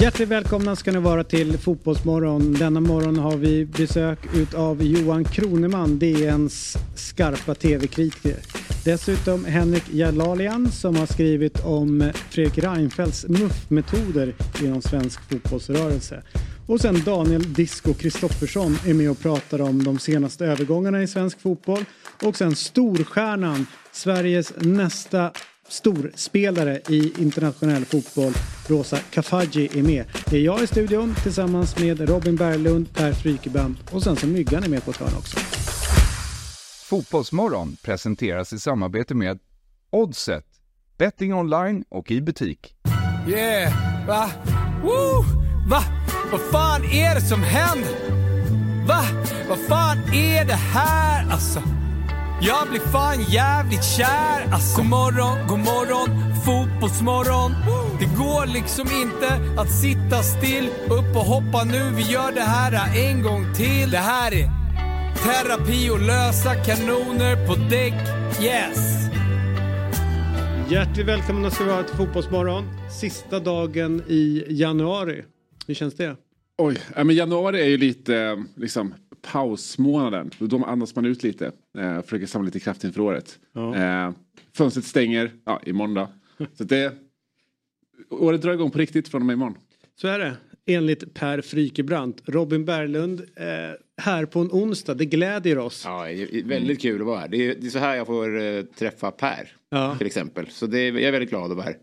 Hjärtligt välkomna ska ni vara till Fotbollsmorgon. Denna morgon har vi besök av Johan Kroneman, DNs skarpa tv-kritiker. Dessutom Henrik Jalalian som har skrivit om Fredrik Reinfeldts muffmetoder inom svensk fotbollsrörelse. Och sen Daniel Disco Kristoffersson är med och pratar om de senaste övergångarna i svensk fotboll. Och sen storstjärnan, Sveriges nästa storspelare i internationell fotboll, Rosa Kafaji, är med. Det är jag i studion tillsammans med Robin Berglund, Per Frykebrant och sen så Myggan är med på ett hörn också. Fotbollsmorgon presenteras i samarbete med Oddset, betting online och i butik. Yeah, va? Woo! Va? Vad fan är det som händer? Va? Vad fan är det här alltså? Jag blir fan jävligt kär alltså. God morgon, god morgon, fotbollsmorgon. Det går liksom inte att sitta still. Upp och hoppa nu, vi gör det här en gång till. Det här är terapi och lösa kanoner på däck. Yes! Hjärtligt välkomna ska vi vara till Fotbollsmorgon. Sista dagen i januari. Hur känns det? Oj, men januari är ju lite eh, liksom pausmånaden. Då andas man ut lite. Eh, försöker samla lite kraft inför året. Ja. Eh, fönstret stänger ja, imorgon då. Så det, året drar igång på riktigt från och med imorgon. Så är det. Enligt Per Frykebrant. Robin Berglund, eh, här på en onsdag, det glädjer oss. Ja, det är väldigt kul att vara här. Det är, det är så här jag får eh, träffa Per. Ja. Till exempel. Så det jag är väldigt glad att vara här.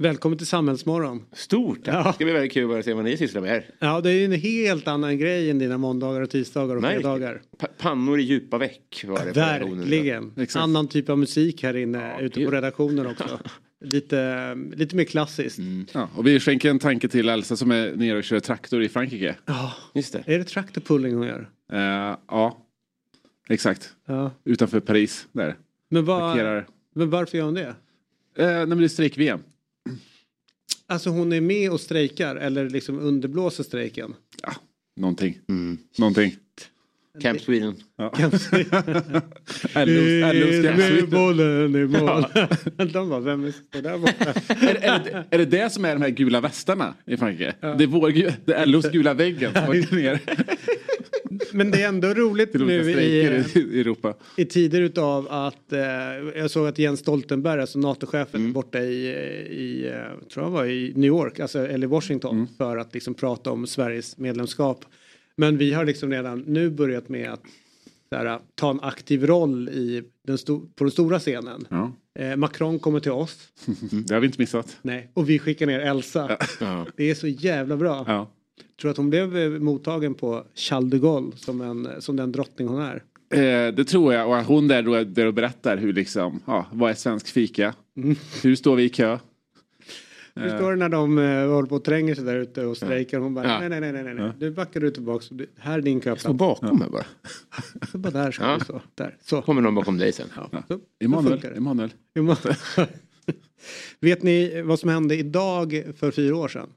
Välkommen till Samhällsmorgon. Stort tack. Ja. Det ska bli väldigt kul att se vad ni sysslar med här. Ja, det är ju en helt annan grej än dina måndagar och tisdagar och fredagar. Pa- pannor i djupa veck var det. Verkligen. Annan typ av musik här inne ute på redaktionen också. Lite, lite mer klassiskt. Ja, och vi skänker en tanke till Elsa som är nere och kör traktor i Frankrike. Just det. Är det tractor pulling hon gör? Eh, ja, exakt. Ja. Utanför Paris där. Men, Parkerar. men varför gör hon det? Eh, nej men det är strejk-VM. Alltså hon är med och strejkar eller liksom underblåser strejken? Ja, någonting. Någonting. Camp Sweden. Med Camp bollen i mål. De bara, vem är där borta? är, är, det, är det det som är de här gula västarna i Frankrike? Det är, vår, det är LOs gula väggen som åker ner Men det är ändå roligt nu i, i, i Europa. i tider utav att eh, jag såg att Jens Stoltenberg, alltså NATO-chefen Mm. borta i, i eh, tror jag var i New York, alltså, eller Washington Mm. för att liksom prata om Sveriges medlemskap. Men vi har liksom redan nu börjat med att här, ta en aktiv roll i den på den stora scenen. Ja, Eh, Macron kommer till oss, det har vi inte missat. nej, och vi skickar ner Elsa. Ja. Det är så jävla bra. Ja. Tror att hon blev eh, mottagen på Charles de Gaulle som, en, som den drottning hon är. Eh, det tror jag. Och hon där, då, där och berättar hur liksom, ja, vad är svensk fika? Mm. Hur står vi i kö? Hur står det när de uh, håller på och tränger sig där ute och strejkar? Hon bara, Ja. nej, nej, nej, nej, nej. Du backar du tillbaks. Du, här är din Stå köplats. bakom mig bara. Så bara där ska Ja. du stå. Där. Så. Kommer någon bakom dig sen. Ja. Så, så Emanuel. det. Emanuel. Emanuel. Vet ni vad som hände idag för fyra år sedan?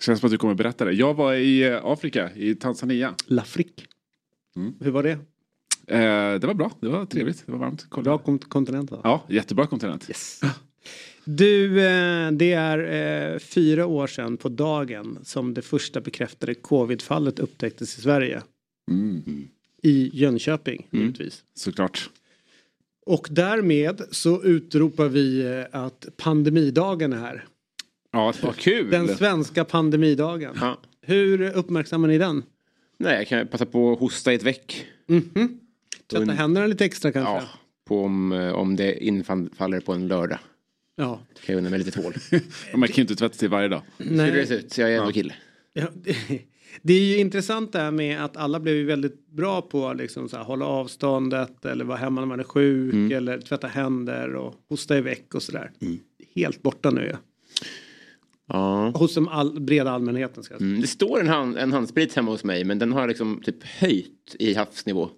Känns som att du kommer berätta det. Jag var i eh, Afrika, i Tanzania. Lafrik. Mm. Hur var det? Eh, det var bra, det var trevligt, det var varmt. Kolla. Bra kont- kontinent va? Ja, jättebra kontinent. Yes. Du, eh, det är eh, fyra år sedan på dagen som det första bekräftade covidfallet upptäcktes i Sverige. Mm, I Jönköping, givetvis. såklart. Och därmed så utropar vi att pandemidagen är här. Ja, Vad kul! Den svenska pandemidagen. Ja. Hur uppmärksammar ni den? Nej, jag kan passa på att hosta i ett veck. Mhm. Tvätta Und- händerna lite extra kanske? Ja, på om, eh, om det infaller på en lördag. Ja. Kan jag unna mig lite hål. man kan ju inte tvätta sig varje dag. Hur det ser ut, så jag är ändå kille. Ja, det, det är ju intressant det här med att alla blev väldigt bra på att liksom så här, hålla avståndet eller vara hemma när man är sjuk Mm. eller tvätta händer och hosta i väck och sådär. Helt borta nu ju. Ja. Hos den all, breda allmänheten ska jag säga. Mm, det står en, hand, en handsprit hemma hos mig men den har liksom typ höjt i havsnivå.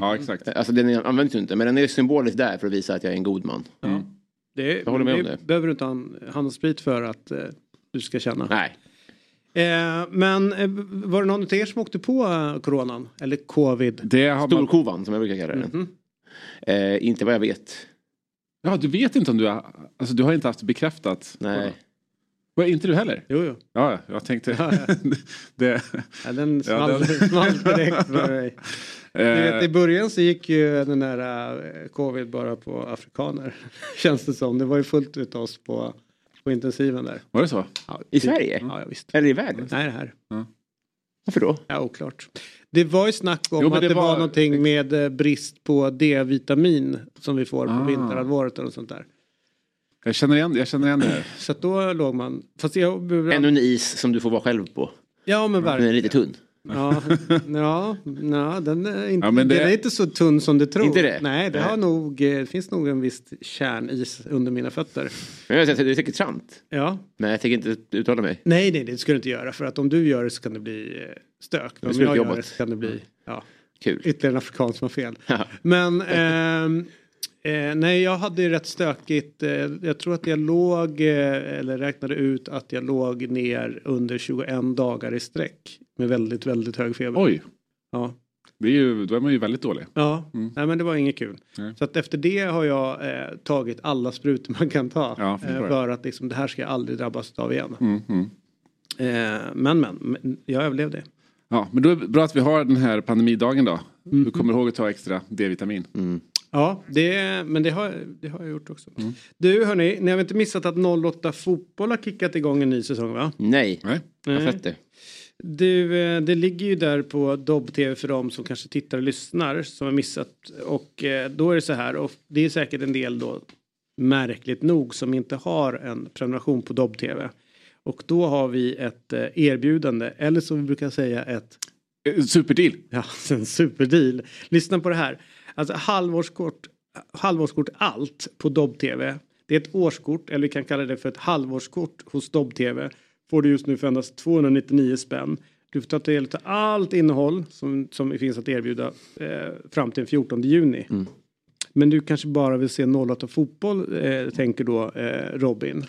Ja, exakt. Alltså den används ju inte men den är symboliskt där för att visa att jag är en god man. Det, Jag håller med om det. behöver du inte ha en handsprit för att eh, du ska känna. Nej. Eh, men eh, var det någon av er som åkte på eh, coronan? Eller covid? Det har man... Storkovan som jag brukar kalla den. Mhm. Eh, inte vad jag vet. Ja, du vet inte om du har... Alltså du har inte haft bekräftat? Nej. Var inte du heller? Jo, jo. Ja, jag tänkte... Ja, ja. det, Ja, den Ja, small, den- small direkt för mig. Du vet, I eh, början så gick ju den där eh, covid bara på afrikaner. Känns det som. Det var ju fullt ut oss på, på intensiven där. var det så? Ja, I typ. Sverige? Ja, ja, visst. Eller i världen? Nej, det här. Varför då? Ja, oklart. Det var ju snack om Jo, att det, det var, var- någonting med eh, brist på D-vitamin som vi får på Ah. vinterhalvåret och sånt där. Jag känner igen, jag känner igen det. Så att då låg man... Fast jag... Ännu en is som du får vara själv på. Ja, men Den är verkligen. lite tunn. Ja, ja, ja den, är inte, Ja, men det- den är inte så tunn som du tror. Inte det? Nej, det Nej. har nog, eh, det finns nog en viss kärnis under mina fötter. Men jag säger, det är säkert sant. Ja. Men jag tänker inte uttala mig. Nej, nej, det ska du inte göra. För att om du gör det så kan det bli eh, stök. Om slut jag gör jobbat. det så kan det bli ja, Kul. ytterligare en afrikan som har fel. Ja. Men ehm, eh, nej, jag hade ju rätt stökigt. Eh, jag tror att jag låg, eh, eller räknade ut att jag låg ner under 21 dagar i sträck. Med väldigt, väldigt hög feber. Oj, Ja. det är ju, då är man ju väldigt dålig. Ja, nej men det var inget kul. Nej. Så att efter det har jag eh, tagit alla sprutor man kan ta. Ja, eh, för att liksom, det här ska jag aldrig drabbas av igen. Mm, mm. Eh, men, men, jag överlevde. Ja, men då är det bra att vi har den här pandemidagen då. Mm. Du kommer ihåg att ta extra D-vitamin. Ja, det, men det har, det har jag gjort också. Mm. Du hörni, ni har väl inte missat att 08 Fotboll har kickat igång en ny säsong va? Nej, Nej? jag har sett det. Du, eh, det ligger ju där på Dobb-TV för dem som kanske tittar och lyssnar som har missat. Och eh, då är det så här, och det är säkert en del då märkligt nog som inte har en prenumeration på Dobb-TV. Och då har vi ett eh, erbjudande, eller som vi brukar säga ett Superdeal. Ja, en superdeal. Lyssna på det här. Alltså halvårskort, halvårskort allt på Dobb-TV. Det är ett årskort, eller vi kan kalla det för ett halvårskort hos Dobb-TV. Får du just nu för endast 299 spänn. Du får ta del av allt innehåll som, som finns att erbjuda eh, fram till den 14 juni. Men du kanske bara vill se 08 fotboll, eh, tänker då eh, Robin.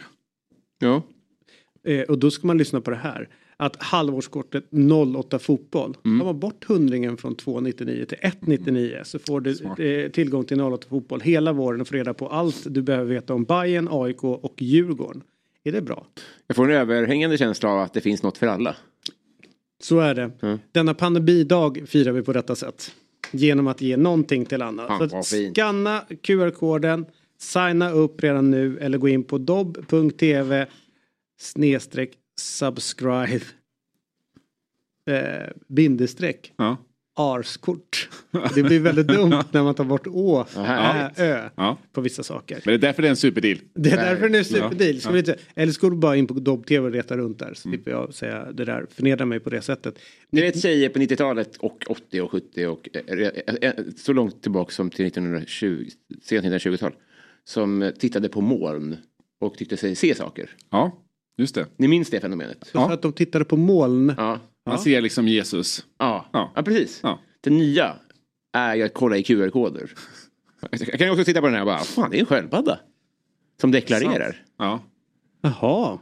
Ja. Eh, och då ska man lyssna på det här. Att halvårskortet 08 fotboll. Mm. Tar man bort hundringen från 299 till 199 så får du eh, tillgång till 08 fotboll hela våren och får reda på allt du behöver veta om Bayern, AIK och Djurgården. Är det bra? Jag får en överhängande känsla av att det finns något för alla. Så är det. Mm. Denna pandemidag firar vi på detta sätt. Genom att ge någonting till annat. Fan, så scanna QR-koden, signa upp redan nu eller gå in på dobb.tv snedstreck subscribe eh, bindestreck Ja. arskort. Det blir väldigt dumt när man tar bort å, Ja, ä, ö ja. på vissa saker. Men det är därför det är en superdeal. Det är därför det är Ja. superdeal. Ska vi inte, eller ska du bara in på Dobb-TV och leta runt där Mm. så slipper jag säga det där, förnedra mig på det sättet. Ni vet tjejer på 90-talet och 80 och 70 och eh, eh, eh, så långt tillbaka som till 1920, sent 1920-tal. Som tittade på moln och tyckte sig se saker. Ja, just det. Ni minns det fenomenet? För att de tittade på moln. Ja. Man ser liksom Jesus. Ja, Ja. ja. precis. Ja. Det nya är ju att kolla i QR-koder. Jag kan ju också titta på den här och bara, fan det är en sköldpadda. Som deklarerar. Ja. Jaha.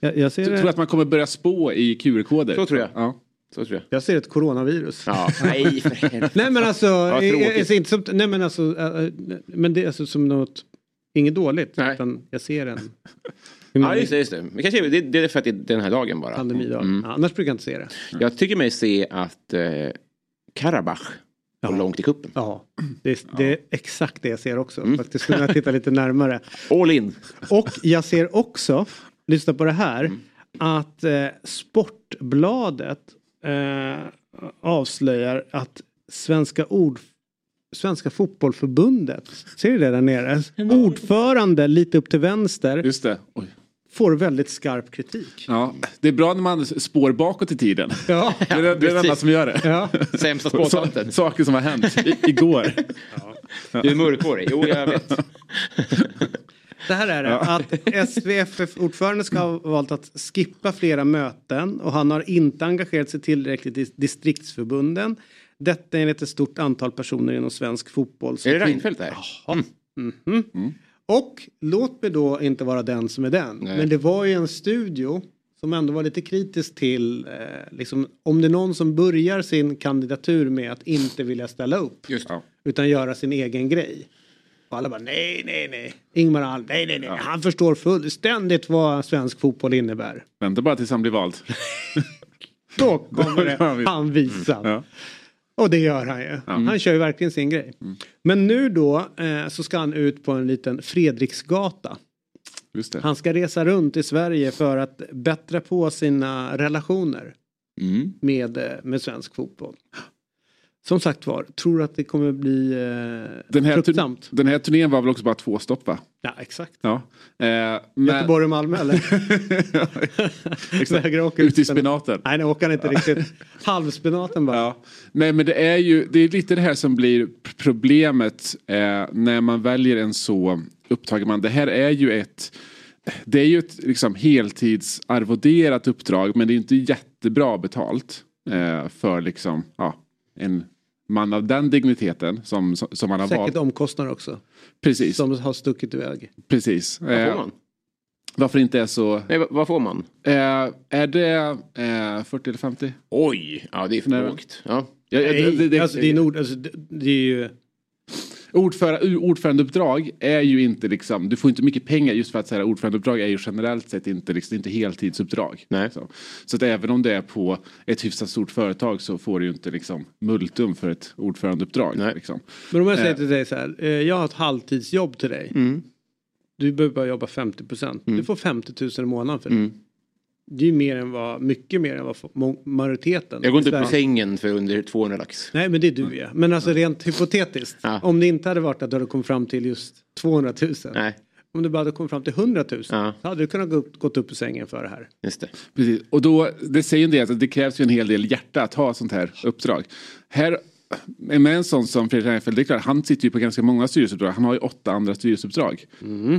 Jag, jag, ser, tror att man kommer börja spå i QR-koder. Så tror jag. Ja. Så tror jag. jag ser ett coronavirus. Ja, nej för. Nej men alltså, Vad jag, jag ser inte som, nej men alltså, äh, men det är alltså som något, inget dåligt. Nej. Utan jag ser en Ja, just det. Just det. Men kanske, det, det är för att det är den här dagen bara. pandemidag. Mm. Annars brukar jag inte se det. Jag tycker mig se att eh, Karabach Ja. långt i kuppen. Ja, det är, det är exakt det jag ser också. Faktiskt när jag tittar lite närmare. All in. Och jag ser också, lyssna på det här, Mm. att eh, Sportbladet eh, avslöjar att Svenska ord Svenska fotbollförbundet, ser du det där nere? Ordförande lite upp till vänster Just det. Oj. får väldigt skarp kritik. Ja, det är bra när man spår bakåt i tiden. Ja, Det är det, det är enda som gör det. ja. Sämsta Så, spåtanten. saker som har hänt i, igår. Du är mörkhårig. Jo, jag vet. Det här är det, att SVFF-ordförande ska ha valt att skippa flera möten och han har inte engagerat sig tillräckligt i distriktsförbunden. Detta enligt ett stort antal personer inom svensk fotboll. Är det Reinfeldt där? Och låt mig då inte vara den som är den. Nej. Men det var ju en studio som ändå var lite kritisk till eh, liksom, om det är någon som börjar sin kandidatur med att inte vilja ställa upp. Utan göra sin egen grej. Och alla bara nej, nej, nej. Ingmar Ahl, nej, nej, nej. Han förstår fullständigt vad svensk fotboll innebär. Vänta bara tills han blir vald. Då kommer han det han visa. Ja. Och det gör han ju. Han kör ju verkligen sin grej. Men nu då eh, så ska han ut på en liten Fredriksgata. Han ska resa runt i Sverige för att bättra på sina relationer Mm. med, eh, med svensk fotboll. Som sagt var, tror att det kommer bli eh, Den här, fruktsamt? den här turnén var väl också bara två stopp va? Ja, exakt. Ja. Eh, men... Göteborg och Malmö eller? Exakt. I ut spen- spenaten. Nej, nu åker han inte riktigt. Halvspenaten bara. Ja. Nej men det är ju det är lite det här som blir problemet eh, när man väljer en så upptagen man. Det här är ju ett det är ju ett liksom, heltidsarvoderat uppdrag men det är inte jättebra betalt eh, för liksom, ja, en man av den digniteten som, som, som man har Säkert valt. omkostnader också. Precis, Som har stuckit iväg. precis. Vad får Eh, man? varför inte är så... Nej, vad- får man? Eh, är det eh, 40 eller 50? Oj, ja det är för lågt. Ja. Ja, ja, Nej, det, det, alltså, det är nord, alltså, det, det är ju... Ordförande, ordförandeuppdrag är ju inte liksom, du får inte mycket pengar just för att så här, ordförandeuppdrag är ju generellt sett inte, liksom, inte heltidsuppdrag. Nej. Så, så att även om det är på ett hyfsat stort företag så får du ju inte liksom multum för ett ordförandeuppdrag. Nej. Liksom. Men om jag säger Eh. till dig så här, eh, jag har ett halvtidsjobb till dig. Mm. Du behöver bara jobba 50 procent. Du får 50 000 i månaden för det. Mm. Det är ju mer än vad, mycket mer än vad majoriteten. Jag går inte i upp Sverige- sängen för under 200 lax. Nej men det är du ja. Men alltså rent hypotetiskt. Ja. Om det inte hade varit att du hade kommit fram till just 200 000. Nej, Om du bara hade kommit fram till 100 000. Ja. Så hade du kunnat gå upp, gått upp ur sängen för det här. just det. Precis. Och då, det säger ju det att det krävs ju en hel del hjärta att ha sånt här uppdrag. Här med en sån som Fredrik Reinfeldt, det är klart, han sitter ju på ganska många styrelseuppdrag. Han har ju åtta andra styrelseuppdrag.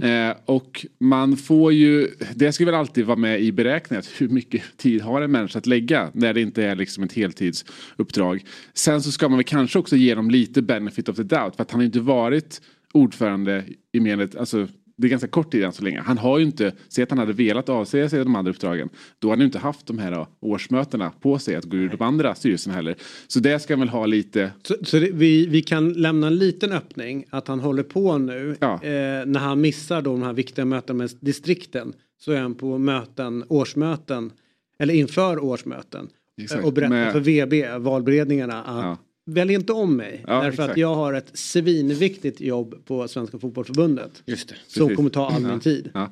Eh, och man får ju, det ska väl alltid vara med i beräkningen, hur mycket tid har en människa att lägga när det inte är liksom ett heltidsuppdrag. Sen så ska man väl kanske också ge dem lite benefit of the doubt, för att han har inte varit ordförande i ett, alltså det är ganska kort tid än så länge. Han har ju inte, säg att han hade velat avsäga sig de andra uppdragen. Då hade han ju inte haft de här då, årsmötena på sig att gå ur de andra styrelserna heller. Så det ska han väl ha lite, Så, så det, vi, vi kan lämna en liten öppning att han håller på nu. Ja. Eh, när han missar de här viktiga mötena med distrikten. Så är han på möten, årsmöten. Eller inför årsmöten. Exakt. Och berättar Med- för VB, valberedningarna. Att Ja. Välj inte om mig. Ja, därför att exakt. jag har ett svinviktigt jobb på Svenska Fotbollförbundet. Just det. Som Precis. kommer ta all min tid. ja,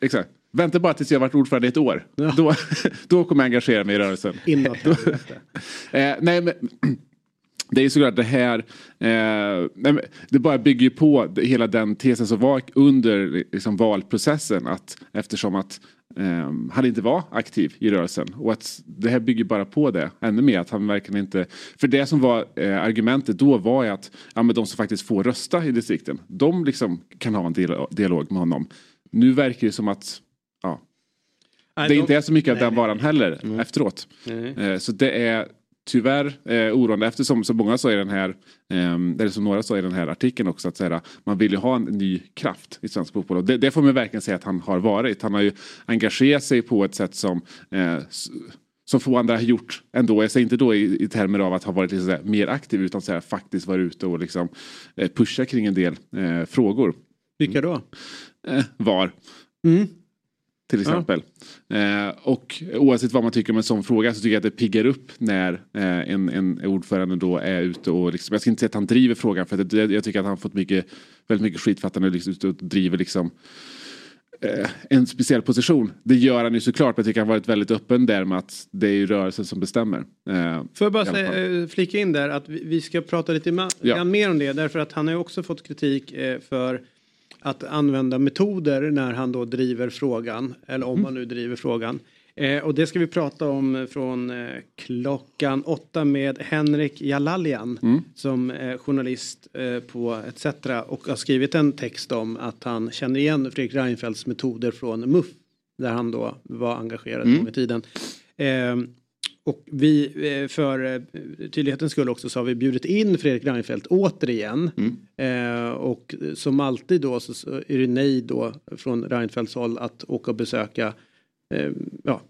exakt. Vänta bara tills jag varit ordförande i ett år. Då, då kommer jag engagera mig i rörelsen. Inåt. Eh, nej men det är såklart det här, eh, nej, det bara bygger ju på hela den tesen som var under liksom, valprocessen att eftersom att eh, han inte var aktiv i rörelsen och att det här bygger bara på det ännu mer att han verkligen inte, för det som var eh, argumentet då var ju att ja, men de som faktiskt får rösta i distrikten, de liksom kan ha en dial- dialog med honom. Nu verkar det som att ja, det de- inte är så mycket av den varan heller efteråt. Nej. Eh, Så det är tyvärr eh, oroande eftersom så många sa i den här, eh, eller som några sa i den här artikeln också att säga, man vill ju ha en ny kraft i svensk fotboll och det, det får man verkligen säga att han har varit. Han har ju engagerat sig på ett sätt som eh, som få andra har gjort ändå. Jag säger inte då i, i termer av att ha varit liksom mer aktiv utan så här, faktiskt vara ute och liksom, eh, pusha kring en del eh, frågor. Vilka då? Eh, var. Mm. Till exempel. Eh, och oavsett vad man tycker om en sån fråga så tycker jag att det piggar upp när eh, en, en ordförande då är ute och liksom, jag ska inte säga att han driver frågan för att jag, jag tycker att han fått mycket, väldigt mycket skit för att han är liksom ute och driver liksom eh, en speciell position. Det gör han ju såklart men jag tycker han varit väldigt öppen där med att det är ju rörelsen som bestämmer. Eh, Får jag bara säga, eh, flika in där att vi, ska prata lite Ja. mer om det därför att han har ju också fått kritik eh, för att använda metoder när han då driver frågan eller om han nu driver frågan. Eh, och det ska vi prata om från eh, klockan åtta med Henrik Jalalian som är journalist eh, på ETC och har skrivit en text om att han känner igen Fredrik Reinfeldts metoder från MUF där han då var engagerad en gång i tiden. Och vi, eh, för eh, tydlighetens skull också, så har vi bjudit in Fredrik Reinfeldt återigen. Eh, och som alltid då så är det nej då från Reinfeldts håll att åka och besöka eh, ja,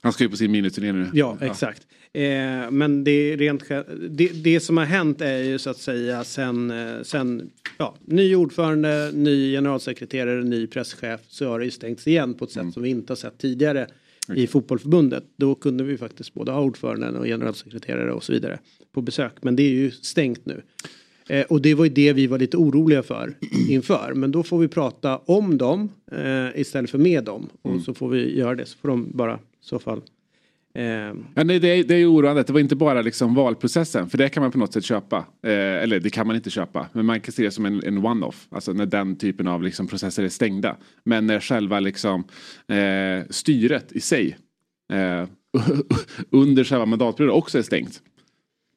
Han ska ju på sin miniturné nu. Ja, exakt. Eh, men det, är rent, det, det som har hänt är ju så att säga sen, eh, sen ja, ny ordförande, ny generalsekreterare, ny presschef så har det ju stängts igen på ett sätt som vi inte har sett tidigare i fotbollförbundet. Då kunde vi faktiskt både ha ordföranden och generalsekreterare och så vidare på besök. Men det är ju stängt nu. Eh, och det var ju det vi var lite oroliga för inför. Men då får vi prata om dem eh, istället för med dem. Och så får vi göra det. Så får de bara i så fall Ehm. Ja, nej, det, är, det är oroande. Det var inte bara liksom valprocessen. För det kan man på något sätt köpa. Eh, eller det kan man inte köpa. Men man kan se det som en, en one-off. Alltså när den typen av liksom, processer är stängda. Men när själva liksom, eh, styret i sig eh, under själva mandatperioden också är stängt.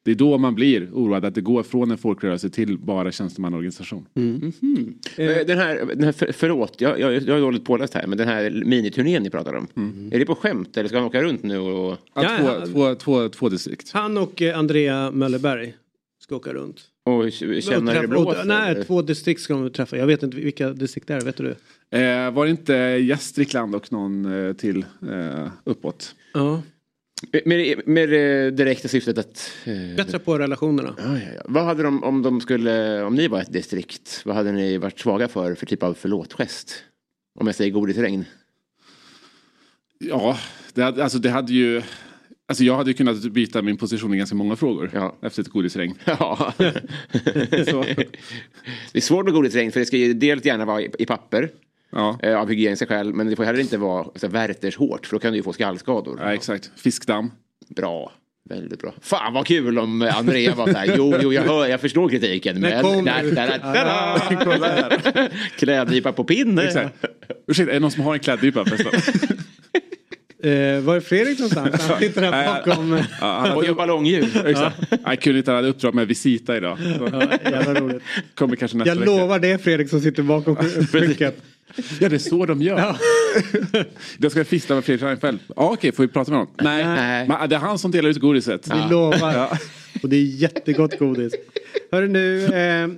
Det är då man blir oroad att det går från en folkrörelse till bara tjänstemannaorganisation. Eh, Den här, den här för, förlåt, jag, jag, jag är dåligt påläst här, men den här miniturnén ni pratar om. Är det på skämt eller ska han åka runt nu och... Ja, Ja, två, ja. två, två, två distrikt. Han och eh, Andrea Möllerberg ska åka runt. och känna hur det blåser? nej, eller? två distrikt ska de träffa. Jag vet inte vilka distrikt det är, vet du? Eh, var det inte Gästrikland och någon eh, till eh, uppåt? Ja. Med, med det direkta syftet att... eh, Bättra på relationerna. Ja, ja, ja. Vad hade de om de skulle, om ni var ett distrikt, vad hade ni varit svaga för för typ av förlåtgest? Om jag säger godisregn. Ja, det hade, alltså det hade ju... Alltså jag hade ju kunnat byta min position i ganska många frågor Ja. efter ett godisregn. Ja. Det är svårt med godisregn för det ska ju dels gärna vara i, i papper. Ja, eh, Av hygieniska skäl, men det får heller inte vara så Werthers hårt för då kan du ju få skallskador. ja, exakt. Fiskdamm. Bra. Väldigt bra. Fan vad kul om Andrea var så här, jo, jo, jag hör, jag förstår kritiken, men... Klädnypa på pinne. Exakt. Ursäkta, är det någon som har en klädnypa förresten? Eh, var är Fredrik någonstans? Han sitter här bakom. Ja, han Och hade, gör ballongljud. exakt. Jag kunde inte, han hade uppdrag med Visita idag. Så Jävla roligt. kommer kanske nästa Jag vecka. lovar det Fredrik som sitter bakom skynket. Ja, det är så de gör. Jag ska fista med Fredrik Reinfeldt. Ja, okej, får vi prata med honom? Nej, Nej. Men det är han som delar ut godiset. Vi lovar. Och det är jättegott godis. Hörru nu, eh,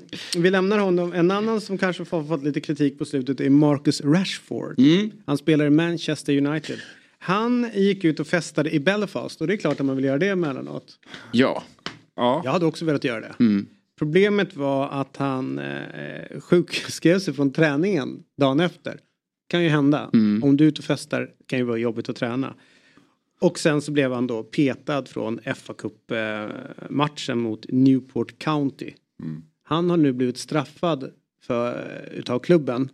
vi lämnar honom. En annan som kanske har fått lite kritik på slutet är Marcus Rashford. Han spelar i Manchester United. Han gick ut och festade i Belfast och det är klart att man vill göra det emellanåt. Ja. Ja. Jag hade också velat göra det. Problemet var att han eh, sjukskrev sig från träningen dagen efter. Kan ju hända. Om du är ute och festar kan ju vara jobbigt att träna. Och sen så blev han då petad från fa Cup eh, matchen mot Newport County. Han har nu blivit straffad för, utav klubben.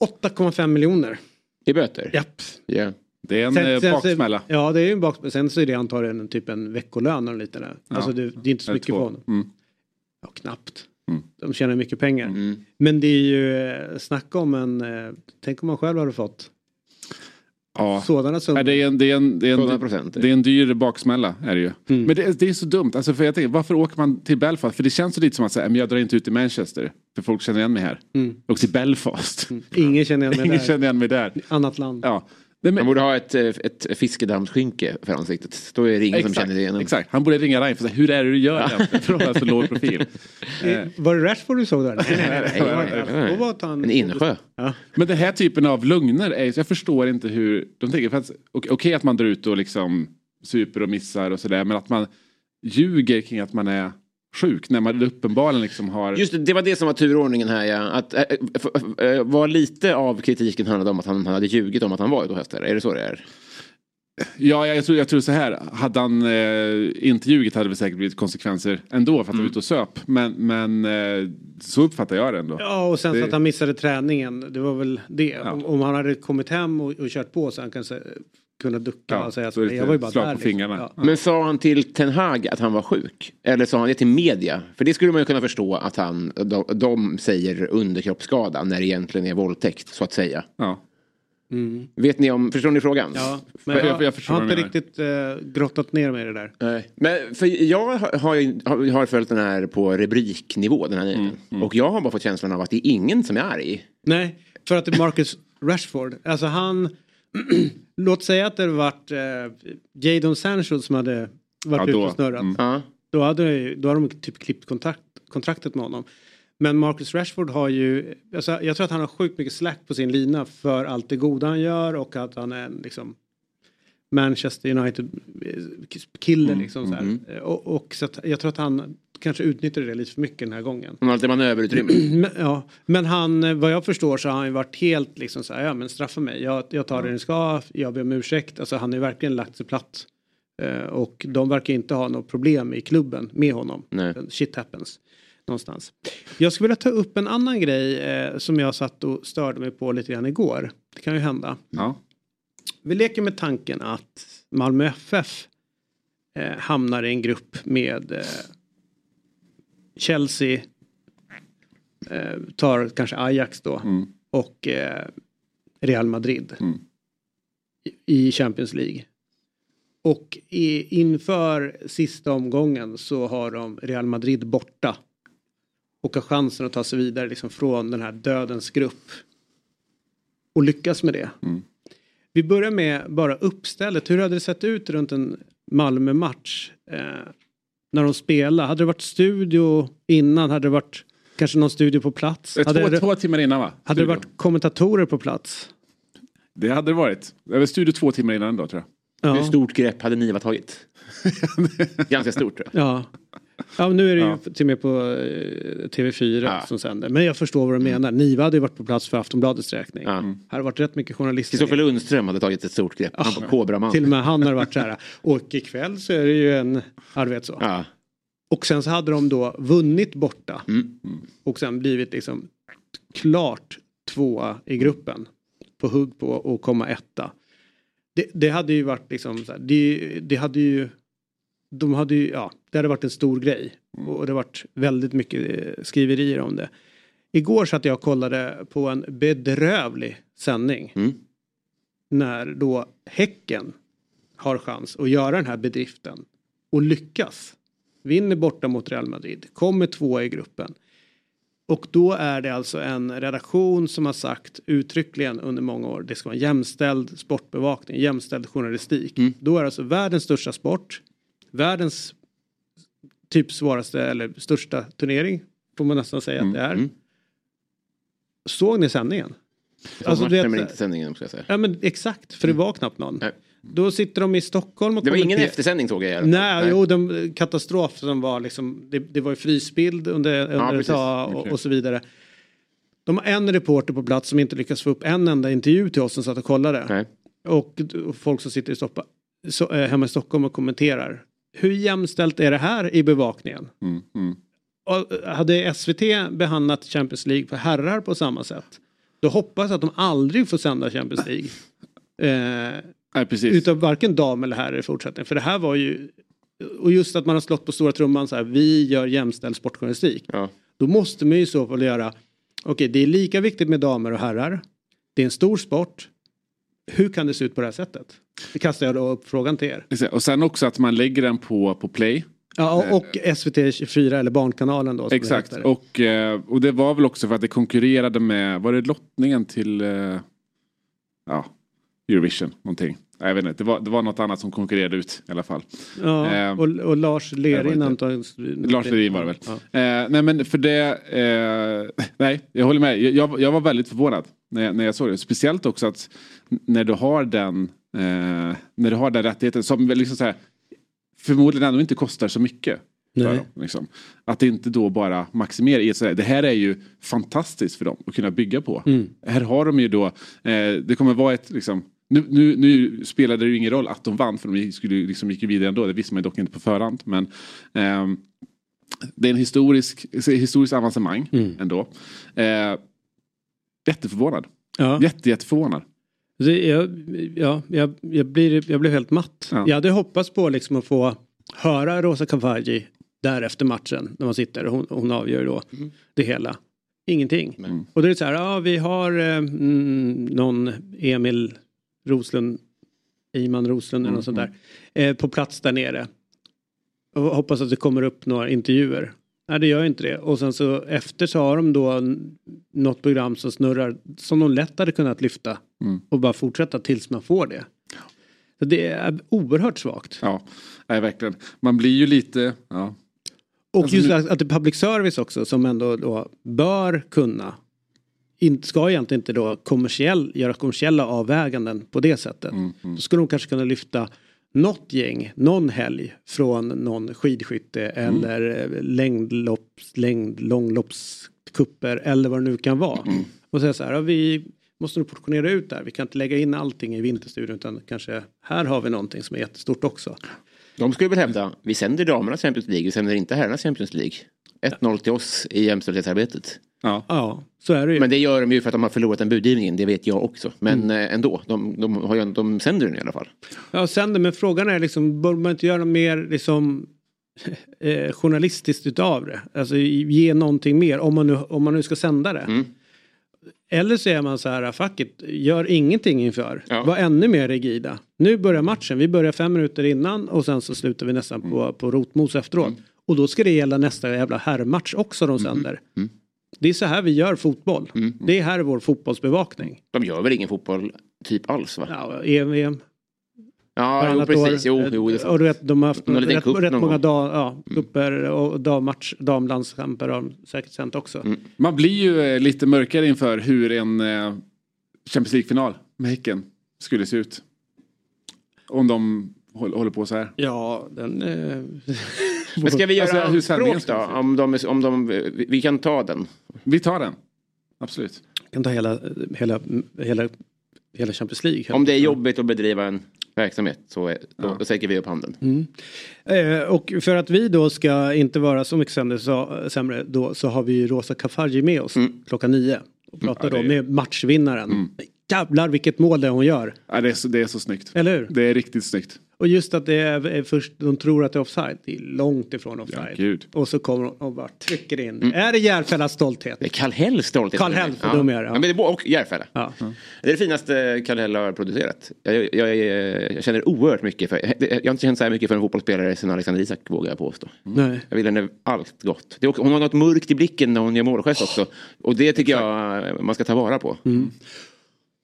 8,5 miljoner. I böter? Japp. Ja. Det är en Sen- eh, sen- baksmälla. Ja det är ju en baksmälla. Sen så är det antagligen en, typ en veckolön eller lite där. Alltså det, det är inte så mycket för honom. Mm. Ja, knappt. Mm. De tjänar mycket pengar. Mm. Men det är ju, eh, snacka om en, eh, tänk om man själv hade fått Ja. sådana. Nej, det, är en, det, är en, det, är 100 en, procent. det är en dyr baksmälla. Är det ju. Mm. Men det, det är så dumt. Alltså, för jag tänker, varför åker man till Belfast? För det känns ju lite som att säga, men jag drar inte ut till Manchester. För folk känner igen mig här. Mm. Och till Belfast. Ingen känner igen mig Ingen där. känner igen mig där. Annat land. Ja. Men, borde ha ett, eh, ett fiskedammsskynke för ansiktet. Då är det ingen som exakt, känner igen en. exakt. Han borde ringa Reinfeldt och säga, hur är det du gör egentligen? För att ha så låg profil. Eh, Var det Rashford du såg där? Nej, nej, han- En insjö. Ja. Men den här typen av lögner, är, jag förstår inte hur de tänker. Okej okej att man drar ut och liksom super och missar och sådär. Men att man ljuger kring att man är sjuk när man uppenbarligen liksom har... Just det, det var det som var turordningen här ja. Att, äh, äh, var lite av kritiken handlade om att han, hade ljugit om att han var hästade. Är det så det är? Ja, jag tror, jag tror så här. Hade han eh, inte ljugit hade det säkert blivit konsekvenser ändå för att han var ute och söp. Men, men eh, så uppfattar jag det ändå. Ja och sen Det- så att han missade träningen. Det var väl det. Om, om han hade kommit hem och, och kört på så han kanske kunde ducka Ja, och säga att så jag var ju bara slag där. på fingrarna. Ja. Men sa han till Ten Hag att han var sjuk? Eller sa han det till media? För det skulle man ju kunna förstå att han, de, de säger underkroppsskada när det egentligen är våldtäkt så att säga. Ja. Vet ni om, förstår ni frågan? Ja, men Jag- jag, jag- har inte riktigt uh, grottat ner mig i det där. Nej. Men för jag har, har, har, följt den här på rubriknivå, den här nyheten. Och jag har bara fått känslan av att det är ingen som är arg. Nej, för att det är Marcus Rashford. Alltså han... låt säga att det varit uh, Jadon Sancho som hade varit Ja, ute då. och snurrat. Mm. Då hade, då hade de typ klippt kontrakt, kontraktet med honom. Men Marcus Rashford har ju, alltså, jag tror att han har sjukt mycket slack på sin lina för allt det goda han gör och att han är en liksom Manchester United-kille liksom så här. Och, och så jag tror att han kanske utnyttjade det lite för mycket den här gången. Han har lite manöverutrymme. Men, ja, men han, vad jag förstår så har han ju varit helt liksom så här, ja men straffa mig, jag, jag tar det ni ska, jag ber om ursäkt. Alltså han har ju verkligen lagt sig platt. Eh, och de verkar inte ha något problem i klubben med honom. Nej. Shit happens. Någonstans. Jag skulle vilja ta upp en annan grej eh, som jag satt och störde mig på lite grann igår. Det kan ju hända. Ja. Vi leker med tanken att Malmö FF eh, hamnar i en grupp med eh, Chelsea, eh, tar kanske Ajax då och eh, Real Madrid Mm. i, i Champions League. Och i, inför sista omgången så har de Real Madrid borta. Och har chansen att ta sig vidare liksom från den här dödens grupp. Och lyckas med det. Vi börjar med bara uppstället. Hur hade det sett ut runt en Malmö-match? Eh, när de spelade? Hade det varit studio innan? Hade det varit kanske någon studio på plats? Eh, Hade Två, det, två timmar innan va? hade det varit kommentatorer på plats? Det hade det varit. Det var studio två timmar innan då tror jag. Hur Ja. stort grepp hade Niva tagit? Ganska stort tror jag. Ja. Ja, nu är det ju Ja. till och med på eh, TV4 Ja. som sänder. Men jag förstår vad du menar. Niva hade ju varit på plats för Aftonbladets räkning. Ja. Här har varit rätt mycket journalister. Kristoffer Lundström hade tagit ett stort grepp. Han var kobraman. Till och med han har varit så här. Och ikväll så är det ju en, ja du vet så. Ja. Och sen så hade de då vunnit borta. Mm. Och sen blivit liksom klart tvåa i gruppen. På hugg på att komma etta. Det, det hade ju varit liksom så här, det, det hade ju de hade ju, ja, det hade varit en stor grej. Och det har varit väldigt mycket eh, skriverier om det. Igår satt jag och kollade på en bedrövlig sändning. Mm. När då Häcken har chans att göra den här bedriften. Och lyckas. Vinner borta mot Real Madrid. Kommer två i gruppen. Och då är det alltså en redaktion som har sagt uttryckligen under många år det ska vara jämställd sportbevakning, jämställd journalistik. Då är det alltså världens största sport, världens typ svåraste eller största turnering får man nästan säga att det är. mm. Såg ni sändningen? Alltså, du vet- matchen men inte sändningen måste jag säga. Ja men exakt, för det var knappt någon. Nej. Då sitter de i Stockholm och Det var ingen kommenter- eftersändning såg jag i alla fall. Nej, jo, den katastrof som var liksom, det, det var ju frysbild under, under ett precis. tag och, och så vidare. De har en reporter på plats som inte lyckas få upp en enda intervju till oss som satt och kollade. Nej. Och, och folk som sitter i Stoppa, så, eh, hemma i Stockholm och kommenterar. Hur jämställt är det här i bevakningen? Mm, mm. Eh, hade SVT behandlat Champions League för herrar på samma sätt. Då hoppas jag att de aldrig får sända Champions League. Eh, Nej, precis. utav varken dam eller herr i fortsättningen. För det här var ju, och just att man har slått på stora trumman så här, vi gör jämställd sportjournalistik. Ja. Då måste man ju i så fall göra, okej det är lika viktigt med damer och herrar. Det är en stor sport. Hur kan det se ut på det här sättet? Det kastar jag då upp frågan till er. Och sen också att man lägger den på, på play. Ja, och, SVT 24 eller Barnkanalen då. det Exakt. heter. Och, eh, och det var väl också för att det konkurrerade med, var det lottningen till eh, ja, Eurovision någonting? Jag vet inte, det var, det var något annat som konkurrerade ut i alla fall. ja, eh, och, och Lars det Lerin antagligen. Lars Lerin var det väl. Ja. Eh, nej men för det, eh, nej jag håller med. Jag- Jag, var väldigt förvånad när jag, när jag såg det. Speciellt också att när du har den, eh, när du har den rättigheten som liksom så här, förmodligen ändå inte kostar så mycket. Dem, liksom. Att inte då bara maximerar i ett sådär. Det här är ju fantastiskt för dem att kunna bygga på. Mm. Här har de ju då, eh, det kommer vara ett liksom nu, nu, nu spelade det ju ingen roll att de vann för de skulle, liksom, gick ju vidare ändå. Det visste man ju dock inte på förhand. Men ehm, det är en historisk, historisk avancemang Mm. ändå. Eh, jätteförvånad. Ja. Jätte, jätteförvånad. Jag, ja, jag, jag, blir, jag blev helt matt. Ja. Jag hade hoppats på liksom att få höra Rosa Kafaji där efter matchen när man sitter och hon, hon avgör då det hela. Ingenting. Mm. Och då är det så här, ja vi har eh, mm, någon Emil Roslund, Iman Roslund eller något sånt där, eh, på plats där nere. Och hoppas att det kommer upp några intervjuer. Nej det gör inte det. Och sen så efter så har de då något program som snurrar som de lätt hade kunnat lyfta Mm. och bara fortsätta tills man får det. Så det är oerhört svagt. Ja, nej, verkligen. Man blir ju lite, ja. Och Alltså just nu- att, det är public service också som ändå då bör kunna ska egentligen inte då kommersiell, göra kommersiella avväganden på det sättet. Mm, Då skulle de kanske kunna lyfta något gäng, någon helg från någon skidskytte Mm. eller längdlopps, längd, långloppskupper eller vad det nu kan vara. Mm. Och säga så här, vi måste nog portionera ut där. Vi kan inte lägga in allting i Vinterstudion utan kanske här har vi någonting som är jättestort också. De skulle väl hävda, vi sänder damernas Champions League, vi sänder inte herrarnas Champions League. 1-0 till oss i jämställdhetsarbetet. Ja. Ja, så är det ju. Men det gör de ju för att de har förlorat den budgivningen, det vet jag också. Men eh, ändå, de, de, har ju, de sänder den i alla fall. Ja, sen det, men frågan är liksom, bör man inte göra mer liksom eh, journalistiskt utav det? Alltså ge någonting mer om man nu, om man nu ska sända det. Mm. Eller så är man så här, fuck it, gör ingenting inför. Ja. Var ännu mer rigida. Nu börjar matchen, vi börjar fem minuter innan och sen så slutar vi nästan Mm. på, på rotmos efteråt. Och då ska det gälla nästa jävla herrmatch också de Mm. sänder. Det är så här vi gör fotboll. Det är här är vår fotbollsbevakning. De gör väl ingen fotboll typ alls va? Ja, EM, EM Ja, jo, precis. Jo, jo, det och du vet, de har haft rätt, rätt många dag, ja, kupper och dammatch, damlandskamper har de säkert sänt också. Mm. Man blir ju eh, lite mörkare inför hur en eh, Champions League-final med Häcken skulle se ut. Om de håll- håller på så här. Ja, den... Eh, Men ska vi göra Alltså, hur sändningen anspråk då? Om de, om de, vi vi kan ta den. Vi tar den. Absolut. kan ta hela, hela, hela, hela Champions League. Om det är jobbigt att bedriva en verksamhet så är, då, då sträcker vi upp handen. Eh, och för att vi då ska inte vara så mycket sämre, så, sämre då, så har vi ju Rosa Kafaji med oss klockan nio. Och pratar Ja, det då med matchvinnaren. Jävlar vilket mål det hon gör. Ja, det, är så, det är så snyggt. Eller hur? Det är riktigt snyggt. Och just att det är, är först, de tror att det är offside. Det är långt ifrån offside. Ja, och så kommer de och bara trycker in. Är det Järfällas stolthet? Det är Kallhälls stolthet. Kallhäll, för dum är det, ja. Ja. men det är och Järfälla. Ja. Det är det finaste Kallhäll har producerat. Jag, jag, jag, jag känner oerhört mycket för, jag har inte känt så här mycket för en fotbollsspelare sen Alexander Isak vågar jag påstå. Nej. Jag vill henne allt gott. Det också- hon har något mörkt i blicken när hon gör målgest också. Och det tycker jag man ska ta vara på.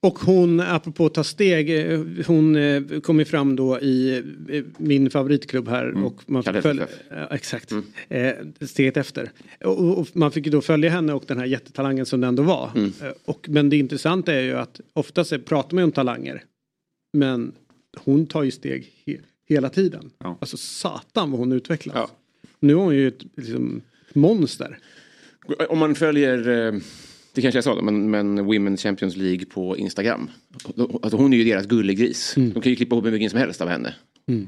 Och hon, apropå ta steg, eh, hon eh, kom ju fram då i eh, min favoritklubb här och man fick följa, exakt, eh, steget efter. Och, och man fick ju då följa henne och den här jättetalangen som det ändå var. Eh, Och, men det intressanta är ju att oftast pratar man ju om talanger. Men hon tar ju steg he, hela tiden. Ja. Alltså satan vad hon utvecklas. Ja. Nu är hon ju ett liksom, monster. Om man följer, det kanske jag sa, men, men Women's Champions League på Instagram. Alltså hon är ju deras gullegris. De kan ju klippa ihop hur mycket som helst av henne.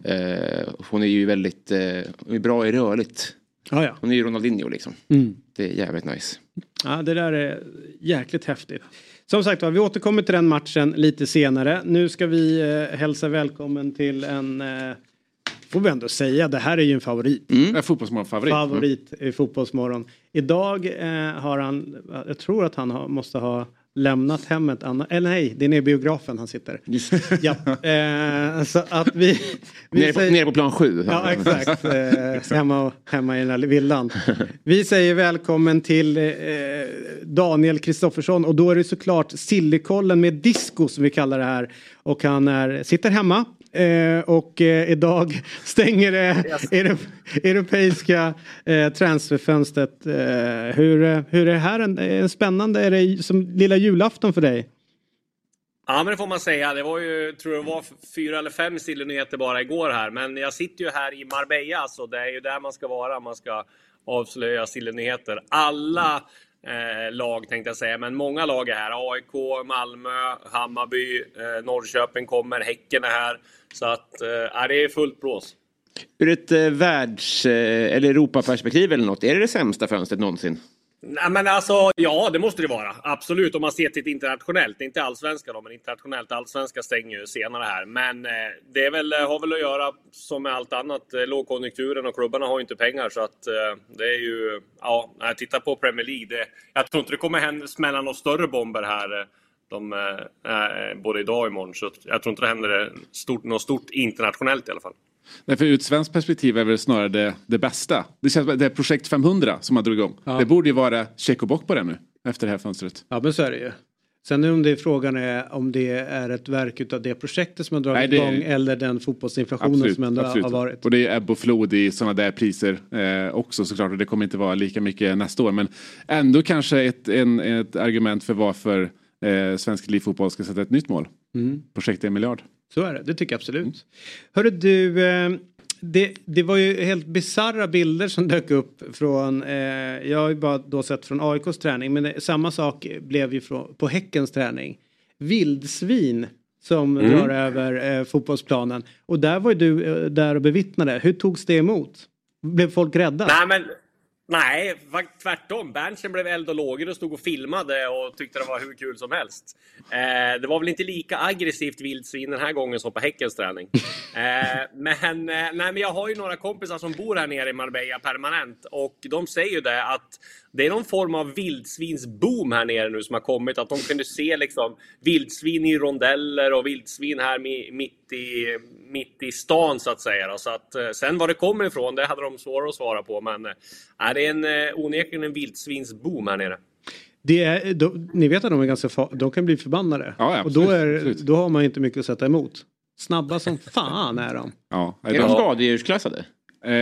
Eh, hon är ju väldigt eh, är bra i rörligt. Ja, ja. Hon är ju Ronaldinho liksom. Mm. Det är jävligt nice. Ja, det där är jäkligt häftigt. Som sagt var, vi återkommer till den matchen lite senare. Nu ska vi eh, hälsa välkommen till en, eh, får vi ändå säga, det här är ju en favorit. Mm. Fotbollsmålfavorit. Favorit i Fotbollsmorgon. Idag eh, har han, jag tror att han har, måste ha lämnat hemmet, Anna, eller nej, det är nere i biografen han sitter. Ja, eh, så att vi... vi Nere på, säger- nere på plan sju. Ja, exakt. Eh, hemma, hemma i den här villan. Vi säger välkommen till eh, Daniel Kristoffersson och då är det såklart Sillykollen med disco som vi kallar det här. Och han är, sitter hemma eh, och eh, idag stänger det europeiska eh, transferfönstret. Hur, hur är det här? En, en spännande, är det som lilla julafton för dig? Ja, men det får man säga. Det var ju, tror jag var fyra eller fem Silly-nyheter bara igår här. Men jag sitter ju här i Marbella, så det är ju där man ska vara. Man ska avslöja Silly-nyheter. Alla eh, lag tänkte jag säga, men många lag är här. AIK, Malmö, Hammarby, eh, Norrköping kommer, Häcken är här. Så att, eh, det är fullt blås. Ur ett eh, världs eh, eller Europaperspektiv eller något, är det det sämsta fönstret någonsin? Nej, men alltså, ja, det måste det vara. Absolut, om man ser till ett internationellt. Inte allsvenska då, men internationellt. Allsvenska stänger ju senare här. Men eh, det är väl, eh, har väl att göra som med allt annat. Eh, lågkonjunkturen och klubbarna har ju inte pengar. Så att eh, det är ju... Ja, när jag tittar på Premier League. Det, jag tror inte det kommer hända, smälla några större bomber här. Eh, de, eh, både idag och imorgon. Så jag tror inte det händer stort, något stort internationellt i alla fall. Därför ur ett svenskt perspektiv är väl snarare det, det bästa. Det känns det är projekt 500 som man drog igång. Det borde ju vara check och bock på det nu. Efter det här fönstret. Ja men så är det ju. Sen om det är frågan är om det är ett verk utav det projektet som har dragit Nej, det- igång eller den fotbollsinflationen Absolut, som ändå absolut. har varit. Och det är ebb och flod i sådana där priser eh, också såklart. Och det kommer inte vara lika mycket nästa år. Men ändå kanske ett, en, ett argument för varför eh, svensk elitfotboll ska sätta ett nytt mål. Mm. Projekt en miljard. Så är det, det tycker jag absolut. Hörru du, eh, det, det var ju helt bizarra bilder som dök upp från, eh, jag har ju bara då sett från AIKs träning, men det, samma sak blev ju från, på Häckens träning. Vildsvin som drar över eh, fotbollsplanen. Och där var ju du eh, där och bevittnade. Hur togs det emot? Blev folk rädda? Nej, men nej, tvärtom. Berntsen blev eld och lågor och stod och filmade och tyckte det var hur kul som helst. Eh, det var väl inte lika aggressivt vildsvin den här gången som på Häckens träning. Eh, men, eh, nej, men jag har ju några kompisar som bor här nere i Marbella permanent och de säger ju det att det är någon form av vildsvinsboom här nere nu som har kommit. Att de kunde se liksom vildsvin i rondeller och vildsvin här mi- mitt i, mitt i stan så att säga. Så att, eh, sen var det kommer ifrån, det hade de svårare att svara på. Men eh, det är en, eh, onekligen en vildsvinsboom här nere. Det är, de, ni vet att de är ganska de kan bli förbannade. Ja, ja, och då, absolut, är, absolut. då har man inte mycket att sätta emot. Snabba som fan är de. Ja, Är de de- skadedjursklassade? eh,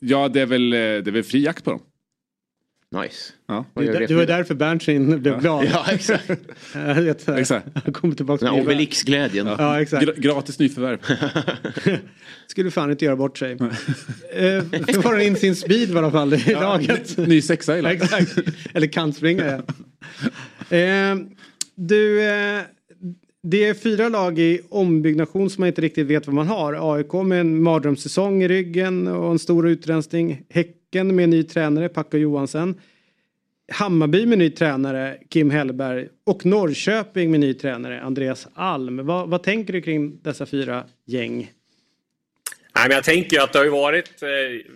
ja det, är väl, det är väl fri jakt på dem. Nice. Ja. Det, det det var för- därför Berntsen blev glad. Ja, exakt. Vet, Exakt. Han kommer tillbaka Den. Obelix-glädjen. Ja, exakt. Gra- gratis nyförvärv. Skulle fan inte göra bort sig. nu får han in sin speed i alla fall i laget. Ny sexa i Ja, laget. exakt. Eller kantspringare. Eh, du, eh, det är fyra lag i ombyggnation som man inte riktigt vet vad man har. AIK med en mardrömssäsong i ryggen och en stor utrensning. Häcken med ny tränare, Packo Johansen. Hammarby med ny tränare, Kim Hellberg. Och Norrköping med ny tränare, Andreas Alm. Vad, vad tänker du kring dessa fyra gäng? Nej, men jag tänker ju att det har varit eh,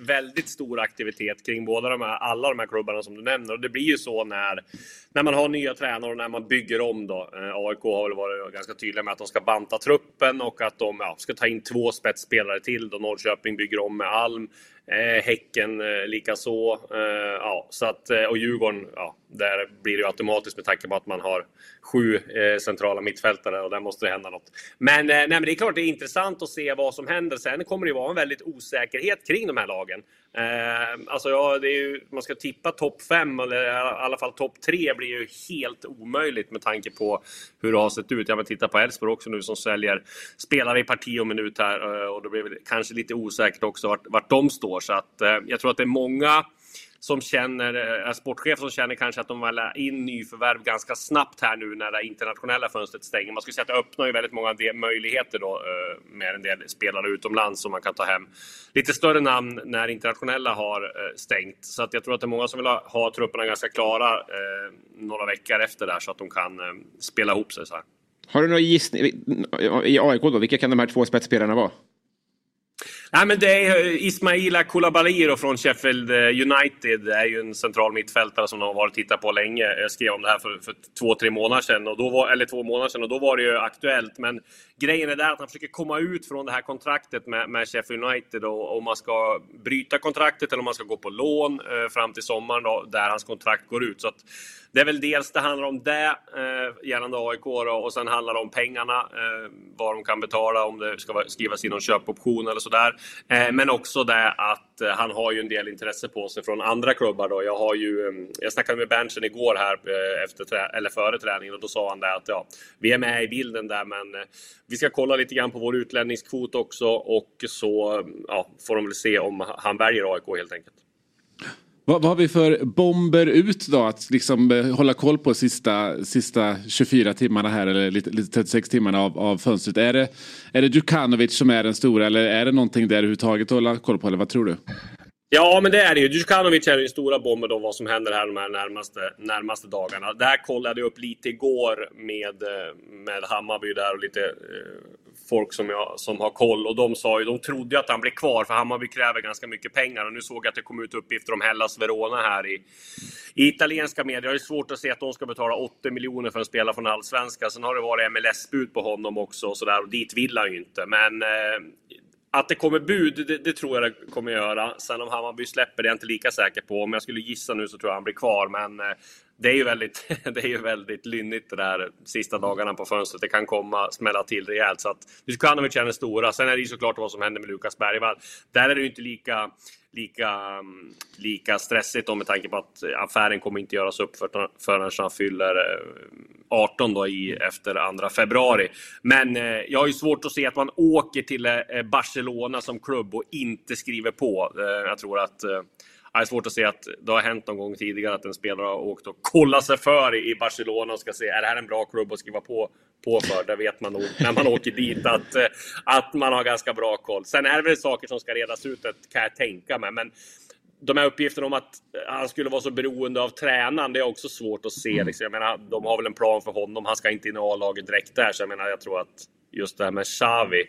väldigt stor aktivitet kring båda de här, alla de här klubbarna som du nämner. Och det blir ju så när, när man har nya tränare och när man bygger om då. Eh, AIK har väl varit ganska tydliga med att de ska banta truppen och att de ja, ska ta in två spetsspelare till. Då Norrköping bygger om med Alm. Eh, Häcken eh, likaså. Eh, ja, så att, och Djurgården, ja, där blir det ju automatiskt med tanke på att man har sju eh, centrala mittfältare och där måste det hända något. Men, eh, nej, men det är klart det är intressant att se vad som händer. Sen kommer det ju vara en väldigt osäkerhet kring de här lagen. Eh, alltså, ja, det är ju, man ska tippa topp fem eller i alla fall topp tre blir ju helt omöjligt med tanke på hur det har sett ut. Jag vill titta på Elfsborg också nu som säljer spelare i parti och minut här eh, och då blir det kanske lite osäkert också vart, vart de står. Så att, eh, jag tror att det är många som känner, eh, är sportchef som känner kanske att de vill ha in nyförvärv ganska snabbt här nu när det internationella fönstret stänger. Man skulle säga att det öppnar ju väldigt många möjligheter då eh, med en del spelare utomlands som man kan ta hem lite större namn när internationella har eh, stängt. Så att jag tror att det är många som vill ha, ha trupperna ganska klara eh, några veckor efter där så att de kan eh, spela ihop sig så här. Har du några gissning? I AIK då, vilka kan de här två spetsspelarna vara? Nej, men det är eh, Ismaila Koulibaly från Sheffield eh, United. Det är ju en central mittfältare som de har varit och tittat på länge. Jag skrev om det här för, för två, tre månader sedan. Och då var, eller två månader sedan och då var det ju aktuellt. Men grejen är där att han försöker komma ut från det här kontraktet med, med Sheffield United. Och om man ska bryta kontraktet eller om man ska gå på lån eh, fram till sommaren då, där hans kontrakt går ut. Så att, det är väl dels det handlar om det eh, gällande AIK då, och sen handlar det om pengarna. Eh, vad de kan betala om det ska skrivas in någon köpoption eller sådär. Eh, men också det att eh, han har ju en del intresse på sig från andra klubbar då. Jag har ju, eh, jag snackade med Berntsen igår här eh, efter trä- eller före träningen och då sa han det att ja, vi är med i bilden där men eh, vi ska kolla lite grann på vår utlänningskvot också och så mm, ja, får de väl se om han väljer AIK helt enkelt. Vad, vad har vi för bomber ut då att liksom eh, hålla koll på sista, sista 24 timmarna här eller lite, lite 36 timmarna av, av fönstret? Är det, är det Djukanovic som är den stora eller är det någonting där överhuvudtaget att hålla koll på eller vad tror du? Ja, men det är det ju. Djukanovic är den stora bomben om vad som händer här de här närmaste, närmaste dagarna. Där kollade jag upp lite igår med, eh, med Hammarby där och lite eh, folk som, jag, som har koll. Och de sa ju, de trodde ju att han blev kvar för Hammarby kräver ganska mycket pengar. Och nu såg jag att det kom ut uppgifter om Hellas Verona här i, i italienska medier. Det är svårt att se att de ska betala 80 miljoner för en spelare från Allsvenskan. Sen har det varit MLS-bud på honom också och sådär och dit vill han ju inte. Men eh, att det kommer bud, det, det tror jag det kommer göra. Sen om Hammarby släpper det är jag inte lika säker på. Om jag skulle gissa nu så tror jag han blir kvar. Men eh, det är ju väldigt, det är ju väldigt lynnigt det där sista dagarna på fönstret. Det kan komma smälla till rejält. Så att Djukanovic är den stora. Sen är det ju såklart vad som händer med Lukas Bergvall. Där är det ju inte lika, lika, mm, lika stressigt med tanke på att affären kommer inte göras upp förrän han fyller eh, 18 då i, efter 2 februari. Men eh, jag har ju svårt att se att man åker till eh, Barcelona som klubb och inte skriver på. Eh, jag tror att eh, det är svårt att se att det har hänt någon gång tidigare att en spelare har åkt och kollat sig för i Barcelona och ska se, är det här en bra klubb att skriva på, på för? Det vet man nog när man åker dit att, eh, att man har ganska bra koll. Sen är det väl saker som ska redas ut, kan jag tänka mig. Men de här uppgifterna om att han skulle vara så beroende av tränaren, det är också svårt att se. Liksom. Jag menar, de har väl en plan för honom. Han ska inte in i A-laget direkt där. Så jag menar, jag tror att just det här med Xavi,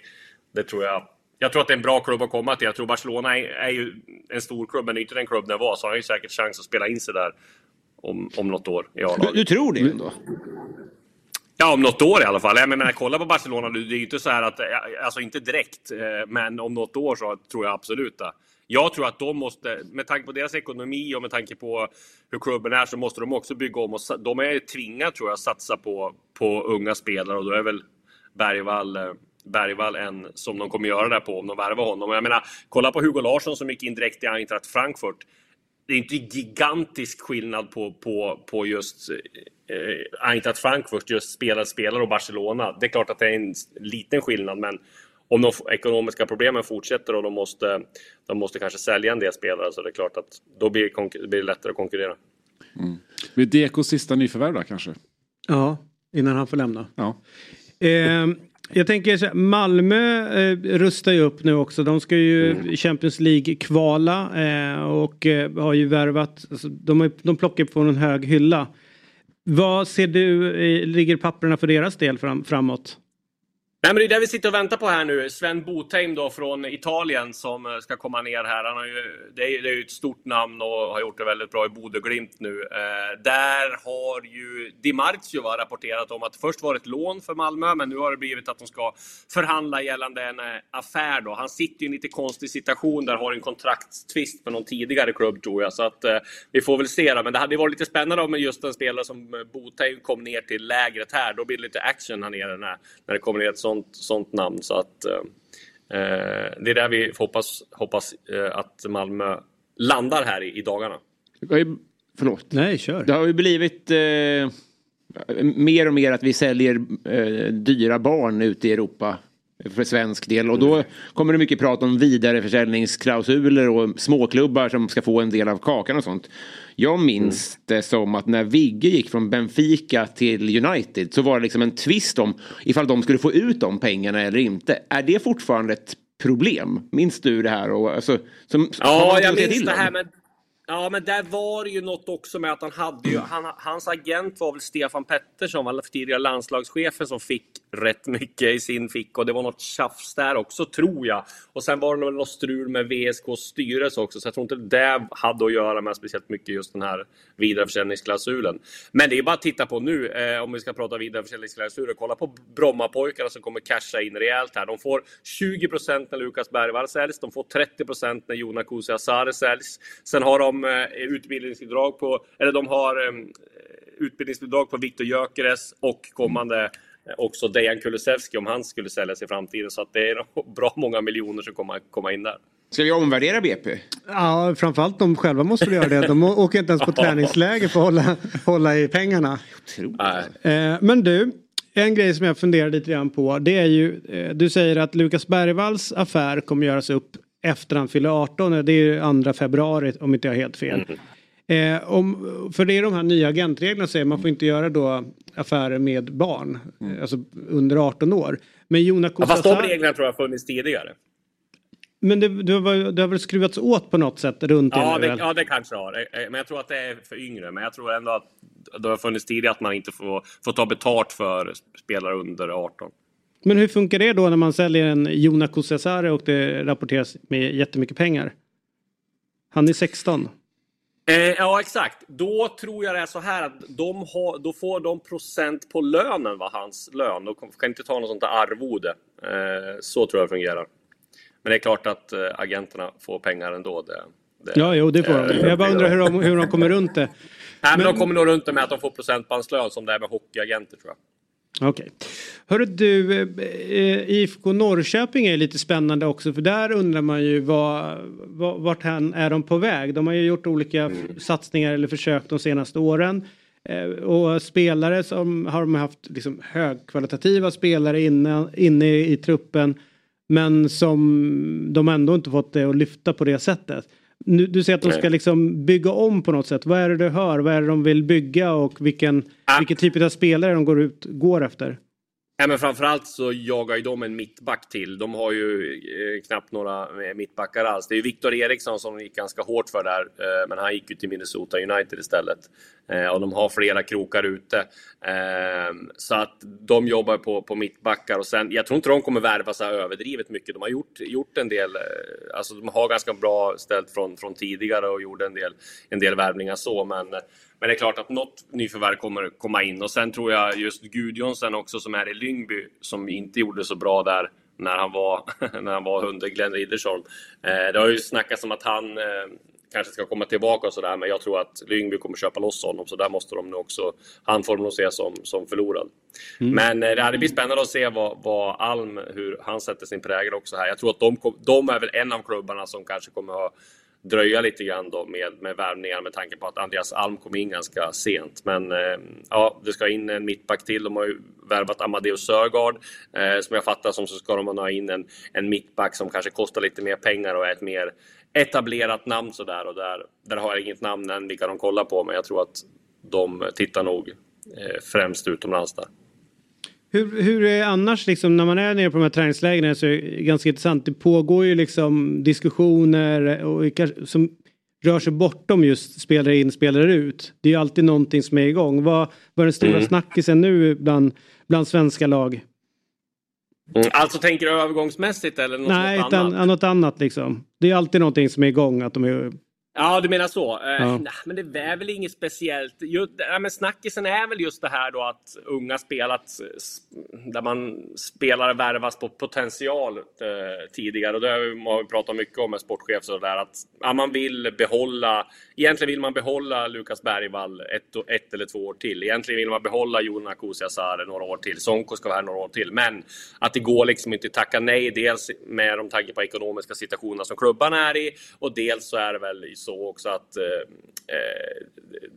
det tror jag jag tror att det är en bra klubb att komma till. Jag tror Barcelona är, är ju en stor klubb, men inte den klubb den var. Så han har ju säkert chans att spela in sig där om, om något år i A-laget. Du, du, tror det ändå? Ja, om något år i alla fall. Jag menar, kolla på Barcelona, det är ju inte så här att, alltså inte direkt, eh, men om något år så tror jag absolut det. Jag tror att de måste, med tanke på deras ekonomi och med tanke på hur klubben är, så måste de också bygga om. Och de är tvingade, tror jag, att satsa på, på unga spelare och då är väl Bergvall eh, Bergvall än som de kommer göra där på om de värvar honom. Jag menar, kolla på Hugo Larsson som gick in direkt i Eintracht Frankfurt. Det är inte gigantisk skillnad på, på, på just eh, Eintracht Frankfurt, just spelare, spelare och Barcelona. Det är klart att det är en liten skillnad, men om de ekonomiska problemen fortsätter och de måste, de måste kanske sälja en del spelare så det är klart att då blir, det, blir det lättare att konkurrera. Mm. Blir Dekos sista nyförvärv då kanske? Ja, innan han får lämna. Ja. Eh, jag tänker så Malmö eh, rustar ju upp nu också. De ska ju mm. Champions League kvala eh, och eh, har ju värvat. Alltså, de, har, de plockar på en hög hylla. Vad ser du, eh, ligger papperna för deras del fram, framåt? Nej, men det är det vi sitter och väntar på här nu. Sven Botheim då från Italien som eh, ska komma ner här. Han har ju, det, är, det är ju ett stort namn och har gjort det väldigt bra i Bodeglimt nu. Eh, där har ju Di Marzio rapporterat om att först var det ett lån för Malmö, men nu har det blivit att de ska förhandla gällande en eh, affär. Då. Han sitter i en lite konstig situation där, har en kontraktstvist med någon tidigare klubb tror jag. Så att eh, vi får väl se. Då. Men det hade varit lite spännande om just en spelare som eh, Botheim kom ner till lägret här. Då blir det lite action här nere när, när det kommer ner ett sånt, sånt namn. Så att, eh, eh, det är där vi hoppas, hoppas eh, att Malmö landar här i, i dagarna. Förlåt. Nej, kör. Det har ju blivit eh, mer och mer att vi säljer eh, dyra barn ute i Europa för svensk del. Och då kommer det mycket prat om vidareförsäljningsklausuler och småklubbar som ska få en del av kakan och sånt. Jag minns mm. det som att när Vigge gick från Benfica till United så var det liksom en tvist om ifall de skulle få ut de pengarna eller inte. Är det fortfarande ett problem? Minns du det här? Och, alltså, som, ja, jag minns det här. Men Ja, men där var det ju något också med att han hade ju, han, hans agent var väl Stefan Pettersson, tidigare landslagschefen, som fick rätt mycket i sin ficka och det var något tjafs där också, tror jag. Och sen var det väl något strul med VSKs styrelse också, så jag tror inte det hade att göra med speciellt mycket just den här vidareförsäljningsklausulen. Men det är bara att titta på nu, eh, om vi ska prata vidareförsäljningsklausuler. Kolla på Brommapojkarna som kommer casha in rejält här. De får 20% när Lukas Bergvall säljs, de får 30% när Jona Kusi Asare säljs. Sen har de eh, utbildningsbidrag på, eller de har eh, utbildningsbidrag på Viktor Gyökeres och kommande också Dejan Kulusevski om han skulle säljas i framtiden. Så att det är bra många miljoner som kommer komma in där. Ska vi omvärdera BP? Ja, framförallt de själva måste göra det. De åker inte ens på träningsläger för att hålla, hålla i pengarna. Eh, men du, en grej som jag funderar lite grann på det är ju, du säger att Lukas Bergvalls affär kommer göras upp efter han fyller 18. Det är ju 2 februari om inte jag har helt fel. Mm. Eh, om, för det är de här nya agentreglerna säger man får inte göra då affärer med barn. Mm. Alltså under 18 år. Men Jonas ja, Fast de reglerna tror jag har funnits tidigare. Men det, det, har, det har väl skruvats åt på något sätt runt ja, det, ja, det kanske har. Eh, eh, men jag tror att det är för yngre. Men jag tror ändå att det har funnits tidigare att man inte får, får ta betalt för spelare under 18. Men hur funkar det då när man säljer en Jona Kusiasare och det rapporteras med jättemycket pengar? Han är 16. Eh, ja, exakt. Då tror jag det är så här att de har, då får de procent på lönen, var hans lön. De kan inte ta något sånt där arvode. Eh, så tror jag det fungerar. Men det är klart att eh, agenterna får pengar ändå. Det, det, ja, jo, det får de. Jag bara undrar hur de, hur de kommer runt det. Nej, men, men de kommer nog runt med att de får procentbandslön som det är med hockeyagenter tror jag. Okej. Okay. Hörru du, eh, IFK Norrköping är lite spännande också för där undrar man ju vad, vart är de på väg? De har ju gjort olika mm. satsningar eller försök de senaste åren. Eh, och spelare som har de haft liksom högkvalitativa spelare inne, inne i truppen men som de ändå inte fått det att lyfta på det sättet. Nu, du säger att de ska liksom bygga om på något sätt. Vad är det du hör? Vad är det de vill bygga och vilken, ah. vilken typ av spelare de går, ut, går efter? Ja, men framförallt så jagar ju de en mittback till. De har ju eh, knappt några eh, mittbackar alls. Det är ju Viktor Eriksson som gick ganska hårt för där, eh, men han gick ju till Minnesota United istället. Och de har flera krokar ute. Ehm, så att de jobbar på, på mittbackar och sen, jag tror inte de kommer värva så här överdrivet mycket. De har gjort, gjort en del, alltså de har ganska bra ställt från, från tidigare och gjorde en del, en del värvningar så, men men det är klart att något nyförvärv kommer komma in och sen tror jag just Gudjonsen också som är i Lyngby som inte gjorde så bra där när han var, när han var under Glenn Riddersholm. Eh, det har ju snackats om att han eh, kanske ska komma tillbaka och sådär men jag tror att Lyngby kommer köpa loss honom så där måste de nog också, han får nog se som, som förlorad. Mm. Men eh, det blir spännande att se vad, vad Alm, hur han sätter sin prägel också här. Jag tror att de, de är väl en av klubbarna som kanske kommer ha dröja lite grann då med, med värvningar med tanke på att Andreas Alm kom in ganska sent. Men eh, ja, det ska in en mittback till. De har ju värvat Amadeus Sörgard. Eh, som jag fattar som så ska de ha in en, en mittback som kanske kostar lite mer pengar och är ett mer etablerat namn sådär. Och där, där har jag inget namn än vilka de kollar på, men jag tror att de tittar nog eh, främst utomlands där. Hur, hur är annars liksom när man är nere på de här träningslägren så är det ganska intressant. Det pågår ju liksom diskussioner och, som rör sig bortom just spelare in, spelare ut. Det är ju alltid någonting som är igång. Vad, vad är den stora mm. snackisen nu bland, bland svenska lag? Mm. Alltså tänker du övergångsmässigt eller något, Nej, något annat? Nej, något annat liksom. Det är alltid någonting som är igång. Att de är Ja, du menar så. Eh, ja. nej, men det är väl inget speciellt. Just, nej, men snackisen är väl just det här då att unga spelat där man spelare värvas på potential eh, tidigare. Och det har vi pratat mycket om med sportchef så där att ja, man vill behålla. Egentligen vill man behålla Lukas Bergvall ett, ett eller två år till. Egentligen vill man behålla Jona Kusiasare några år till. Sonko ska vara här några år till. Men att det går liksom inte att tacka nej. Dels med de tanke på ekonomiska situationer som klubban är i och dels så är det väl så också att eh, eh,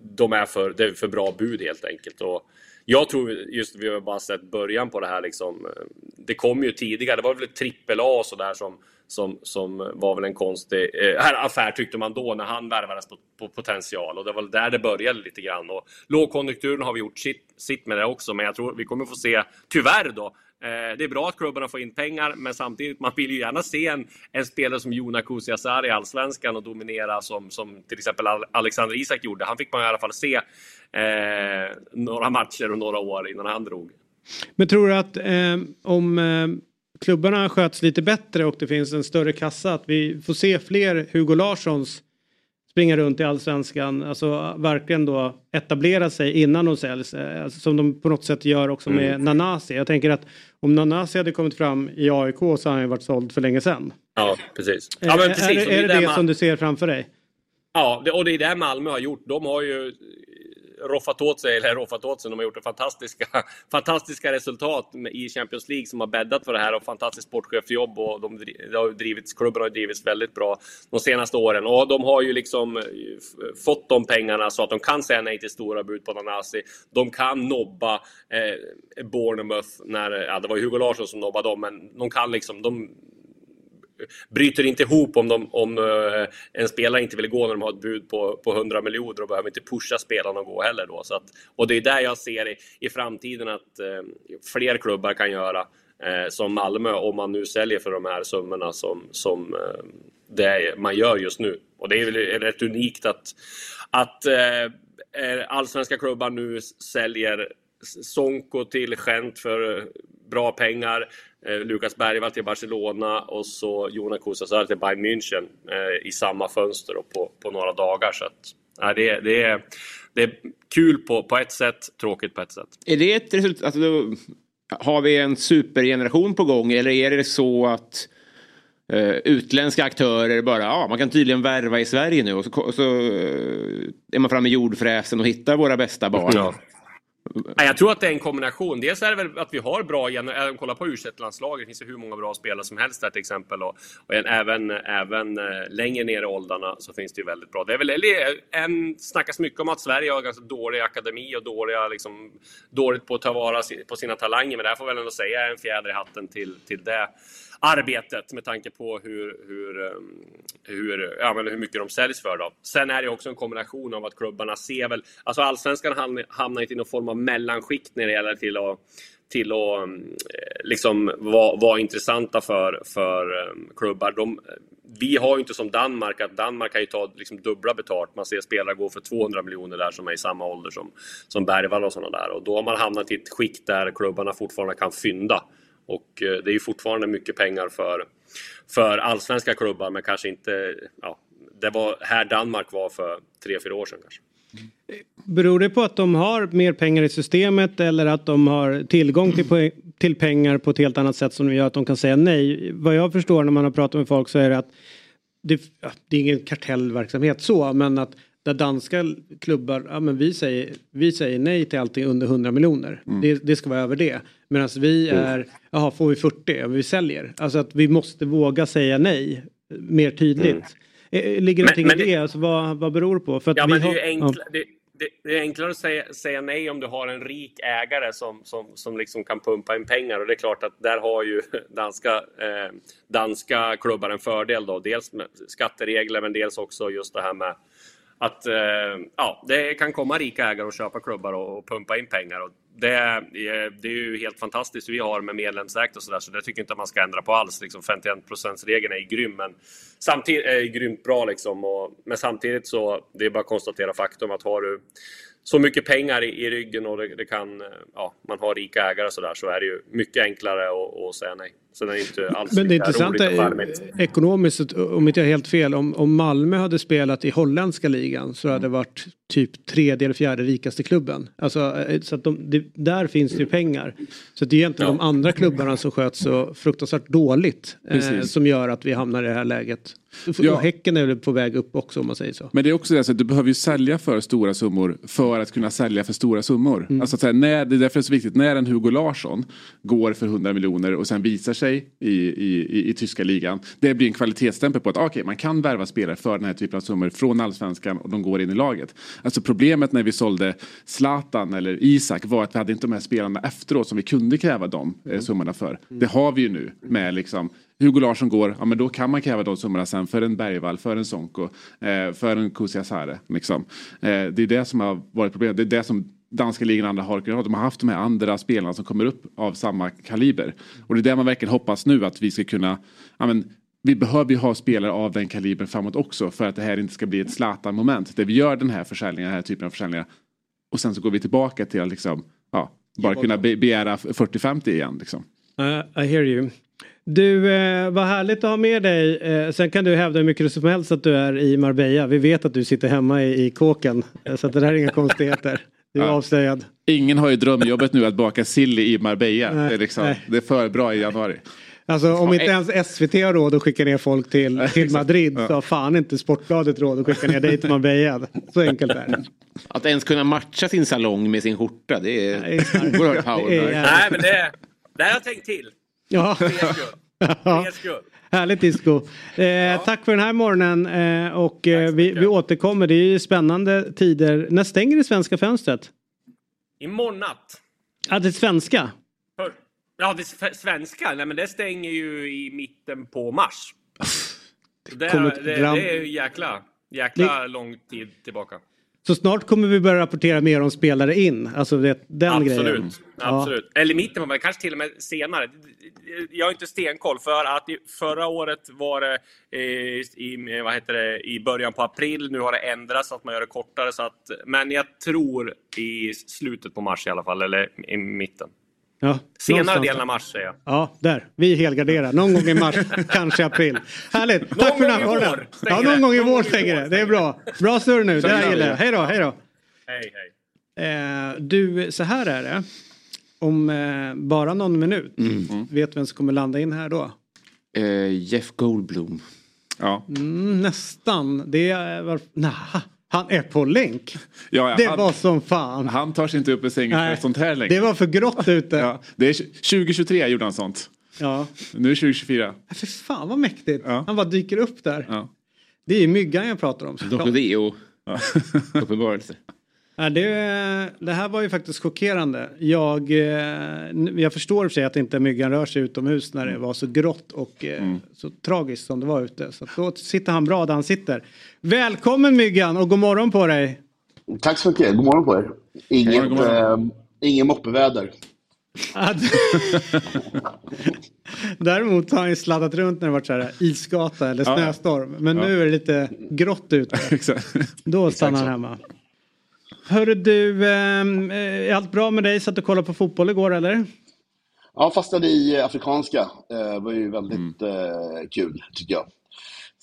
de är för, det är för bra bud helt enkelt. Och jag tror just vi har bara sett början på det här liksom. Eh, det kom ju tidigare, det var väl trippel A och sådär som, som, som var väl en konstig eh, affär tyckte man då när han värvades på, på, potential och det var där det började lite grann. Och lågkonjunkturen har vi gjort sitt, sitt med det också, men jag tror vi kommer få se, tyvärr då, Eh, det är bra att klubbarna får in pengar, men samtidigt, man vill ju gärna se en, en spelare som Jona Kusiasar i Allsvenskan och dominera som, som till exempel Alexander Isak gjorde. Han fick man i alla fall se eh, några matcher och några år innan han drog. Men tror du att eh, om eh, klubbarna sköts lite bättre och det finns en större kassa att vi får se fler Hugo Larssons springa runt i allsvenskan, alltså verkligen då etablera sig innan de säljs. Eh, alltså, som de på något sätt gör också med mm. Nanasi. Jag tänker att om Nanasi hade kommit fram i AIK så hade han ju varit såld för länge sedan. Ja, precis. Ja, men precis. Är, är det det, det som du ser framför dig? Ja, och det är det Malmö har gjort. De har ju roffat åt sig, eller roffat åt sig, de har gjort fantastiska, fantastiska resultat i Champions League som har bäddat för det här och fantastiskt sportchefjobb och de, de har drivits, klubben har drivits väldigt bra de senaste åren och de har ju liksom eh, fått de pengarna så att de kan säga nej till stora bud på Nanasi. De kan nobba eh, Bournemouth när, ja det var ju Hugo Larsson som nobbade dem, men de kan liksom, de bryter inte ihop om, de, om eh, en spelare inte vill gå när de har ett bud på, på 100 miljoner och behöver inte pusha spelarna att gå heller. Då. Så att, och det är där jag ser i, i framtiden att eh, fler klubbar kan göra eh, som Malmö om man nu säljer för de här summorna som, som eh, det man gör just nu. Och det är väl rätt unikt att, att eh, allsvenska klubbar nu säljer Sonko till Gent för bra pengar. Eh, Lukas Bergvall till Barcelona och så Jonas Kusasar till Bayern München eh, i samma fönster och på, på några dagar. Så att, ja, det, det, är, det är kul på, på ett sätt, tråkigt på ett sätt. Är det ett resultat? Alltså, har vi en supergeneration på gång eller är det så att eh, utländska aktörer bara, ja man kan tydligen värva i Sverige nu och så, så eh, är man framme i jordfräsen och hittar våra bästa barn. Ja. Nej, Jag tror att det är en kombination. Dels är det väl att vi har bra, gener- äh, kolla på u landslaget det finns ju hur många bra spelare som helst där till exempel. Och, och en, även, även eh, längre ner i åldrarna så finns det ju väldigt bra. Det är väl eller, eh, en, snackas mycket om att Sverige har ganska dålig akademi och dåliga, liksom, dåligt på att ta vara på sina talanger. Men det här får väl ändå säga en fjäder i hatten till, till det arbetet med tanke på hur, hur, ehm, hur, ja, men hur mycket de säljs för. Då. Sen är det också en kombination av att klubbarna ser väl... Alltså allsvenskan hamnar inte i någon form av mellanskikt när det gäller till att till att ehm, liksom vara, vara intressanta för, för ehm, klubbar. De, vi har ju inte som Danmark, att Danmark kan ju ta liksom dubbla betalt. Man ser spelare gå för 200 miljoner där som är i samma ålder som, som Bergvall och sådana där. Och då har man hamnat i ett skikt där klubbarna fortfarande kan fynda. Och eh, det är ju fortfarande mycket pengar för, för allsvenska klubbar, men kanske inte... Ja, det var här Danmark var för tre fyra år sedan kanske. Beror det på att de har mer pengar i systemet eller att de har tillgång till, till pengar på ett helt annat sätt som gör att de kan säga nej? Vad jag förstår när man har pratat med folk så är det att det, det är ingen kartellverksamhet så men att där danska klubbar, ja men vi säger, vi säger nej till allting under 100 miljoner. Det, det ska vara över det. Medan vi är, jaha får vi 40, ja, vi säljer. Alltså att vi måste våga säga nej mer tydligt. Eh, Ligger Men- någonting men i det? det- Alltså, vad, vad beror det på? För att Ja, vi men det är har- ja. enkla, det, det, det är enklare att säga, säga nej om du har en rik ägare som, som, som liksom kan pumpa in pengar. Och det är klart att där har ju danska, eh, danska klubbar en fördel då. Dels med skatteregler men dels också just det här med att eh, ja, det kan komma rika ägare och köpa klubbar och, och pumpa in pengar. Och det, är, det är ju helt fantastiskt vi har med medlemsägt och sådär, så det tycker jag inte man ska ändra på alls. Liksom 51 regeln är ju grym, men samtidigt är grymt bra liksom. Och, men samtidigt så, det är bara att konstatera faktum att har du så mycket pengar i, i ryggen och det, det kan, eh, ja, man har rika ägare och sådär, så är det ju mycket enklare att, att säga nej. Så det är inte alls Men det intressanta är ekonomiskt, om inte jag är helt fel, om, om Malmö hade spelat i holländska ligan så hade det varit typ tredje eller fjärde rikaste klubben. Alltså, eh, så att de, det, där finns det ju pengar. Så det är egentligen Ja. de andra klubbarna som sköts så fruktansvärt dåligt eh, som gör att vi hamnar i det här läget. Ja. Och Häcken är väl på väg upp också om man säger så. Men det är också det så att du behöver ju sälja för stora summor för att kunna sälja för stora summor. Alltså att säga, när, det är därför det är så viktigt när en Hugo Larsson går för 100 miljoner och sen visar sig i, i, i, i tyska ligan. Det blir en kvalitetsstämpel på att ah, okej, man kan värva spelare för den här typen av summor från allsvenskan och de går in i laget. Alltså problemet när vi sålde Zlatan eller Isak var att vi hade inte de här spelarna efteråt som vi kunde kräva de eh, summorna för. Det har vi ju nu med liksom Hugo Larsson går, ja men då kan man kräva de summorna sen för en Bergvall, för en Sonko, eh, för en Kusiasare. Liksom. Eh, det är det som har varit problemet. Det är det som danska ligan och andra har kunnat ha. De har haft de här andra spelarna som kommer upp av samma kaliber. Och det är det man verkligen hoppas nu att vi ska kunna, ja men vi behöver ju ha spelare av den kalibern framåt också för att det här inte ska bli ett Zlatan-moment. Där vi gör den här försäljningen, den här typen av försäljningar och sen så går vi tillbaka till att liksom, ja, bara kunna be- begära 40-50 igen. Liksom. Uh, I hear you. Du, eh, vad härligt att ha med dig. Eh, sen kan du hävda hur mycket som helst att du är i Marbella. Vi vet att du sitter hemma i, i kåken. Eh, så att det där är inga konstigheter. Du är Ja. avslöjad. Ingen har ju drömjobbet nu att baka sill i Marbella. Nej, det, är liksom, nej. det är för bra i januari. Alltså om inte eh. ens SVT har råd att skicka ner folk till, till Madrid så har fan inte Sportbladet råd att skicka ner dig till Marbella. Så enkelt är det. Att ens kunna matcha sin salong med sin skjorta, det är oerhört power. det är- Nej, men det, det har jag tänkt till. Ja. För er skull. För er skull. Härligt disco. Eh, Tack för den här morgonen eh, och eh, vi, vi återkommer. Det är ju spännande tider. När stänger det svenska fönstret? Imorgon natt. Ja, det svenska. För, ja, det svenska? Nej, men det stänger ju i mitten på mars. Det, det, det, dram- är ju jäkla, jäkla lång tid tillbaka. Så snart kommer vi börja rapportera mer om spelare in. Alltså det, den Absolut. grejen. Absolut. Eller i mitten, men kanske till och med senare. Jag har inte stenkoll för att förra året var det eh, i, vad heter det, i början på april. Nu har det ändrats så att man gör det kortare. Så att, men jag tror i slutet på mars i alla fall, eller i mitten. Ja, Senare delen av mars säger jag. Ja, där. Vi helgarderar. Någon gång i mars, kanske april. Härligt. Tack för den här vår Ja, någon gång i Någon vår stänger det. Det är bra. Bra surr nu. Det här gillar jag. det. Hej då, hej då. Hej, hej. Eh, du, så här är det. Om eh, bara någon minut, vet vem som kommer landa in här då? Eh, Jeff Goldblum. Ja. Mm, nästan. Det är... Var... Nah, han är på länk. Ja, ja, det han- var som fan. Han tar sig inte upp i sängen Nej, för sånt här längre. Det var för grått ute. Ja. Ja, det är 2023 gjorde han sånt. ja. Nu är det 2024. För fan vad mäktigt. Ja. Han bara dyker upp där. Ja. Det är myggan jag pratar om. Dr. Deo. Uppenbarelse. Ja, det, det här var ju faktiskt chockerande. Jag, eh, jag förstår för sig att inte myggan rör sig utomhus när det var så grått och eh, så tragiskt som det var ute. Så då sitter han bra där han sitter. Välkommen myggan och god morgon på dig. Tack så mycket. God morgon på er. Inget, God morgon. eh, ingen moppeväder. Däremot har han ju sladdat runt när det varit så här isgata eller Ja. snöstorm. Men nu är det lite grått ute. Då stannar han hemma. Hörru du, ehm, eh, är allt bra med dig? Satt du och kollade på fotboll igår eller? Ja, fastnade i eh, afrikanska. Det var ju väldigt eh, kul, tycker jag.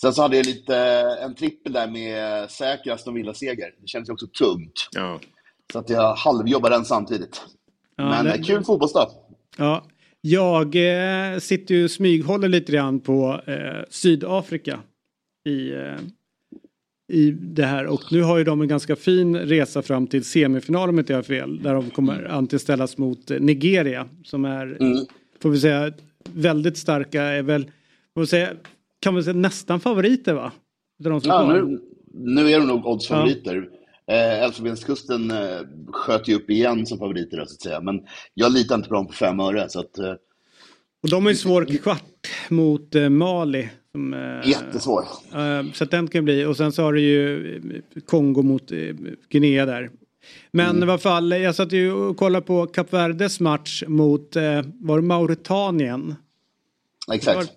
Sen så hade jag lite, eh, en trippel där med säker Aston Villa-seger. Det känns ju också tungt. Ja. Så att jag halvjobbar den samtidigt. Ja, Men det- eh, kul fotbollsdag. Ja, jag eh, sitter ju och smyghåller lite grann på eh, Sydafrika i, eh, i det här och nu har ju de en ganska fin resa fram till semifinal om inte jag har fel där de kommer antiställas mot eh, Nigeria som är, får vi säga, väldigt starka, är väl, får vi säga, kan man säga nästan favoriter va? De som är Ja, nu, nu är de nog oddsfavoriter. Eh, Elfenbenskusten eh, sköt ju upp igen som favoriter, så att säga. Men jag litar inte på dem på fem öre. Så att, eh, Och de har ju svår kvart mot eh, Mali. Som, eh, jättesvår. Eh, Så att den kan bli och sen så har du ju eh, Kongo mot Guinea där. Men i alla fall, jag satt ju och kollade på Kap Verdes match mot, eh, var det Mauritanien? Exakt.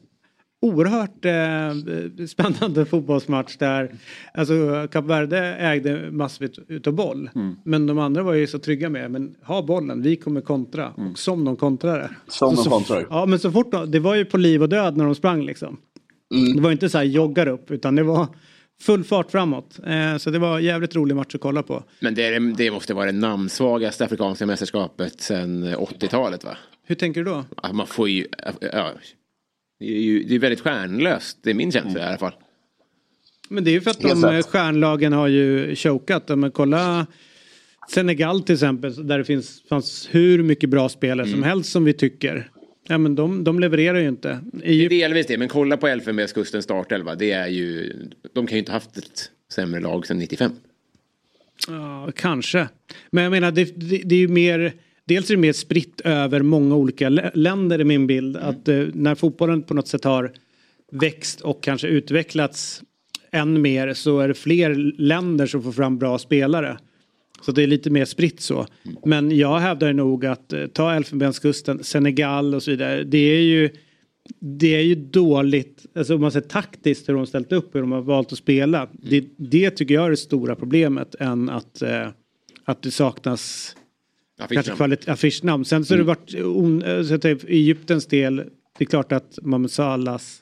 Oerhört eh, spännande fotbollsmatch där. Alltså Kap Verde ägde massvis utav boll. Men de andra var ju så trygga med, men ha bollen, vi kommer kontra. Och som de kontrade. Som Så- de kontrar. Ja men så fort de, det var ju på liv och död när de sprang liksom. Det var inte så här joggar upp utan det var full fart framåt. Eh, så det var en jävligt rolig match att kolla på. Men det, är, det måste vara det namnsvagaste afrikanska mästerskapet sedan 80-talet va? Hur tänker du då? Att Man får ju, ja, det är ju det är väldigt stjärnlöst, det är min känsla i alla fall. Men det är ju för att Helt de rätt. stjärnlagen har ju chokat. Men kolla Senegal till exempel där det finns, fanns hur mycket bra spelare som helst som vi tycker. Ja men de, de levererar ju inte. Det är delvis det, men kolla på Elfenbenskustens startelva. Det är ju, de kan ju inte haft ett sämre lag sedan 95. Ja, kanske. Men jag menar, det, det, det är ju mer... Dels är det mer spritt över många olika lä- länder i min bild. Att eh, när fotbollen på något sätt har växt och kanske utvecklats än mer så är det fler länder som får fram bra spelare. Så det är lite mer spritt så. Men jag hävdar nog att eh, ta Elfenbenskusten, Senegal och så vidare. Det är ju, det är ju dåligt, alltså om man ser taktiskt hur de ställt upp, hur de har valt att spela. Det, det tycker jag är det stora problemet än att, eh, att det saknas Affischnamn. affischnamn. Sen så har det varit, on, så tänker, i Egyptens del, det är klart att Mohamed Salahs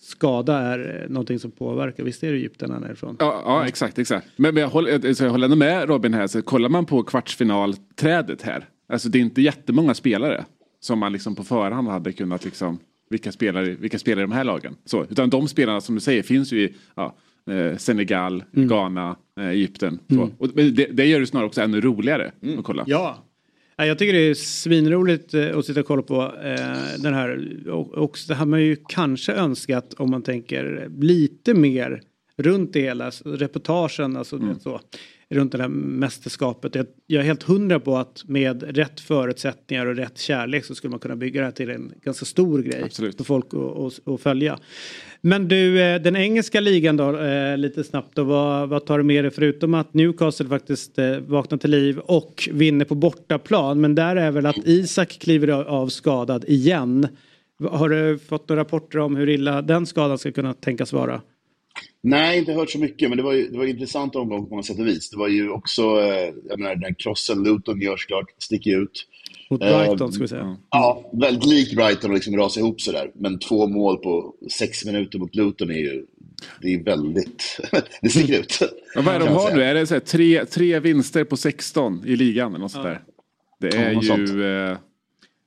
skada är eh, någonting som påverkar. Visst är det Egypten han är ifrån? Ja, ja exakt, exakt. Men, men jag, håller, alltså, jag håller med Robin här. Så kollar man på kvartsfinalträdet här. Alltså det är inte jättemånga spelare. Som man liksom på förhand hade kunnat liksom. Vilka spelare, vilka spelare i de här lagen? Så, utan de spelarna som du säger finns ju i ja, eh, Senegal, Ghana, eh, Egypten. Så. Och, det, det gör det snarare också ännu roligare att kolla. Ja. Ja, Jag tycker det är svinroligt eh, att sitta och kolla på eh, den här. Och, det har man ju kanske önskat om man tänker lite mer runt det hela. Reportagen, alltså vet så. Runt det här mästerskapet. Jag, jag är helt hundra på att med rätt förutsättningar och rätt kärlek så skulle man kunna bygga det här till en ganska stor grej. Absolut. För folk att följa. Men du, eh, den engelska ligan då, eh, lite snabbt då. Vad, vad tar du med dig förutom att Newcastle faktiskt eh, vaknar till liv och vinner på bortaplan. Men där är väl att Isak kliver av skadad igen. Har du fått några rapporter om hur illa den skadan ska kunna tänkas vara? Nej, inte hört så mycket, men det var ju det var en intressant omgång på många sätt och vis. Det var ju också, eh, jag menar, den krossen Luton gör såklart, sticker ut. Mot Eh, Brighton ska vi säga. Ja, väldigt lik Brighton och liksom rasa ihop sådär. Men två mål på sex minuter mot Luton är ju, det är väldigt, det sticker ut. Ja, vad är de kan man har nu? Är det så här, tre, tre vinster på 16 i ligan eller något sånt där? Det Ja, är något sånt. ju...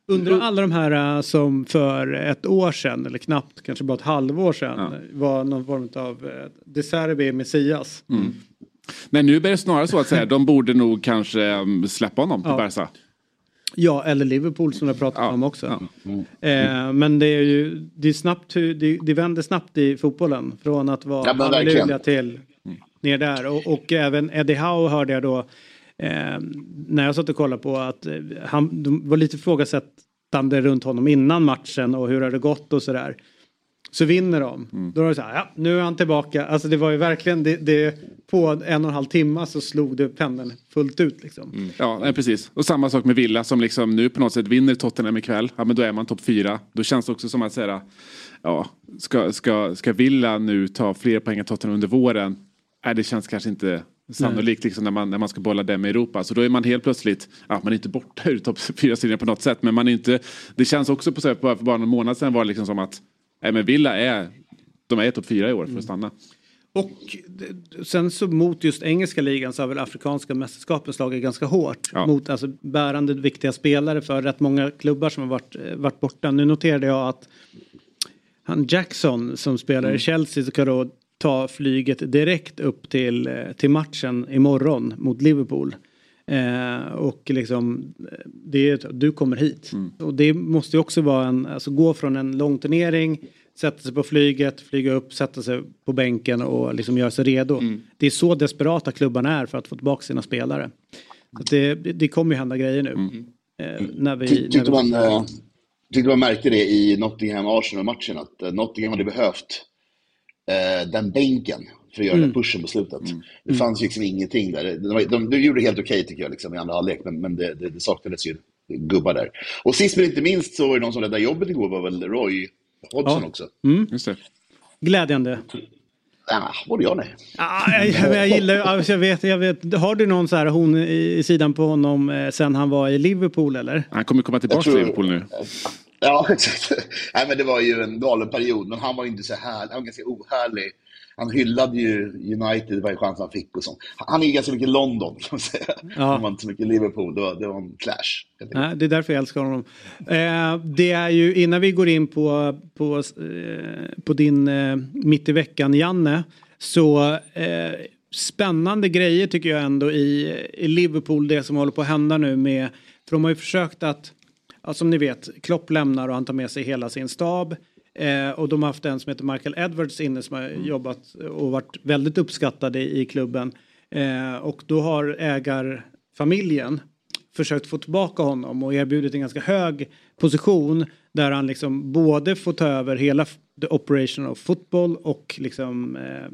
Undrar alla de här äh, som för ett år sedan eller knappt kanske bara ett halvår sedan Ja. var någon form av äh, De Serbi Messias. Men nu blir det snarare så att säga, de borde nog kanske um, släppa honom till Ja. Barca. Ja, eller Liverpool som jag pratat Ja, om också. ja. Eh, men det är ju det är snabbt, det, det vänder snabbt i fotbollen. Från att vara Ja, halleluja till ner där. Och, och även Eddie Howe hörde jag då eh, när jag satt och kollade på att eh, han de var lite ifrågasättande runt honom innan matchen och hur har det gått och sådär. Så vinner de. Då var det så här, ja nu är han tillbaka. Alltså det var ju verkligen, det, det, på en och en halv timme så slog det pendeln fullt ut liksom. Ja, nej, precis. Och samma sak med Villa som liksom nu på något sätt vinner Tottenham ikväll. Ja, men då är man topp fyra. Då känns det också som att säga, ja, ska, ska, ska Villa nu ta fler poäng än Tottenham under våren? Nej, det känns kanske inte sannolikt liksom när, man, när man ska bolla dem i Europa. Så då är man helt plötsligt, ja, man är inte borta ur topp fyra serien på något sätt. Men man är inte, det känns också på så här, för bara någon månad sedan var det liksom som att, nej men Villa är, de är topp fyra i år för att stanna. Och sen så mot just engelska ligan så har väl afrikanska mästerskapen slagit ganska hårt. Ja. Mot alltså bärande viktiga spelare för rätt många klubbar som har varit, eh, varit borta. Nu noterade jag att han Jackson som spelar i Chelsea ska då ta flyget direkt upp till, eh, till matchen imorgon mot Liverpool. Eh, och liksom, eh, det är, du kommer hit. Och det måste ju också vara en, alltså gå från en lång turnering, sätta sig på flyget, flyga upp, sätta sig på bänken och liksom göra sig redo. Det är så desperata klubbarna är för att få tillbaka sina spelare. Så att det, det kommer ju hända grejer nu. Eh, när vi, Ty, när tyckte, vi, man, eh, tyckte man märkte det i Nottingham-Arsenal-matchen att Nottingham hade behövt eh, den bänken för att göra den pushen på slutet. Det fanns ju liksom ingenting där. De, de, de, de gjorde det helt okej tycker jag liksom, i andra halvlek, men, men det, det, det saknades ju gubbar där. Och sist men inte minst så var det någon som räddade jobbet igår var väl Roy Hodgson Ja. också. Just det. glädjande. Ah, både jag nej. Ah, jag, jag, jag gillar alltså jag vet, jag vet, har du någon så här hon i, i sidan på honom eh, sen han var i Liverpool eller? Han kommer komma tillbaka tror- till Liverpool nu. Ja, exakt. Nej, men det var ju en galen period, men han var ju inte så här, han var ganska ohärlig. Han hyllade ju United varje chans han fick och sånt. Han är ju ganska mycket London kan man säga. Ja. Han var inte så mycket Liverpool, det var, det var en clash. Nej, det är därför jag älskar honom. Eh, det är ju innan vi går in på, på, eh, på din eh, mitt i veckan Janne. Så eh, spännande grejer tycker jag ändå i, i Liverpool det som håller på att hända nu med. För de har ju försökt att, ja, som ni vet, Klopp lämnar och han tar med sig hela sin stab. Eh, och de har haft en som heter Michael Edwards inne som har jobbat och varit väldigt uppskattad i, i klubben. Eh, och då har ägarfamiljen försökt få tillbaka honom och erbjudit en ganska hög position där han liksom både får ta över hela the operation of football och liksom eh,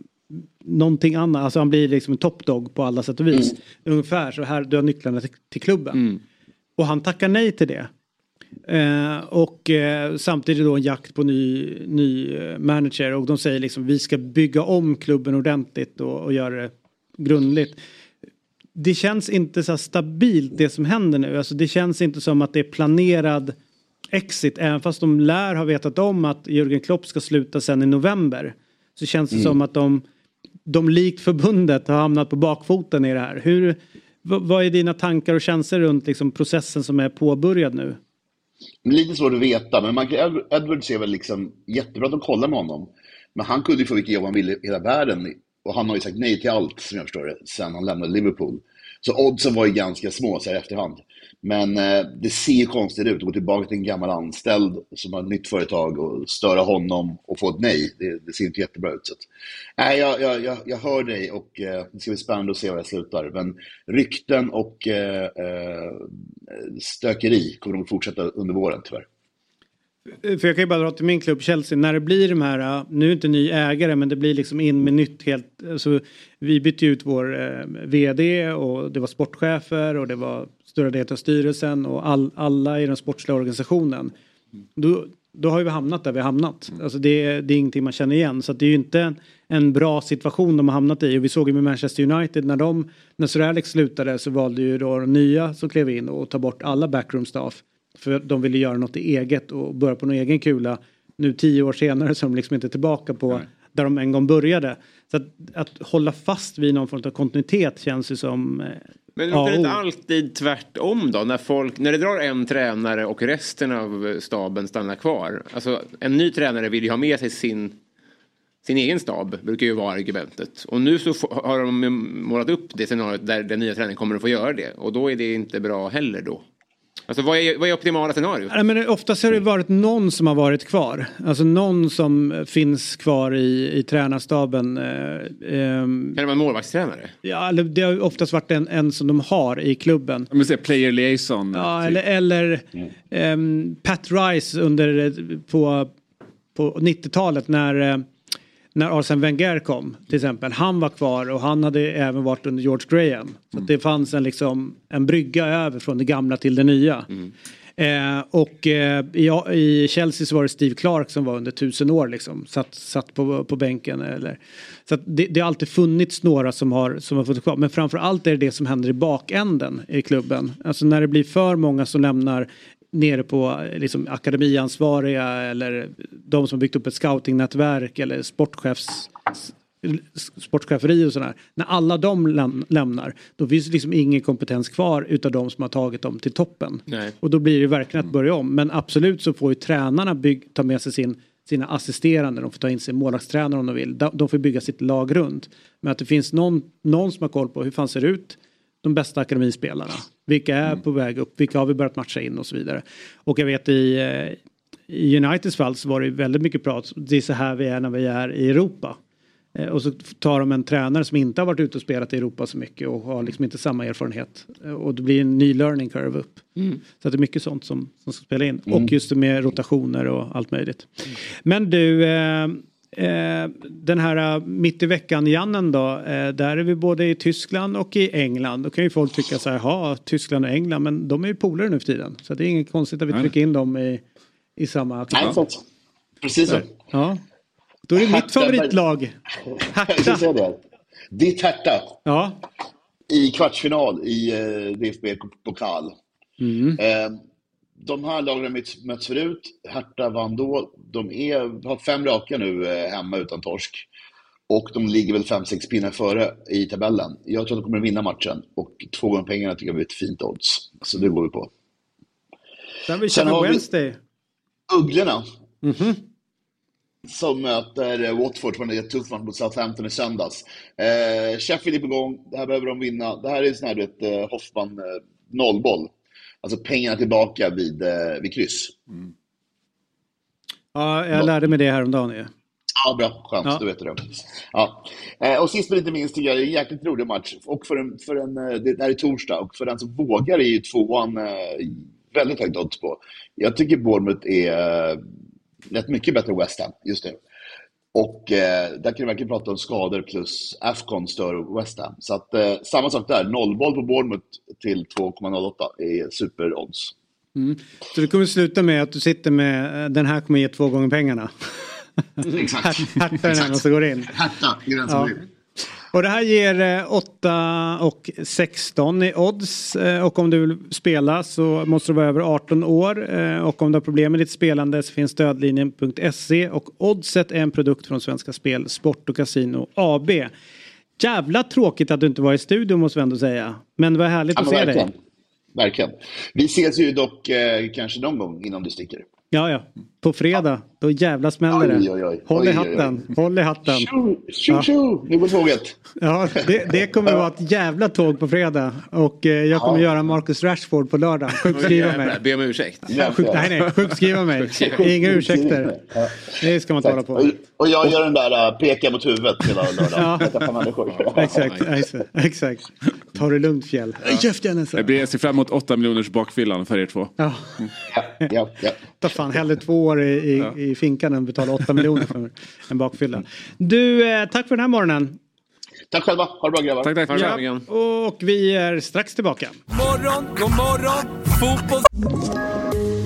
någonting annat. Alltså han blir liksom en top dog på alla sätt och vis. Ungefär så här, du har nycklarna till, till klubben. Och han tackar nej till det. Eh, och eh, samtidigt då en jakt på ny, ny eh, manager och de säger liksom vi ska bygga om klubben ordentligt och, och göra det grundligt. Det känns inte så stabilt det som händer nu. Alltså det känns inte som att det är planerad exit. Även fast de lär ha vetat om att Jürgen Klopp ska sluta sen i november. Så känns det som att de, de likt förbundet har hamnat på bakfoten i det här. Hur, vad, vad är dina tankar och känslor runt liksom processen som är påbörjad nu? Lite svårt att veta, men Michael Edwards är väl liksom jättebra att de kollar med honom. Men han kunde ju få vilket jobb han ville i hela världen. Och han har ju sagt nej till allt, som jag förstår det, sen han lämnade Liverpool. Så oddsen var ju ganska små så här i efterhand. Men eh, det ser ju konstigt ut att gå tillbaka till en gammal anställd som har ett nytt företag och störa honom och få ett nej. Det, det ser inte jättebra ut. Så att, nej, jag, jag, jag, jag hör dig och eh, det ska bli spännande att se var jag slutar. Men rykten och eh, eh, stökeri kommer nog fortsätta under våren tyvärr. För jag kan ju bara dra till min klubb Chelsea. När det blir de här, äh, nu är det inte ny ägare men det blir liksom in med nytt helt. Alltså, vi bytte ut vår äh, eh, vd och det var sportchefer och det var stora delen av styrelsen och all, alla i den sportsliga organisationen. Då, då har vi hamnat där vi har hamnat. Alltså det, är- det är ingenting man känner igen. Så att det är ju inte en, en bra situation de har hamnat i. Och vi såg ju med Manchester United när de, när Sir Alex slutade så valde ju då de nya som klev in och ta bort alla backroom staff. För de ville göra något eget och börja på någon egen kula. Nu tio år senare så är de liksom inte tillbaka på där de en gång började. Så att, att hålla fast vid någon form av kontinuitet känns ju som... eh, Men låter det inte alltid tvärtom då? När, folk, när det drar en tränare och resten av staben stannar kvar. Alltså, en ny tränare vill ju ha med sig sin, sin egen stab, brukar ju vara argumentet. Och nu så har de målat upp det scenariot där den nya tränaren kommer att få göra det. Och då är det inte bra heller då. Alltså vad är, vad är optimala scenariot? Nej, men oftast har det varit någon som har varit kvar. Alltså någon som finns kvar i, i tränarstaben. Eh, ehm, Kan det vara en målvaktstränare? ja, det har oftast varit en, en som de har i klubben. Om vi säger player liaison. Ja, typ. eller, eller ehm, Pat Rice under, eh, på, på 90-talet när, eh, när Arsene Wenger kom till exempel. Han var kvar och han hade även varit under George Graham. Så att det fanns en, liksom, en brygga över från det gamla till det nya. Eh, och eh, i, i Chelsea så var det Steve Clark som var under tusen år liksom. Satt, satt på, på bänken eller. Så det, det har alltid funnits några som har, som har fått kvar. Men framförallt är det det som händer i bakänden i klubben. Alltså när det blir för många som lämnar nere på liksom, akademiansvariga eller de som byggt upp ett scoutingnätverk eller sportchefs sportcheferi och sådär. När alla de läm- lämnar då finns det liksom ingen kompetens kvar utav de som har tagit dem till toppen. Nej. Och då blir det verkligen att börja om. Men absolut så får ju tränarna bygg, ta med sig sin, sina assisterande. De får ta in sin målvaktstränare om de vill. De, de får bygga sitt lag runt. Men att det finns någon, någon som har koll på hur fan ser det ut de bästa akademispelarna. Vilka är på väg upp, vilka har vi börjat matcha in och så vidare. Och jag vet i, eh, i Uniteds fall så var det väldigt mycket prat. Det är så här vi är när vi är i Europa. Eh, Och så tar de en tränare som inte har varit ute och spelat i Europa så mycket och har liksom inte samma erfarenhet. Eh, Och det blir en ny learning curve upp. Så att det är mycket sånt som, som ska spela in. Och just det med rotationer och allt möjligt. Men du, eh, eh, den här eh, mitt i veckan-Jannen då. Eh, där är vi både i Tyskland och i England. Då kan ju folk tycka så här, ja Tyskland och England, men de är ju polare nu för tiden. Så det är inget konstigt att vi trycker in dem i, i samma Nej, sant. Precis så. Ja. Då är det mitt favoritlag. Hertha. Ditt Hertha Ja. i kvartsfinal i eh, DFB-pokal. Eh, de här lagen har mötts, förut. Hertha vann då. De är, har fem raka nu eh, hemma utan torsk. Och de ligger väl fem sex pinnar före i tabellen. Jag tror att de kommer att vinna matchen. Och två gånger pengarna tycker jag är ett fint odds. Så det går vi på. Sen vi Sen har vi- Wednesday. Ugglorna. Som möter eh, Watford som är en tuff match mot Southampton i söndags. Eh, Sheffield är på gång. Det här behöver de vinna. Det här är en sån här, du vet, eh, Hoffman nollboll. Alltså pengarna tillbaka vid, eh, vid kryss. Ja, jag lärde mig det häromdagen ju. Ja, bra. Skönt. Ja. Då vet du det. Ja. Eh, och sist men inte minst tycker jag det är en jäkligt rolig match. Och för en, för en, eh, det här är torsdag och för den som vågar är ju tvåan eh, väldigt högt odds på. Jag tycker Bournemouth är eh, rätt mycket bättre än West Ham just nu. Och eh, där kan vi verkligen prata om skador plus Afcon stör West Ham. Så att, eh, samma sak där, nollboll på Bournemouth till 2,08 är superodds. Så det kommer sluta med att du sitter med eh, den här kommer ge två gånger pengarna. Exakt. Är den enda som går in. Som Ja. Och det här ger eh, 8 och 16 i odds. Eh, Och om du vill spela så måste du vara över 18 år. Eh, Och om du har problem med ditt spelande så finns stödlinjen.se och Oddset är en produkt från Svenska Spel, Sport och Casino AB. Jävla tråkigt att du inte var i studion måste vi ändå säga. Men var härligt Ja, att se verkligen. dig. Verkligen. Vi ses ju dock eh, kanske någon gång innan du sticker. Ja, ja. På fredag. Då jävla smäller det. Oj, oj, oj. Håll i hatten. Håll i hatten. Tjo, tjo, tjo! Nu går tåget. Ja, det, det kommer vara ett jävla tåg på fredag. Och eh, jag kommer göra Marcus Rashford på lördag. Sjukskriva mig. Be om ursäkt. Sjuk, nej, nej, sjukskriva mig. Inga ursäkter. Det ska man inte hålla på. Och, och jag gör den där uh, peka mot huvudet hela lördagen. Ja. Exakt, exakt, exakt. Ta det lugnt fjäll. Käften Det alltså. jag ser fram emot 8 miljoners bakfyllan för er två. Ja, Ja, ja, ja. ta fan hellre två år i, i, i finkan än betala 8 miljoner för en bakfylla. Du, eh, tack för den här morgonen. Tack själva. Ha det bra grabbar. Tack, tack. Ja, och vi är strax tillbaka. Morgon, god morgon, fotboll.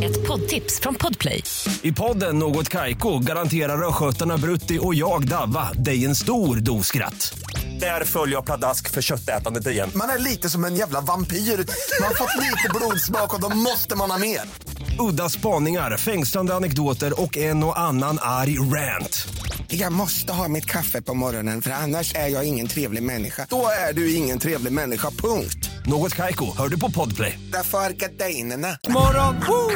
Ett poddtips från Podplay. I podden Något Kaiko garanterar östgötarna Brutti och jag, Davva, dig en stor dos skratt. Där följer jag pladask för köttätandet igen. Man är lite som en jävla vampyr. Man har fått lite blodsmak och då måste man ha mer. Udda spaningar, fängslande anekdoter och en och annan arg rant. Jag måste ha mitt kaffe på morgonen för annars är jag ingen trevlig människa. Då är du ingen trevlig människa, punkt. Något Kaiko, hör du på Podplay. Därför är gardinerna. Morgon, woo!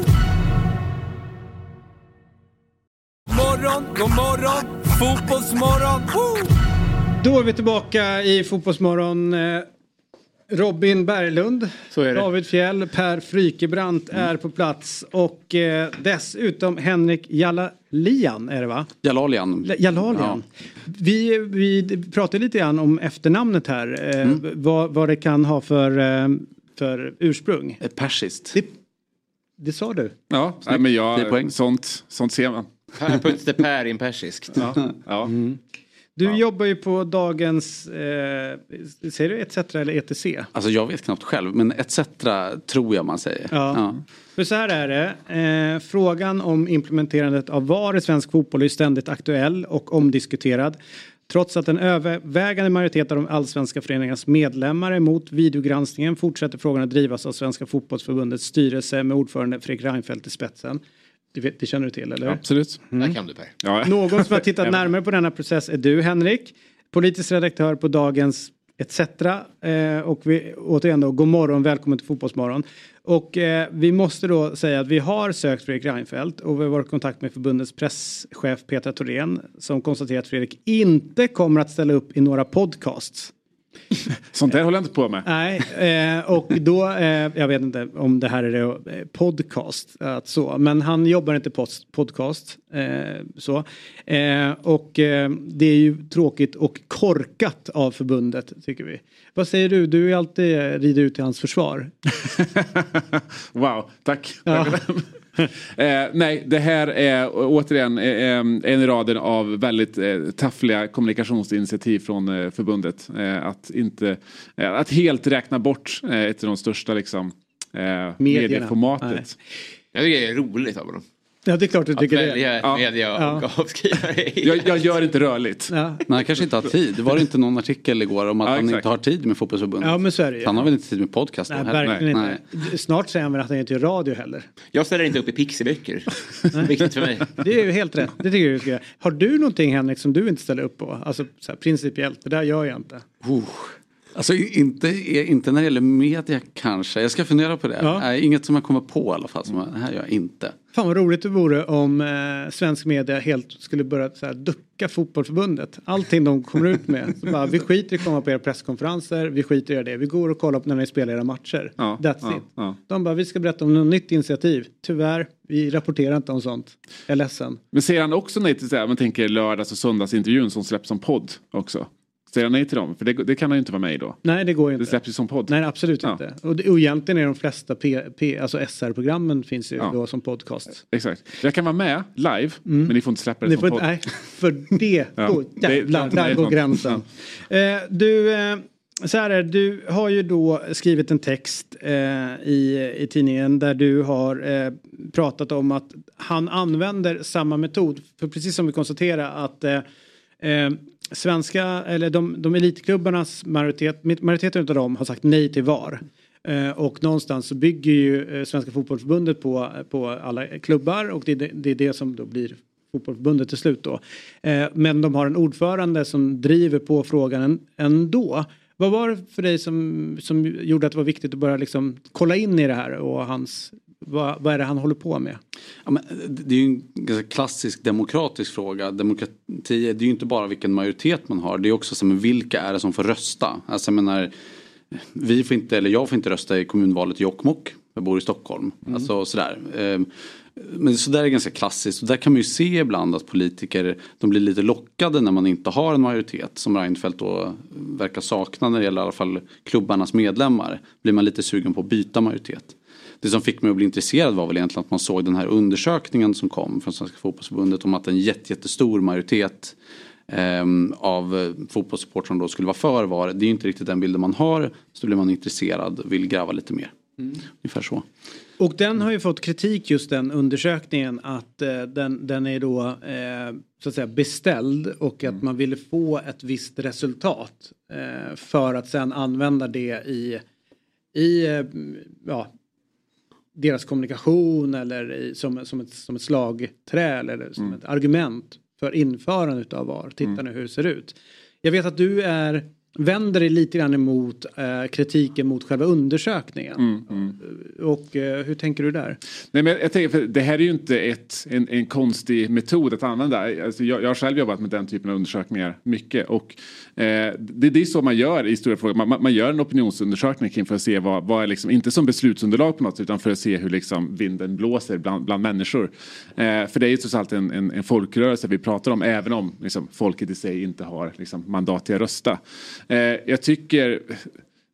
Morgon, god morgon, fotbollsmorgon, woo! Då är vi tillbaka i Fotbollsmorgon. Robin Berglund, Så är det. David Fjell, Per Frykebrant är på plats och eh, dessutom Henrik Jalalian är det va? Jalalian. L- Jalalian. Vi, vi pratade lite grann om efternamnet här, eh, Mm. vad, vad det kan ha för, eh, för ursprung. Persiskt. Det, det sa du. Ja, nej, men jag, poäng. sånt, sånt ser man. Per puts the per in persiskt. Ja, ja. Du jobbar ju på dagens, eh, säger du ETC eller ETC? Alltså jag vet knappt själv men etc tror jag man säger. Ja. För så här är det. Eh, frågan om implementerandet av VAR i svensk fotboll är ständigt aktuell och omdiskuterad. Trots att en övervägande majoritet av de allsvenska föreningarnas medlemmar är emot videogranskningen fortsätter frågan att drivas av Svenska fotbollsförbundets styrelse med ordförande Fredrik Reinfeldt i spetsen. Det, vet, det känner du till eller? Absolut. Där kan du Per. Ja. Någon som har tittat närmare på denna process är du Henrik. Politisk redaktör på Dagens ETC. Eh, och vi, återigen då, god morgon, välkommen till Fotbollsmorgon. Och eh, vi måste då säga att vi har sökt Fredrik Reinfeldt och vi har varit i kontakt med förbundets presschef Petra Thorén som konstaterar att Fredrik inte kommer att ställa upp i några podcasts. Sånt där håller jag inte på med. Nej, eh, och då, eh, jag vet inte om det här är det, eh, podcast, att så, men han jobbar inte post, podcast. Så. Och det är ju tråkigt och korkat av förbundet tycker vi. Vad säger du? Du är alltid rider ut till hans försvar. Wow, tack. Ja. Eh, nej, det här är å- återigen eh, eh, en i raden av väldigt eh, taffliga kommunikationsinitiativ från eh, förbundet. Eh, att, inte, eh, att helt räkna bort eh, ett av de största liksom, eh, medieformatet. Nej. Jag tycker det är roligt av honom. Ja, det är klart du Att tycker välja det. ett media och Ja. avskrivare. Jag, jag gör inte rörligt. Ja. Men han kanske inte har tid. Var det inte någon artikel igår om att Ja, han exakt. inte har tid med fotbollsförbundet? ja, men så är det ju. Han har väl inte tid med podcast då Nej, heller? verkligen Nej. inte. Snart säger han väl att han inte gör radio heller. Jag ställer inte upp i pixiböcker. Viktigt för mig. Det är ju helt rätt. Det tycker jag du ska göra. Har du någonting Henrik som du inte ställer upp på? Alltså så här, principiellt, det där gör jag inte. Oh. Alltså inte, inte när det gäller media kanske. Jag ska fundera på det. Ja. Nej, inget som jag kommer på i alla fall. Som jag, det här gör jag inte. Fan vad roligt det vore om eh, svensk media helt skulle börja så här, ducka fotbollförbundet. Allting de kommer ut med. Så bara, vi skiter i att komma på era presskonferenser, vi skiter i det. Vi går och kollar på när ni spelar era matcher. Ja, That's ja, it. ja. De bara, vi ska berätta om något nytt initiativ. Tyvärr, vi rapporterar inte om sånt. Jag är ledsen. Men säger han också nej till så här, man tänker lördags och söndagsintervjun som släpps som podd också? Säger han nej till dem? För det, det kan han ju inte vara med i då. Nej, det går ju Det inte. släpps ju som podd. Nej, absolut Ja. inte. Och, det, och egentligen är de flesta P, P, alltså SR-programmen finns ju Ja. då som podcast. Exakt. Jag kan vara med live, men ni får inte släppa det Ni som får podd. nej, för det, Ja, då, det- jävlar, det- där det- går det- gränsen. Eh, du, eh, så här är det, du har ju då skrivit en text eh, i, i tidningen där du har eh, pratat om att han använder samma metod. För precis som vi konstaterar att eh, eh, svenska, eller de, de elitklubbarnas majoritet, majoriteten av dem har sagt nej till VAR. Eh, och någonstans så bygger ju eh, Svenska fotbollförbundet på, på alla klubbar och det, är det, är det som då blir fotbollförbundet till slut då. Eh, men de har en ordförande som driver på frågan ändå. Vad var det för dig som, som gjorde att det var viktigt att börja liksom kolla in i det här och hans, vad, vad är det han håller på med? Ja, men det är ju en ganska klassisk demokratisk fråga. Demokrati det är ju inte bara vilken majoritet man har. Det är också så, men vilka är det som får rösta? Alltså, jag menar, vi får inte, eller jag får inte rösta i kommunvalet i Jokkmokk. Jag bor i Stockholm. Alltså sådär. Ehm, Men så där är ganska klassiskt. Och där kan man ju se ibland att politiker de blir lite lockade när man inte har en majoritet. Som Reinfeldt då verkar sakna när det gäller i alla fall klubbarnas medlemmar. Blir man lite sugen på att byta majoritet. Det som fick mig att bli intresserad var väl egentligen att man såg den här undersökningen som kom från Svenska fotbollsförbundet om att en jätte, jättestor majoritet ehm, av eh, fotbollssupportrarna då skulle vara för VAR. Det är ju inte riktigt den bilden man har. Så blir man intresserad och vill gräva lite mer. Ungefär så. Och den har ju fått kritik just den undersökningen att eh, den, den är då eh, så att säga beställd och att man ville få ett visst resultat eh, för att sen använda det i, i eh, ja, deras kommunikation eller som, som, ett, som ett slagträ eller som ett argument för införandet av VAR. Titta nu hur det ser ut. Jag vet att du är vänder dig lite grann emot eh, kritiken mot själva undersökningen. Och eh, hur tänker du där? Nej, men jag tänker, för det här är ju inte ett, en, en konstig metod att använda. Alltså, jag, jag har själv jobbat med den typen av undersökningar mycket. Och, eh, Eh, det, det är så man gör i stora frågor. Man, man- man gör en opinionsundersökning kring för att se vad, vad är liksom, inte som beslutsunderlag på något utan för att se hur liksom vinden blåser bland, bland människor. Eh, för det är ju trots allt en, en, en folkrörelse vi pratar om även om liksom, folket i sig inte har liksom, mandat till att rösta. Eh, jag tycker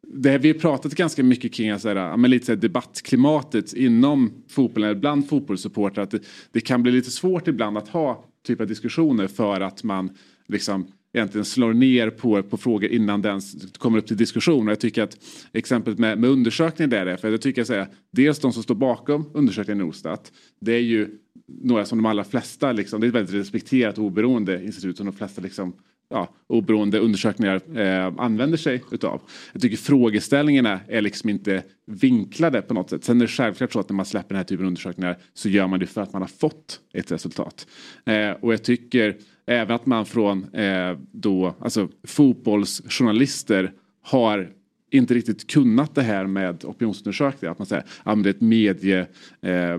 det här, vi har pratat ganska mycket kring så här, men lite så här, debattklimatet inom fotbollen, eller bland fotbollssupportrar. Att det, det kan bli lite svårt ibland att ha typ av diskussioner för att man liksom egentligen slår ner på, på frågor innan den kommer upp till diskussion. Och jag tycker att exemplet med, med undersökningen där är, för jag tycker jag säga, dels de som står bakom undersökningen i Nordstat, det är ju några som de allra flesta, liksom, det är ett väldigt respekterat och oberoende institut som de flesta liksom, ja, oberoende undersökningar eh, använder sig utav. Jag tycker frågeställningarna är liksom inte vinklade på något sätt. Sen är det självklart så att när man släpper den här typen av undersökningar så gör man det för att man har fått ett resultat. Eh, och jag tycker även att man från eh, då, alltså fotbollsjournalister har inte riktigt kunnat det här med opinionsundersökningar. Att man säger att det är ett medie, eh,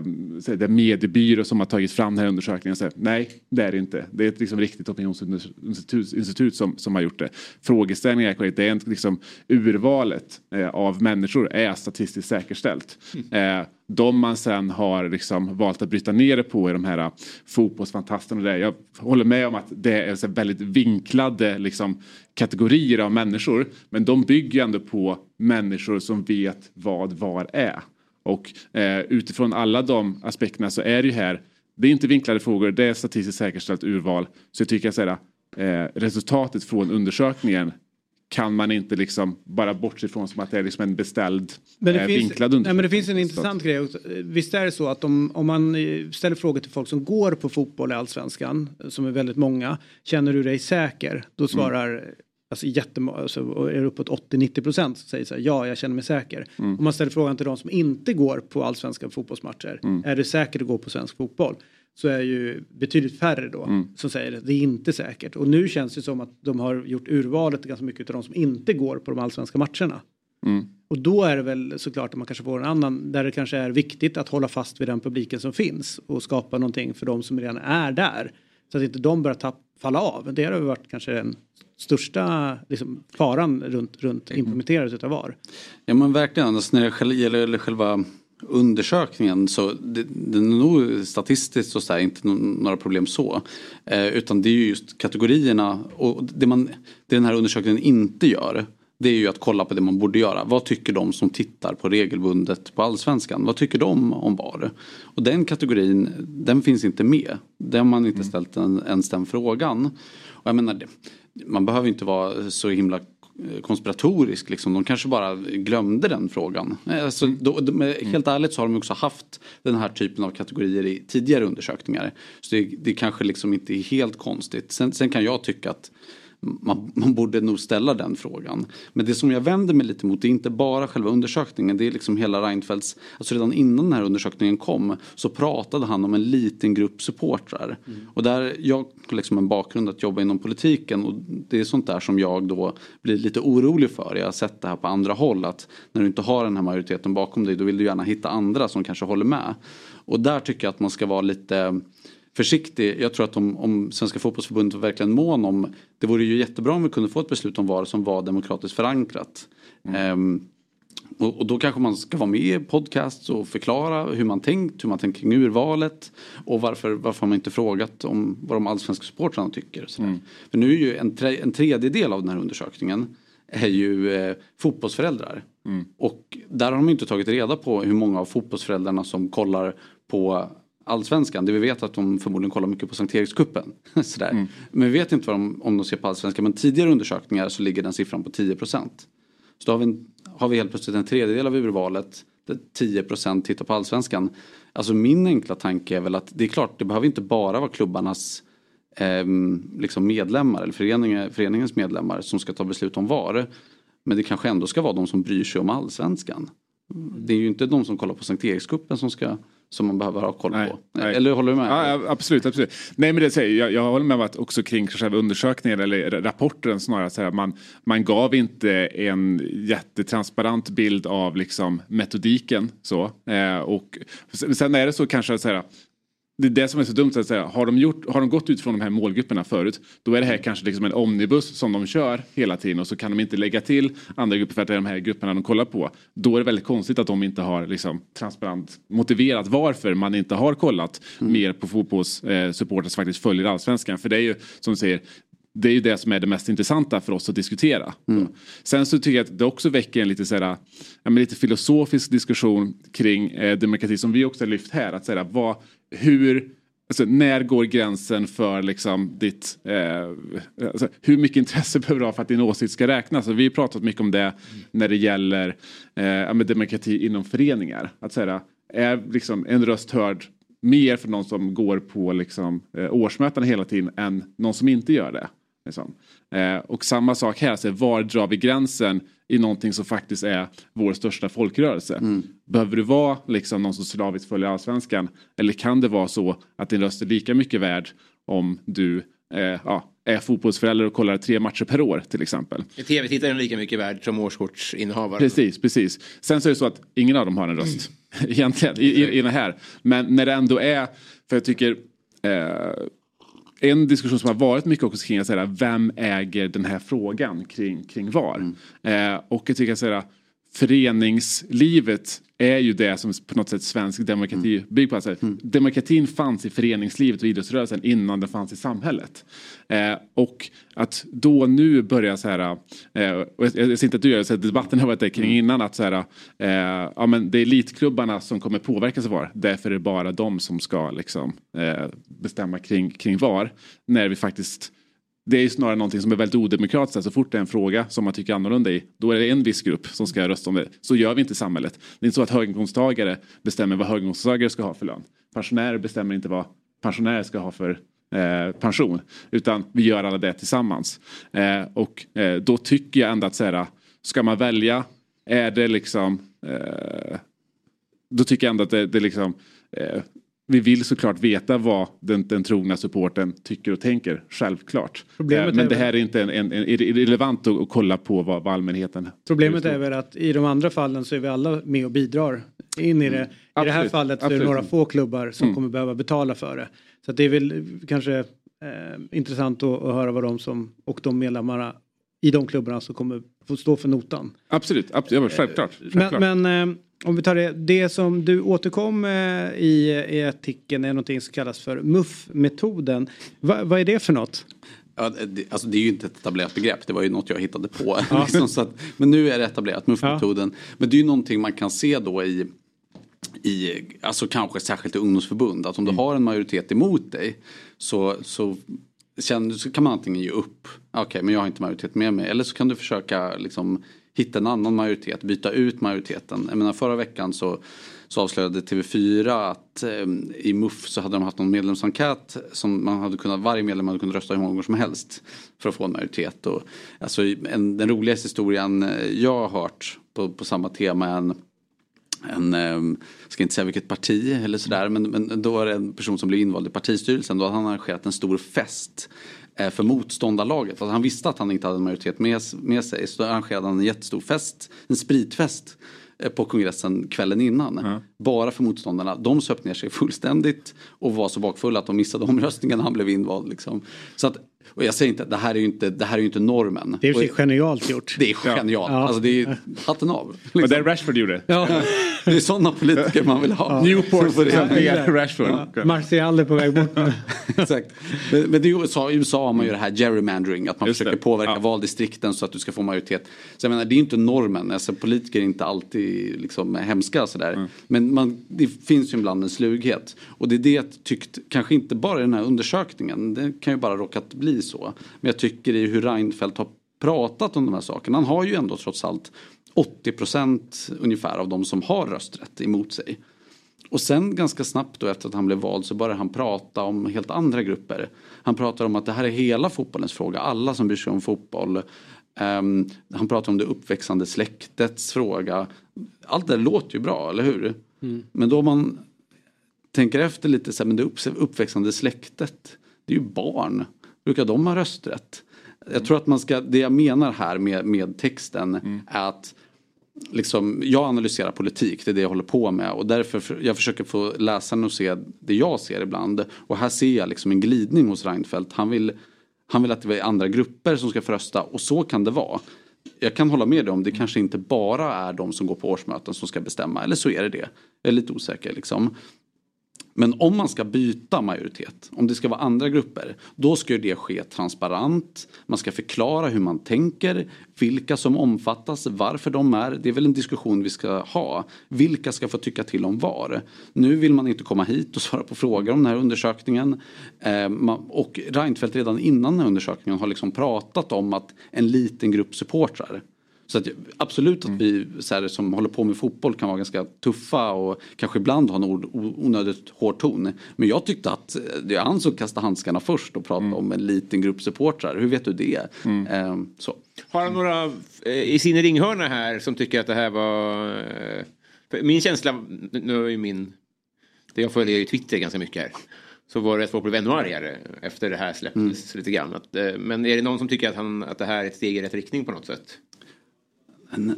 det mediebyrå som har tagit fram den här undersökningen. Så, nej, det är det inte. Det är ett liksom riktigt opinionsinstitut institut som, som har gjort det. Frågeställningen är korrekt. Det är en, liksom, urvalet eh, av människor är statistiskt säkerställt. Eh, de man sen har liksom valt att bryta ner det på är de här äh, fotbollsfantasterna. och det. Jag håller med om att det är så väldigt vinklade liksom, kategorier av människor. Men de bygger ändå på människor som vet vad VAR är. Och eh, utifrån alla de aspekterna så är det ju här, det är inte vinklade frågor, det är statistiskt säkerställt urval. Så jag tycker att säga, eh, äh, resultatet från undersökningen kan man inte liksom bara bortse från som att det är liksom en beställd Men det, eh, finns, vinklad nej, undersökning. men det finns en intressant grej. också. Visst är det så att om, om man eh, ställer frågor till folk som går på fotboll i Allsvenskan, eh, som är väldigt många, känner du dig säker? Då svarar Alltså jättemånga, alltså, är det uppåt 80-90 procent som säger så här, ja jag känner mig säker. Om man ställer frågan till de som inte går på allsvenska fotbollsmatcher, är det säkert att gå på svensk fotboll? Så är ju betydligt färre då som säger det, det är inte säkert. Och nu känns det som att de har gjort urvalet ganska mycket av de som inte går på de allsvenska matcherna. Och då är det väl såklart att man kanske får en annan, där det kanske är viktigt att hålla fast vid den publiken som finns och skapa någonting för de som redan är där. Så att inte de börjar tapp, falla av. Det har väl varit kanske den största liksom, faran runt, runt implementerandet utav VAR. Ja men verkligen, alltså när det gäller själva undersökningen så det, det är nog statistiskt så här, inte några problem så. Eh, utan det är ju just kategorierna och det, man, det den här undersökningen inte gör det är ju att kolla på det man borde göra. Vad tycker de som tittar på regelbundet på allsvenskan? Vad tycker de om VAR? Och den kategorin, den finns inte med. Den har man inte ställt en, ens den frågan. Och jag menar, man behöver inte vara så himla konspiratorisk. Liksom. De kanske bara glömde den frågan. Alltså, då, de, helt ärligt så har de också haft den här typen av kategorier i tidigare undersökningar. Så det, det kanske liksom inte är helt konstigt. Sen, sen kan jag tycka att man, man borde nog ställa den frågan. Men det som jag vänder mig lite mot det är inte bara själva undersökningen. Det är liksom hela Reinfeldts, alltså redan innan den här undersökningen kom så pratade han om en liten grupp supportrar. Och där, jag har liksom en bakgrund att jobba inom politiken och det är sånt där som jag då blir lite orolig för. Jag har sett det här på andra håll att när du inte har den här majoriteten bakom dig då vill du gärna hitta andra som kanske håller med. Och där tycker jag att man ska vara lite försiktig. Jag tror att om, om Svenska fotbollsförbundet var verkligen mån om det vore ju jättebra om vi kunde få ett beslut om VAR som var demokratiskt förankrat. Ehm, och, och då kanske man ska vara med i podcasts och förklara hur man tänkt, hur man tänker kring urvalet och varför, varför har man inte frågat om vad de allsvenska supportrarna tycker. sådär. För nu är ju en, tre, en tredjedel av den här undersökningen är ju eh, fotbollsföräldrar. Och där har de inte tagit reda på hur många av fotbollsföräldrarna som kollar på allsvenskan. Det vi vet att de förmodligen kollar mycket på Sankt Erikscupen. Sådär. Men vi vet inte vad de, om de ser på allsvenskan. Men tidigare undersökningar så ligger den siffran på 10 procent. Så då har vi, en, har vi helt plötsligt en tredjedel av urvalet där 10 procent tittar på allsvenskan. Alltså min enkla tanke är väl att det är klart, det behöver inte bara vara klubbarnas ehm, liksom medlemmar eller föreningar, föreningens medlemmar som ska ta beslut om VAR. Men det kanske ändå ska vara de som bryr sig om allsvenskan. Det är ju inte de som kollar på Sankt Erikscupen som ska som man behöver ha koll på. nej. Eller håller du med? Ja, absolut, absolut. Nej men det säger jag, jag håller med om att också kring själva undersökningen eller rapporten snarare så här, man, man gav inte en jättetransparent bild av liksom metodiken så. Eh, och sen är det så kanske så här det är det som är så dumt att säga. Har de, gjort, har de gått ut från de här målgrupperna förut då är det här kanske liksom en omnibus som de kör hela tiden och så kan de inte lägga till andra grupper för att det är de här grupperna de kollar på. Då är det väldigt konstigt att de inte har liksom transparent motiverat varför man inte har kollat mer på fotbollssupportrar som faktiskt följer allsvenskan. För det är ju som du säger det är ju det som är det mest intressanta för oss att diskutera. Så. Sen så tycker jag att det också väcker en lite, såhär, ja, men lite filosofisk diskussion kring eh, demokrati som vi också har lyft här. Att säga, vad, hur, alltså, när går gränsen för liksom, ditt, eh, alltså, hur mycket intresse behöver du ha för att din åsikt ska räknas? Alltså, vi har pratat mycket om det när det gäller eh, demokrati inom föreningar. Att säga, är liksom, en röst hörd mer för någon som går på liksom, eh, årsmötena hela tiden än någon som inte gör det. Liksom. Eh, och samma sak här, så var drar vi gränsen i någonting som faktiskt är vår största folkrörelse? Behöver du vara liksom, någon som slaviskt följer allsvenskan? Eller kan det vara så att din röst är lika mycket värd om du eh, ja, är fotbollsförälder och kollar tre matcher per år till exempel? Är tv-tittaren lika mycket värd som årskortsinnehavaren? Precis, precis. Sen så är det så att ingen av dem har en röst egentligen i, i, i det här. Men när det ändå är, för jag tycker eh, en diskussion som har varit mycket också kring att säga, vem äger den här frågan kring, kring VAR? Eh, och jag tycker att säga, föreningslivet är ju det som på något sätt svensk demokrati bygger på. Alltså, Demokratin fanns i föreningslivet och idrottsrörelsen innan den fanns i samhället. Eh, och att då nu börja så här, eh, och jag, jag ser inte att du gör det, så att debatten har varit där kring innan att så här, eh, ja men det är elitklubbarna som kommer påverkas av VAR, därför är det bara de som ska liksom eh, bestämma kring, kring VAR. När vi faktiskt det är ju snarare någonting som är väldigt odemokratiskt. Så fort det är en fråga som man tycker annorlunda i, då är det en viss grupp som ska rösta om det. Så gör vi inte i samhället. Det är inte så att höginkomsttagare bestämmer vad höginkomsttagare ska ha för lön. Pensionärer bestämmer inte vad pensionärer ska ha för eh, pension. Utan vi gör alla det tillsammans. Eh, och eh, då tycker jag ändå att så här, ska man välja, är det liksom eh, då tycker jag ändå att det, det liksom eh, vi vill såklart veta vad den, den trogna supporten tycker och tänker, självklart. Problemet Eh, men det här är inte en, en, en irrelevant att, att kolla på vad, vad allmänheten Problemet är väl att i de andra fallen så är vi alla med och bidrar in i det. I det här Absolut, fallet så är det absolut. några få klubbar som Mm. kommer behöva betala för det. Så det är väl kanske eh, intressant att, att höra vad de som och de medlemmarna i de klubbarna som kommer få stå för notan. Absolut, absolut självklart. självklart. Men, men eh, om vi tar det, det som du återkom eh, i, i artikeln är någonting som kallas för MUF-metoden. Va, vad är det för något? Ja, det, alltså det är ju inte ett etablerat begrepp, det var ju något jag hittade på. liksom, så att, men nu är det etablerat, MUF-metoden. Men det är ju någonting man kan se då i, i alltså kanske särskilt i ungdomsförbund, att om du har en majoritet emot dig så, så, känner, så kan man antingen ge upp, okej men jag har inte majoritet med mig, eller så kan du försöka liksom hitta en annan majoritet, byta ut majoriteten. Jag menar förra veckan så, så avslöjade TV4 att eh, i MUF så hade de haft någon medlemsenkät som man hade kunnat, varje medlem hade kunnat rösta hur många gånger som helst för att få en majoritet. Och, alltså, en, den roligaste historien eh, jag har hört på, på samma tema är en en, eh, ska inte säga vilket parti eller sådär, men, men då var det en person som blev invald i partistyrelsen. Då hade han arrangerat en stor fest för motståndarlaget. Alltså han visste att han inte hade en majoritet med, med sig. Så arrangerade han en jättestor fest, en spritfest eh, på kongressen kvällen innan. Bara för motståndarna. De söp ner sig fullständigt och var så bakfulla att de missade omröstningen när han blev invald. Liksom. Så att, och jag säger inte, det här är ju inte, det här är ju inte normen. Det är ju genialt gjort. det är genialt. Ja. Alltså det är hatten av. Och liksom. det Rashford gjorde. Ja. Det är sådana politiker man vill ha. Newport, det- ja, Rashford. Ja, Martial är på väg bort. Exakt. Men, men det är ju USA, i USA har man ju det här gerrymandering. Att man Just försöker det. påverka Ja. valdistrikten så att du ska få majoritet. Så jag menar, det är ju inte normen. Alltså, politiker är inte alltid liksom, hemska sådär. Mm. Men man, det finns ju ibland en slughet. Och det är det jag tyckt, kanske inte bara i den här undersökningen. Det kan ju bara råkat bli så. Men jag tycker i hur Reinfeldt har pratat om de här sakerna. Han har ju ändå trots allt 80 procent ungefär av de som har rösträtt emot sig. Och sen ganska snabbt då efter att han blev vald så började han prata om helt andra grupper. Han pratar om att det här är hela fotbollens fråga, alla som bryr sig om fotboll. Ehm, han pratar om det uppväxande släktets fråga. Allt det låter ju bra, eller hur? Men då man tänker efter lite så här, men det upp, uppväxande släktet, det är ju barn. Brukar de ha rösträtt? Jag tror att man ska, det jag menar här med, med texten Mm. är att liksom, jag analyserar politik, det är det jag håller på med och därför för, jag försöker få läsaren att se det jag ser ibland. Och här ser jag liksom en glidning hos Reinfeldt. Han vill, han vill att det är andra grupper som ska få rösta och så kan det vara. Jag kan hålla med dig om det kanske inte bara är de som går på årsmöten som ska bestämma, eller så är det det. Jag är lite osäker liksom. Men om man ska byta majoritet, om det ska vara andra grupper, då ska ju det ske transparent. Man ska förklara hur man tänker, vilka som omfattas, varför de är. Det är väl en diskussion vi ska ha. Vilka ska få tycka till om var? Nu vill man inte komma hit och svara på frågor om den här undersökningen. Eh, och Reinfeldt redan innan den här undersökningen har liksom pratat om att en liten grupp supportrar så att, absolut att vi så här, som håller på med fotboll kan vara ganska tuffa och kanske ibland ha en onödigt hård ton. Men jag tyckte att eh, det är han som kastade handskarna först och pratade om en liten grupp supportrar. Hur vet du det? Ehm, så. Har han några eh, i sin ringhörna här som tycker att det här var... eh, Min känsla, nu är ju min... Det jag följer i Twitter ganska mycket här. Så var det att folk blev ännu argare efter det här släpptes lite grann. Att, men är det någon som tycker att, han, att det här är ett steg i rätt riktning på något sätt?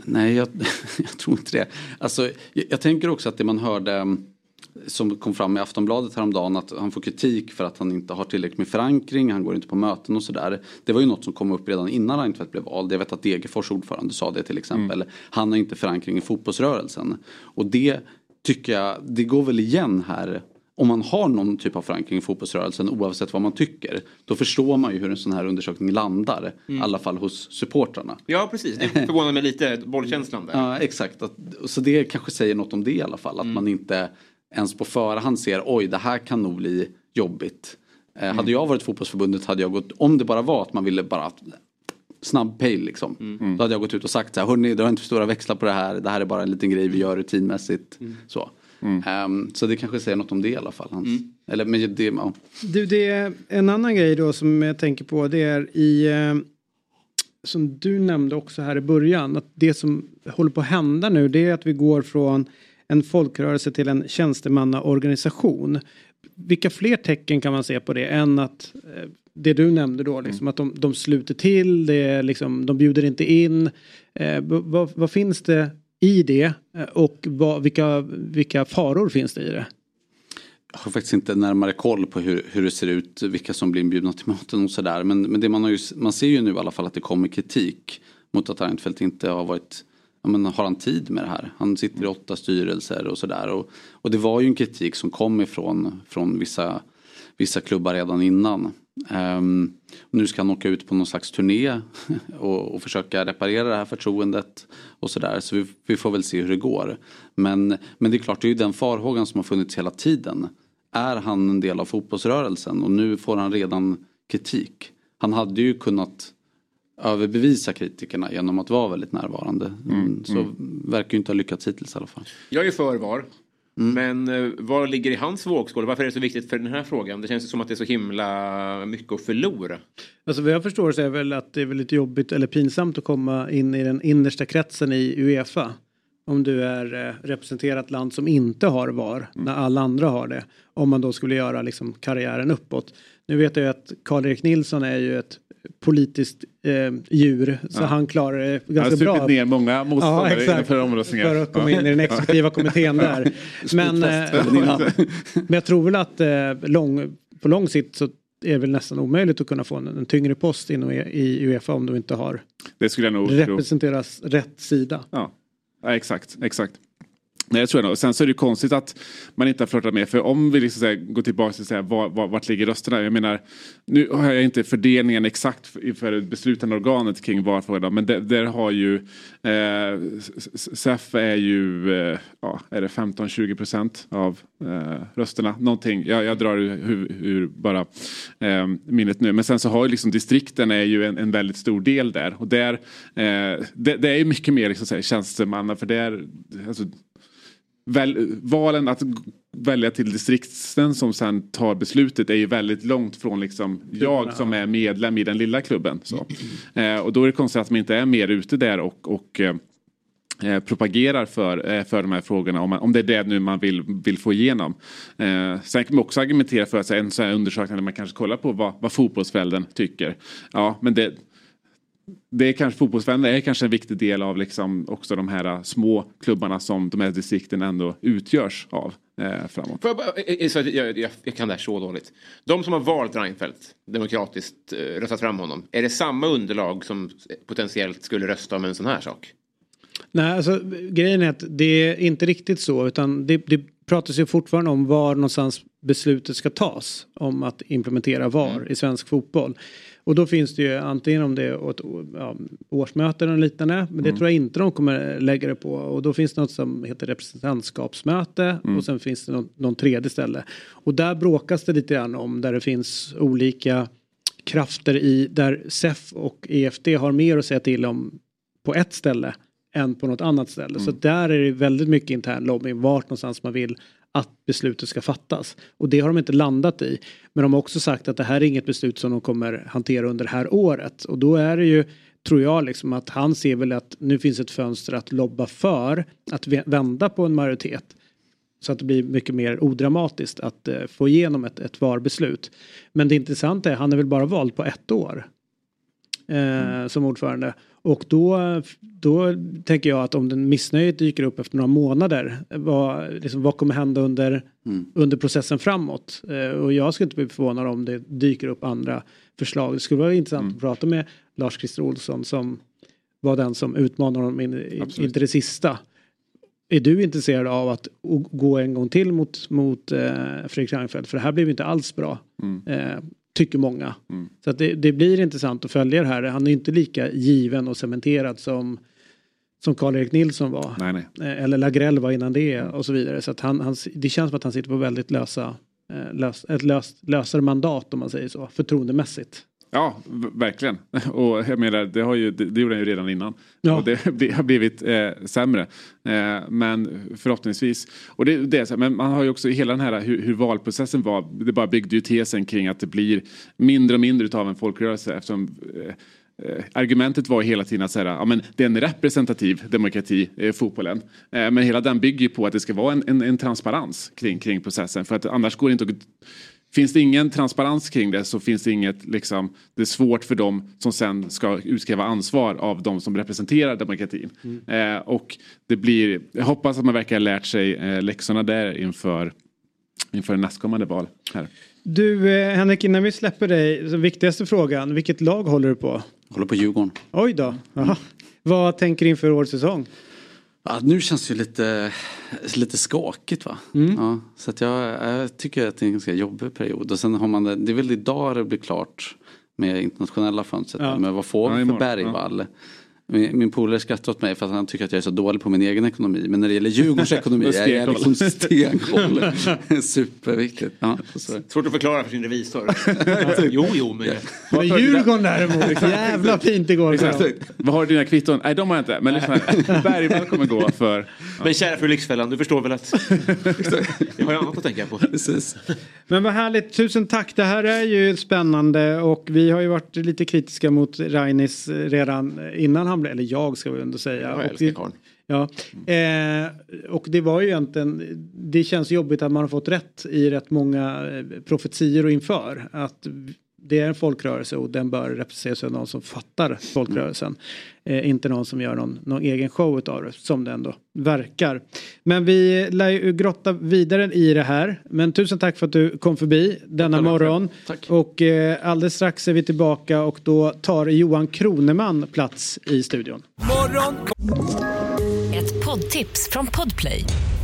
Nej, jag, jag tror inte det. Alltså, jag, jag tänker också att det man hörde mm, som kom fram i Aftonbladet häromdagen att han får kritik för att han inte har tillräckligt med förankring, han går inte på möten och sådär. Det var ju något som kom upp redan innan Reinfeldt blev vald. Jag vet att Degerfors ordförande sa det till exempel. Han har inte förankring i fotbollsrörelsen. Och det tycker jag, det går väl igen här. Om man har någon typ av förankring i fotbollsrörelsen oavsett vad man tycker. Då förstår man ju hur en sån här undersökning landar. I alla fall hos supportrarna. Ja, precis. Det förvånar mig lite, bollkänslan där. Ja, exakt. Att, så det kanske säger något om det i alla fall. Att man inte ens på förhand ser oj det här kan nog bli jobbigt. Eh, Hade jag varit fotbollsförbundet hade jag gått, om det bara var att man ville bara snabb pay liksom. Då hade jag gått ut och sagt så här, hörni dra inte för stora växlar på det här. Det här är bara en liten grej vi gör rutinmässigt. Så. Ehm, så det kanske säger något om det i alla fall. Hans. Eller men det, ja. Du, det är en annan grej då som jag tänker på. Det är i eh, som du nämnde också här i början. Att det som håller på att hända nu det är att vi går från en folkrörelse till en tjänstemannaorganisation. Vilka fler tecken kan man se på det än att eh, det du nämnde då, liksom, att de, de sluter till, det liksom, de bjuder inte in. Eh, vad, vad finns det i det Eh, och vad, vilka, vilka faror finns det i det? Jag har faktiskt inte närmare koll på hur, hur det ser ut, vilka som blir inbjudna till möten och sådär. Men, men det man, har ju, man ser ju nu i alla fall att det kommer kritik mot att Reinfeldt inte har varit men har han tid med det här? Han sitter i åtta styrelser och sådär. Och, och det var ju en kritik som kom ifrån från vissa, vissa klubbar redan innan. Ehm, nu ska han åka ut på någon slags turné och, och försöka reparera det här förtroendet. Och sådär. Så vi, vi får väl se hur det går. Men, men det är klart, det är ju den farhågan som har funnits hela tiden. Är han en del av fotbollsrörelsen och nu får han redan kritik. Han hade ju kunnat överbevisa kritikerna genom att vara väldigt närvarande. Mm, Så verkar ju inte ha lyckats hittills i alla fall. Jag är för VAR. Men eh, vad ligger i hans vågskål? Varför är det så viktigt för den här frågan? Det känns som att det är så himla mycket att förlora. Alltså vad jag förstår så är väl att det är väldigt jobbigt eller pinsamt att komma in i den innersta kretsen i Uefa. Om du är eh, representerat land som inte har VAR när alla andra har det. Om man då skulle göra liksom karriären uppåt. Nu vet jag ju att Karl-Erik Nilsson är ju ett politiskt eh, djur så Ja. han klarar det Han har ganska bra. supit ner många motståndare Ja, inför omröstningar. För att komma in i den exekutiva kommittén där. Men, eh, men jag tror väl att eh, lång, på lång sikt så är det väl nästan omöjligt att kunna få en, en tyngre post inom, E- i Uefa om du inte har Det skulle jag nog tro. representeras rätt sida. Ja, ja exakt, exakt. Nej, jag tror jag nog. Sen så är det ju konstigt att man inte har flörtat med. För om vi liksom så här, går tillbaka till så här, var, var, vart ligger rösterna? Jag menar, nu har jag inte fördelningen exakt inför det beslutande organet kring VAR-frågan. Men där, där har ju eh, SEF är ju eh, ja, är det 15-20 procent av eh, rösterna. Någonting, jag, jag drar ur, ur bara eh, minnet nu. Men sen så har ju liksom distrikten är ju en, en väldigt stor del där. Och där, eh, det, det är ju mycket mer liksom, så här, tjänstemanna. För där, alltså, väl, valen att välja till distrikten som sen tar beslutet är ju väldigt långt från liksom jag som är medlem i den lilla klubben. Så. Eh, och då är det konstigt att man inte är mer ute där och, och eh, eh, propagerar för, eh, för de här frågorna om, man, om det är det nu man vill, vill få igenom. Eh, sen kan man också argumentera för att så en sån här undersökning där man kanske kollar på vad, vad fotbollsföräldern tycker. Ja, men det, det är kanske fotbollsvänner är kanske en viktig del av liksom också de här små klubbarna som de här distrikten ändå utgörs av eh, framåt. Får jag, bara, eh, eh, jag, jag, jag kan det här så dåligt. De som har valt Reinfeldt, demokratiskt eh, röstat fram honom. Är det samma underlag som potentiellt skulle rösta om en sån här sak? Nej, alltså grejen är att det är inte riktigt så utan det, det pratas ju fortfarande om var någonstans beslutet ska tas om att implementera VAR Mm. i svensk fotboll. Och då finns det ju antingen om det är ett ja, årsmöte eller liknande. Men det Mm. tror jag inte de kommer lägga det på. Och då finns det något som heter representantskapsmöte. Mm. Och sen finns det någon, någon tredje ställe. Och där bråkas det lite grann om där det finns olika krafter i där SEF och EFD har mer att säga till om på ett ställe än på något annat ställe. Så där är det väldigt mycket intern lobbying vart någonstans man vill att beslutet ska fattas. Och det har de inte landat i. Men de har också sagt att det här är inget beslut som de kommer hantera under det här året. Och då är det ju, tror jag, liksom att han ser väl att nu finns ett fönster att lobba för att vända på en majoritet. Så att det blir mycket mer odramatiskt att eh, få igenom ett, ett VAR-beslut. Men det intressanta är, han är väl bara vald på ett år. Eh, Som ordförande. Och då, då tänker jag att om den missnöjet dyker upp efter några månader. Vad, liksom, vad kommer hända under, under processen framåt? Eh, och jag skulle inte bli förvånad om det dyker upp andra förslag. Det skulle vara intressant att prata med Lars-Christer Olsson som var den som utmanade honom in, in, det sista. Är du intresserad av att gå en gång till mot, mot eh, Fredrik Reinfeldt? För det här blev inte alls bra. Eh, tycker många. Så att det, det blir intressant att följa det här. Han är inte lika given och cementerad som som Karl-Erik Nilsson var. Nej, nej. Eh, Eller Lagrell var innan det och så vidare. Så att han, han, det känns som att han sitter på väldigt lösa, eh, lös, ett löst, lösare mandat om man säger så. Förtroendemässigt. Ja, verkligen. Och jag menar, det, har ju, det, det gjorde han ju redan innan. Ja. Och det bli- har blivit eh, sämre. Eh, men förhoppningsvis. Och det, det är så här, men man har ju också hela den här hur, hur valprocessen var. Det bara byggde ju tesen kring att det blir mindre och mindre utav en folkrörelse. Eftersom eh, Eh, argumentet var hela tiden att säga, ja, men det är en representativ demokrati, eh, fotbollen. Eh, men hela den bygger ju på att det ska vara en, en, en transparens kring, kring processen. För att annars går det inte att Finns det ingen transparens kring det så finns det inget, liksom, det är svårt för dem som sen ska utkräva ansvar av de som representerar demokratin. Eh, och det blir, jag hoppas att man verkar ha lärt sig eh, läxorna där inför, inför nästkommande val. Här. Du eh, Henrik, innan vi släpper dig, så viktigaste frågan. Vilket lag håller du på? Håller på Djurgården. Oj då. Jaha. Vad tänker du inför årets säsong? Ja, nu känns det ju lite, lite skakigt va. Ja, så att jag, jag tycker att det är en ganska jobbig period. Och sen har man det, det är väl idag det blir klart med internationella fönstret. Ja. Men vad får Ja, vi för imorgon. Bergvall? Min, min polare skrattar åt mig för att han tycker att jag är så dålig på min egen ekonomi. Men när det gäller Djurgårdens ekonomi är jag liksom stenkoll. Superviktigt. Ja. Svårt att förklara för sin revisor. jo, jo, men... Men Djurgården däremot, jävla fint igår. Exakt. Vad har du dina kvitton? Nej, de har jag inte. Men lyssna. Bergvall kommer gå för... Men kära fru Lyxfällan, du förstår väl att... Jag har ju annat att tänka på. Precis. Men vad härligt, tusen tack. Det här är ju spännande och vi har ju varit lite kritiska mot Rainis redan innan han blev, eller jag ska vi ändå säga. Jag Och älskar det- karln. Ja, eh, och det var ju egentligen, det känns jobbigt att man har fått rätt i rätt många eh, profetier och inför. Att det är en folkrörelse och den bör representeras av någon som fattar folkrörelsen. Eh, inte någon som gör någon, någon egen show utav det, som det ändå verkar. Men vi lär ju grotta vidare i det här. Men tusen tack för att du kom förbi denna morgon. Tack. Och eh, alldeles strax är vi tillbaka och då tar Johan Kroneman plats i studion. Morgon, Ett poddtips från Podplay.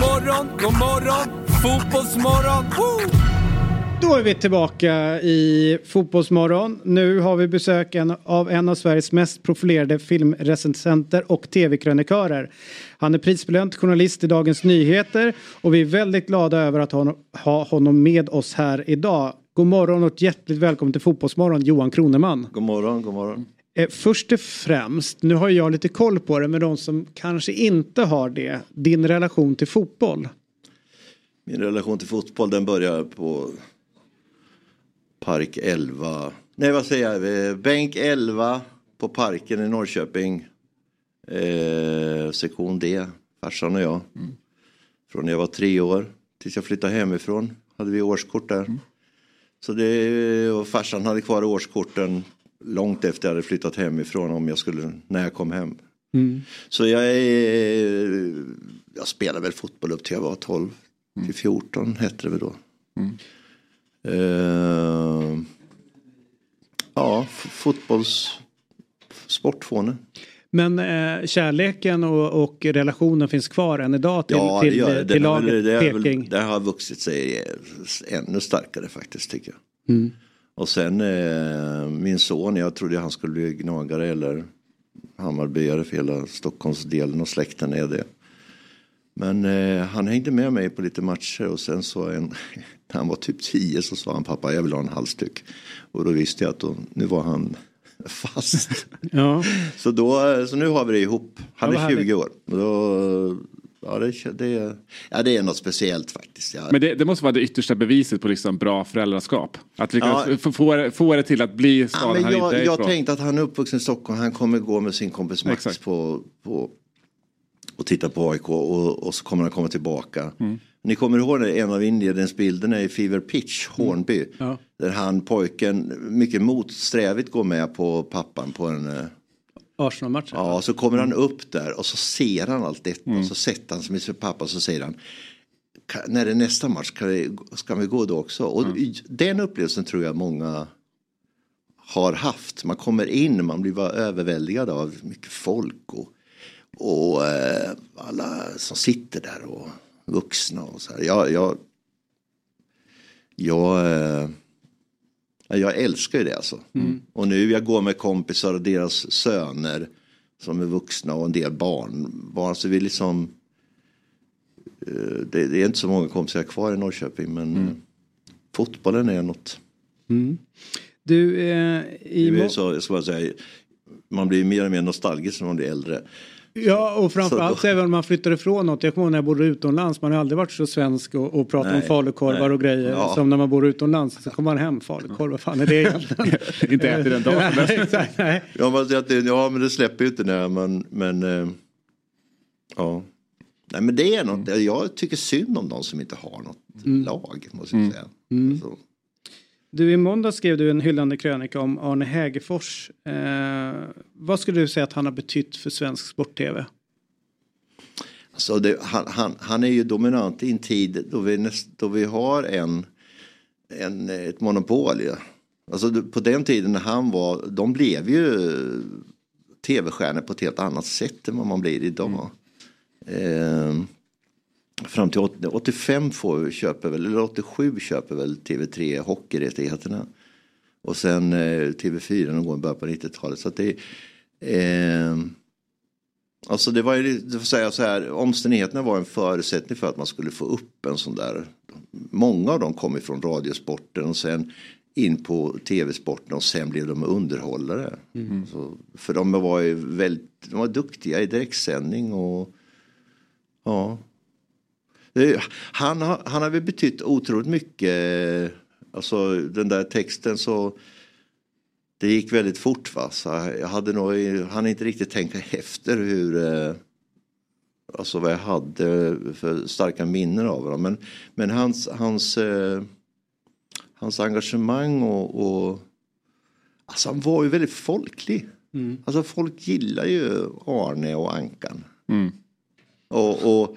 Morgon, god morgon, fotbollsmorgon. Woo! Då är vi tillbaka i Fotbollsmorgon. Nu har vi besök en- av en av Sveriges mest profilerade filmrecensenter och tv-krönikörer. Han är prisbelönt journalist i Dagens Nyheter och vi är väldigt glada över att ha ha honom med oss här idag. God morgon och hjärtligt välkommen till Fotbollsmorgon Johan Kroneman. God morgon, god morgon. Eh, Först och främst, nu har jag lite koll på det, men de som kanske inte har det, din relation till fotboll. Min relation till fotboll den börjar på Park 11. Nej vad säger jag? Eh, Bänk 11 på Parken i Norrköping. Eh, sektion D, farsan och jag. Från när jag var tre år tills jag flyttade hemifrån. Hade vi årskort där. Så det, och farsan hade kvar årskorten långt efter jag hade flyttat hemifrån om jag skulle, när jag kom hem. Så jag är, jag spelade väl fotboll upp till jag var 12 till 14 hette det väl då. Eh, ja, f- fotbolls sportfåne. Men eh, kärleken och, och relationen finns kvar än idag till, Ja, till, det gör det. till laget väl- det, väl- Peking? det har vuxit sig eh, ännu starkare faktiskt tycker jag. Mm. Och sen eh, min son, jag trodde han skulle bli gnagare eller Hammarbyare för hela Stockholmsdelen och släkten är det. Men eh, han hängde med mig på lite matcher och sen så en, när han var typ 10 så sa han pappa jag vill ha en halsduk. Och då visste jag att då, nu var han fast. Ja. Så, då, så nu har vi det ihop. Han Ja, är 20 härligt. år. Och Då, ja, det, det, ja, det är något speciellt faktiskt. Ja. Men det, det måste vara det yttersta beviset på liksom bra föräldraskap. Att Ja. få, få, det- det till att bli Ja, men han inte jag, är jag tänkte att han är uppvuxen i Stockholm, han kommer gå med sin kompis Max Exakt. på, på och titta på AIK och, och så kommer han komma tillbaka. Mm. Ni kommer ihåg när en av inledningsbilderna i Fever Pitch, Hornby. Ja. Där han pojken mycket motsträvigt går med på pappan på en eh, Arsenal-matchen? Ja, så kommer han upp där och så ser han allt detta Mm. och så sätter han sig med sin pappa och så säger han "Ka- när det är nästa match kan vi, ska vi gå då också? Och Mm. den upplevelsen tror jag många har haft. Man kommer in, man blir bara överväldigad av mycket folk och, och eh, alla som sitter där och vuxna och så här. Jag, jag, jag, eh, jag älskar ju det alltså. Och nu jag går med kompisar och deras söner som är vuxna och en del barn. barn så vi liksom, eh, det, det är inte så många kompisar kvar i Norrköping men eh, fotbollen är något. Mm. Du, eh, i så, jag ska bara säga, man blir mer och mer nostalgisk när man blir äldre. Ja, och framförallt även om man flyttar ifrån något. Jag kommer ihåg när jag bodde utomlands. Man har aldrig varit så svensk och, och pratat om falukorvar och grejer Ja. som när man bor utomlands. Så kommer man hem, falukorv, vad fan är det egentligen? inte äter den dagen. Nej, exakt, nej. Ja, men, att det, ja men det släpper ju inte när man, men eh, ja. Nej men det är något, jag tycker synd om de som inte har något lag måste jag säga. Mm. Så. Du, i måndag skrev du en hyllande krönika om Arne Hägerfors. Eh, vad skulle du säga att han har betytt för svensk sport-tv? Alltså det, han, han, han är ju dominant i en tid då vi, näst, då vi har en, en, ett monopol. Ja. Alltså på den tiden när han var, de blev ju tv-stjärnor på ett helt annat sätt än vad man blir idag. Eh, fram till 80, 85 får vi, köper väl, eller 87 köper väl TV3 hockeyrättigheterna. Och sen eh, TV4 någon gång i början på 90-talet. Så att det, eh, Alltså det var ju, det får säga så här, omständigheterna var en förutsättning för att man skulle få upp en sån där. Många av dem kom ifrån radiosporten och sen in på tv-sporten och sen blev de underhållare. Mm. Så, för de var ju väldigt, de var duktiga i direktsändning och ja. Han har, han har väl betytt otroligt mycket, alltså den där texten så det gick väldigt fort va. Så jag hade nog, han inte riktigt tänka efter hur, eh, alltså vad jag hade för starka minnen av honom. Men, men hans, hans, eh, hans engagemang och, och alltså han var ju väldigt folklig. Alltså folk gillar ju Arne och Ankan. Och, och,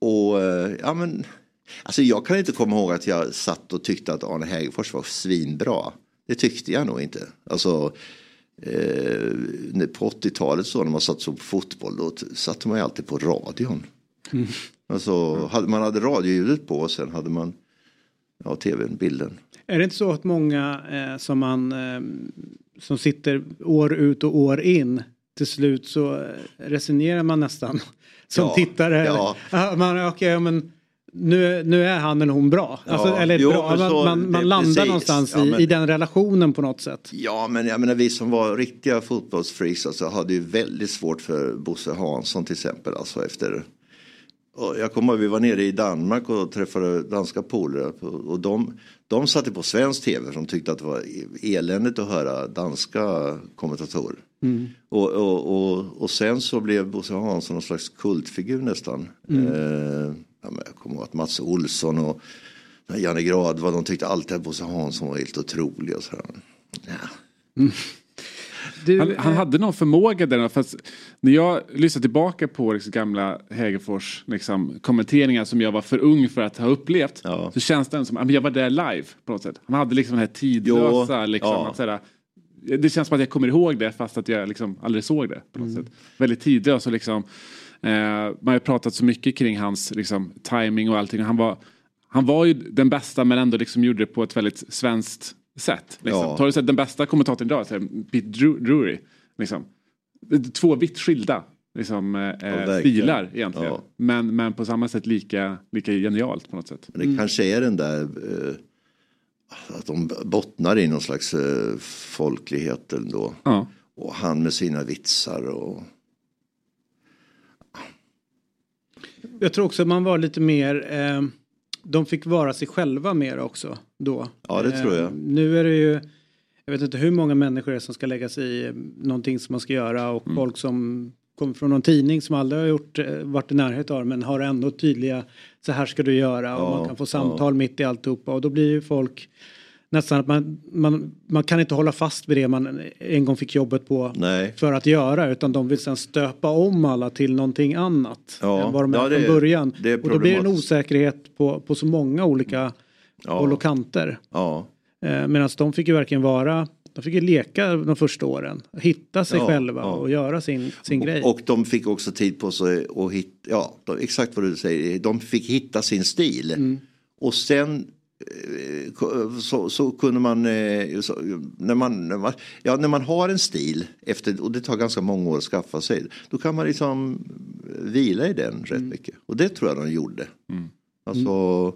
och eh, ja men, alltså jag kan inte komma ihåg att jag satt och tyckte att Arne Hägerfors var svinbra. Det tyckte jag nog inte. Alltså, eh, på 80-talet så när man satt så på fotboll då t- satte man ju alltid på radion. Alltså, hade, man hade radioljudet på och sen hade man ja, tv-bilden. Är det inte så att många eh, som man eh, som sitter år ut och år in till slut så eh, resignerar man nästan som Ja, tittare. ja. Man, okay, men nu, nu är han eller hon bra. Alltså, Ja, eller jo, bra. så- man, man landar precis. någonstans Ja, i, men- i den relationen på något sätt. Ja, men jag menar vi som var riktiga fotbollsfreaks alltså, hade ju väldigt svårt för Bosse Hansson till exempel. Alltså efter... Och jag kommer ihåg vi var nere i Danmark och träffade danska polare. Och de, de satte på svensk tv som tyckte att det var eländigt att höra danska kommentatorer. Mm. Och, och, och, och sen så blev Bosse Hansson någon slags kultfigur nästan. Mm. Eh, ja, jag kommer ihåg att Mats Olsson och Janne Gradvall, de tyckte alltid att Bosse Hansson var helt otrolig och sådär. Ja. Han, han hade någon förmåga där. Fast när jag lyssnar tillbaka på liksom, gamla Hägerfors liksom, kommenteringar som jag var för ung för att ha upplevt. Så känns det som att jag var där live på något sätt. Han hade liksom den här tidlösa. Jo, liksom, ja. att, såhär, det känns som att jag kommer ihåg det fast att jag liksom aldrig såg det. på något sätt. Väldigt tidlös och liksom. Eh, man har ju pratat så mycket kring hans liksom, timing och allting. Han var, han var ju den bästa men ändå liksom gjorde det på ett väldigt svenskt sätt. Liksom. Ja. Tar du sett den bästa kommentatorn idag, så här, Pete Drury. Liksom. Två vitt skilda liksom, eh, stilar egentligen. Ja. Men, men på samma sätt lika, lika genialt på något sätt. Men det kanske är den där eh, att de bottnar i någon slags eh, folklighet ändå. Ja. Och han med sina vitsar och Jag tror också att man var lite mer, eh, de fick vara sig själva mer också då. Ja, det tror jag. Eh, nu är det ju, jag vet inte hur många människor det är som ska lägga sig i någonting som man ska göra och Mm. folk som kommer från någon tidning som aldrig har gjort, eh, varit i närheten av men har ändå tydliga, så här ska du göra och Ja, man kan få ja. samtal mitt i alltihopa och då blir ju folk nästan att man, man, man kan inte hålla fast vid det man en gång fick jobbet på Nej. för att göra utan de vill sen stöpa om alla till någonting annat Ja, än vad de är ja, det från början. det är och då blir det en osäkerhet på, på så många olika håll och kanter. Ja. Eh, Medan de fick ju verkligen vara, de fick ju leka de första åren. Hitta sig Ja, själva ja. och göra sin, sin grej. Och de fick också tid på sig att hitta, ja de, exakt vad du säger, de fick hitta sin stil. Mm. Och sen eh, så, så kunde man, eh, så, när man, när man, ja när man har en stil, efter, och det tar ganska många år att skaffa sig, då kan man liksom vila i den rätt Mm. mycket. Och det tror jag de gjorde. Alltså, eh,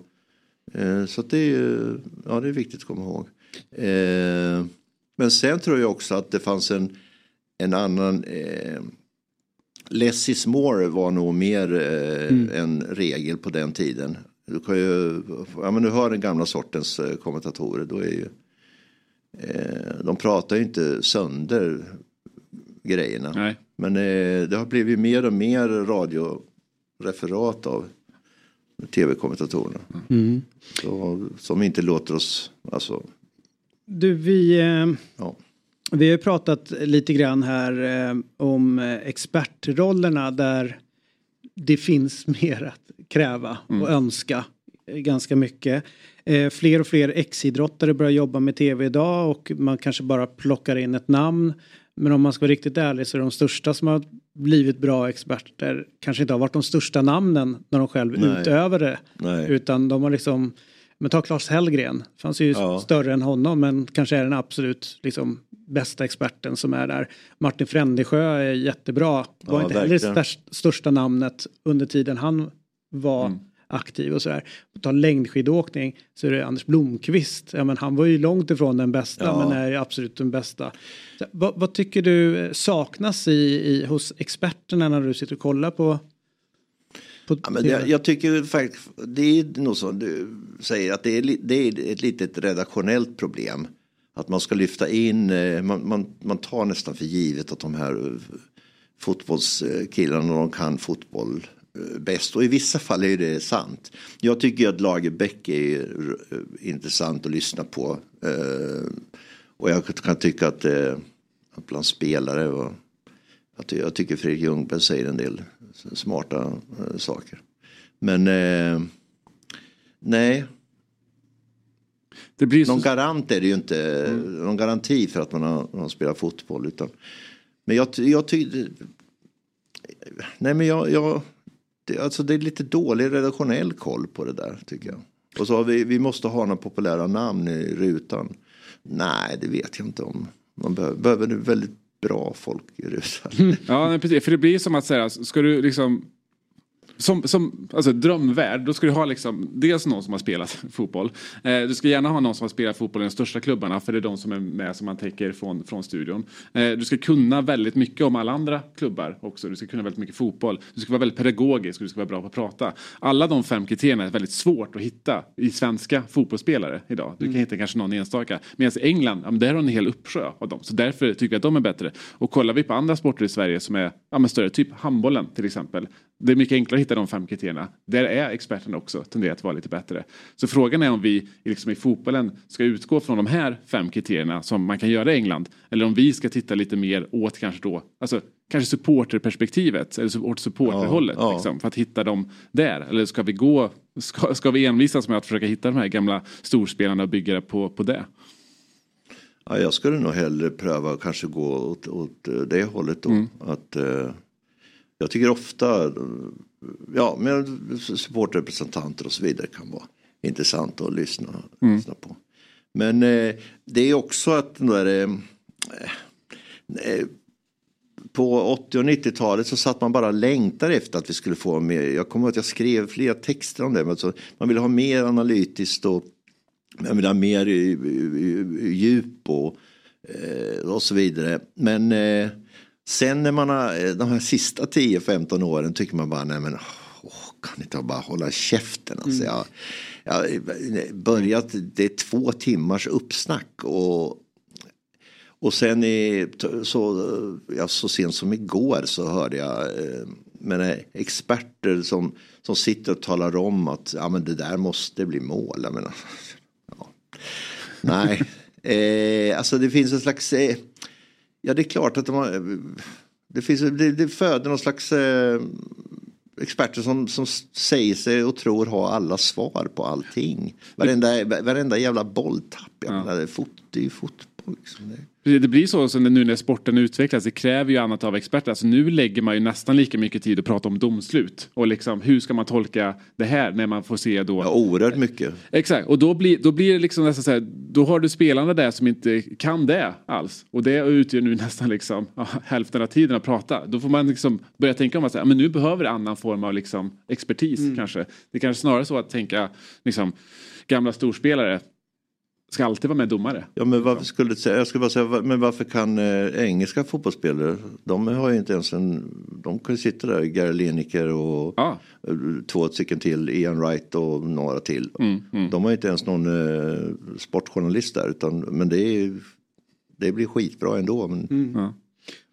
så att det, är ja, det är viktigt att komma ihåg. Eh, men sen tror jag också att det fanns en, en annan eh, Less is more var nog mer eh, Mm. en regel på den tiden. Du kan ju, ja men du hör den gamla sortens eh, kommentatorer, då är ju, eh, de pratar ju inte sönder grejerna. Nej. Men eh, det har blivit mer och mer radioreferat av tv-kommentatorerna. Mm. Så, som inte låter oss, alltså, Du, vi, eh, ja. vi har pratat lite grann här eh, om expertrollerna där det finns mer att kräva Mm. och önska eh, ganska mycket. Eh, fler och fler exidrottare börjar jobba med tv idag och man kanske bara plockar in ett namn. Men om man ska vara riktigt ärlig så är de största som har blivit bra experter kanske inte har varit de största namnen när de själv Nej. utövar det. Nej. Utan de har liksom, men ta Claes Hellgren, fanns ju Ja. större än honom men kanske är den absolut liksom, bästa experten som är där. Martin Frändesjö är jättebra, var Ja, inte heller det verkligen. störst, största namnet under tiden han var Mm. Aktiv och sådär. Tal längdskidåkning så är det Anders Blomqvist, ja, men han var ju långt ifrån den bästa Ja. men är absolut den bästa. Så, vad, vad tycker du eh, saknas i, i, hos experterna när du sitter och kollar på, på Ja, men det, jag tycker faktiskt, det är nog som du säger, att det är, det är ett litet redaktionellt problem. Att man ska lyfta in, eh, man, man, man tar nästan för givet att de här eh, fotbollskillarna, de kan fotboll bäst. Och i vissa fall är det sant. Jag tycker att Lagerbäck är eh, intressant att lyssna på. Eh, Och jag kan tycka att, eh, att bland spelare och att jag tycker Fredrik Ljungberg säger en del smarta saker. Men nej. Det blir någon garant är det ju inte. Någon garanti för att man har, man har spelat fotboll. Utan, men jag, jag tycker... Nej men jag... jag det, alltså det är lite dålig redaktionell koll på det där tycker jag. Och så har vi, vi måste ha några populära namn i rutan. Nej, det vet jag inte om. Man behöver, behöver väldigt bra folk i rutan. Ja, nej, precis. För det blir som att säga, ska du liksom som, som alltså, drömvärld, då ska du ha liksom, dels någon som har spelat fotboll. Eh, du ska gärna ha någon som har spelat fotboll i de största klubbarna för det är de som är med som man täcker från, från studion. Eh, du ska kunna väldigt mycket om alla andra klubbar också. Du ska kunna väldigt mycket fotboll. Du ska vara väldigt pedagogisk och du ska vara bra på att prata. Alla de fem kriterierna är väldigt svårt att hitta i svenska fotbollsspelare idag. Du kan Mm. hitta kanske någon enstaka. Medan i England, ja, där har en hel uppsjö av dem. Så därför tycker vi att de är bättre. Och kollar vi på andra sporter i Sverige som är ja, större, typ handbollen till exempel. Det är mycket enklare att hitta de fem kriterierna. Där är experterna också tenderar att vara lite bättre. Så frågan är om vi liksom i fotbollen ska utgå från de här fem kriterierna som man kan göra i England. Eller om vi ska titta lite mer åt kanske då, alltså kanske supporterperspektivet eller åt supporterhållet. Ja, ja. Liksom, för att hitta dem där. Eller ska vi gå, ska, ska vi envisas med att försöka hitta de här gamla storspelarna och bygga på, på det? Ja, jag skulle nog hellre pröva att kanske gå åt, åt eh, det hållet då. Mm. Att, eh, jag tycker ofta, ja, men supportrepresentanter och så vidare kan vara intressant att lyssna, Mm. lyssna på. Men eh, det är också att den där, eh, eh, på 80 och 90-talet så satt man bara längtade efter att vi skulle få mer. Jag kommer ihåg att jag skrev flera texter om det. Men alltså, man ville ha mer analytiskt och man vill ha mer djup och, eh, och så vidare. Men eh, sen när man har eh, de här sista 10-15 åren tycker man bara nej men åh, kan inte jag bara hålla käften. Alltså, jag, jag har börjat, det är två timmars uppsnack och och sen i, så, ja, så sent som igår så hörde jag eh, men, experter som, som sitter och talar om att ja, men det där måste bli mål. Jag menar, ja. Nej, eh, alltså det finns en slags... Eh, ja, det är klart att de har, det, finns, det, det föder någon slags eh, experter som, som säger sig och tror ha alla svar på allting. Varenda, varenda jävla bolltapp. Jag menar, det, är fot, det är ju fotboll. Liksom. Det, blir så nu när sporten utvecklas. Det kräver ju annat av experter. Alltså nu lägger man ju nästan lika mycket tid att prata om domslut. Och liksom hur ska man tolka det här när man får se då. Ja, oerhört mycket. Exakt, och då blir, då blir det liksom nästan så här. Då har du spelarna där som inte kan det alls. Och det utgör nu nästan liksom ja, hälften av tiden att prata. Då får man liksom börja tänka om att säga, men nu behöver det annan form av liksom expertis kanske. Det är kanske snarare så att tänka liksom gamla storspelare ska alltid vara med domare. Ja men varför skulle jag skulle bara säga, men varför kan eh, engelska fotbollsspelare, de har ju inte ens en, de kan ju sitta där, Gary Lineker och eh, två stycken till, Ian Wright och några till. Mm, De har ju inte ens någon eh, sportjournalist där, utan, men det, är, det blir skitbra ändå. Men, Mm.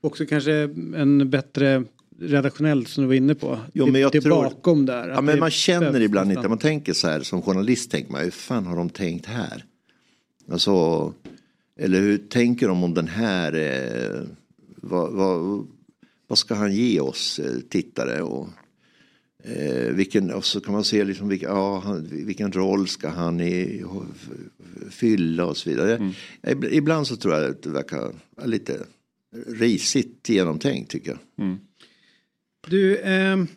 Också kanske en bättre redaktionellt som du var inne på. Jo, men jag det är tror- bakom där. Ja, men man känner ibland inte, man tänker så här som journalist tänker man, hur fan har de tänkt här? Alltså, eller hur tänker de om den här, eh, vad, vad, vad ska han ge oss eh, tittare? Och, eh, vilken, och så kan man se liksom vilka, ja, vilken roll ska han i, fylla och så vidare. Ib- Ibland så tror jag att det verkar lite risigt genomtänkt tycker jag. Du, ehm,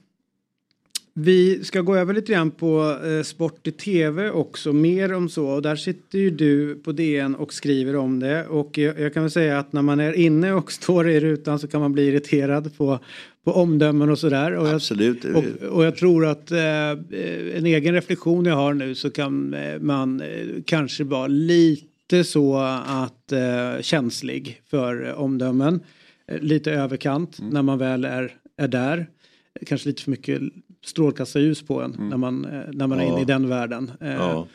vi ska gå över lite grann på eh, sport i tv också, mer om så. Och där sitter ju du på DN och skriver om det. Och jag, jag kan väl säga att när man är inne och står i rutan så kan man bli irriterad på, på omdömen och sådär. Och jag, Absolut. och, och jag tror att eh, en egen reflektion jag har nu så kan eh, man eh, kanske vara lite så att eh, känslig för eh, omdömen. Eh, lite överkant när man väl är, är där. Kanske lite för mycket strålkastarljus på en när man, eh, när man är Ja. inne i den världen. Eh, Ja.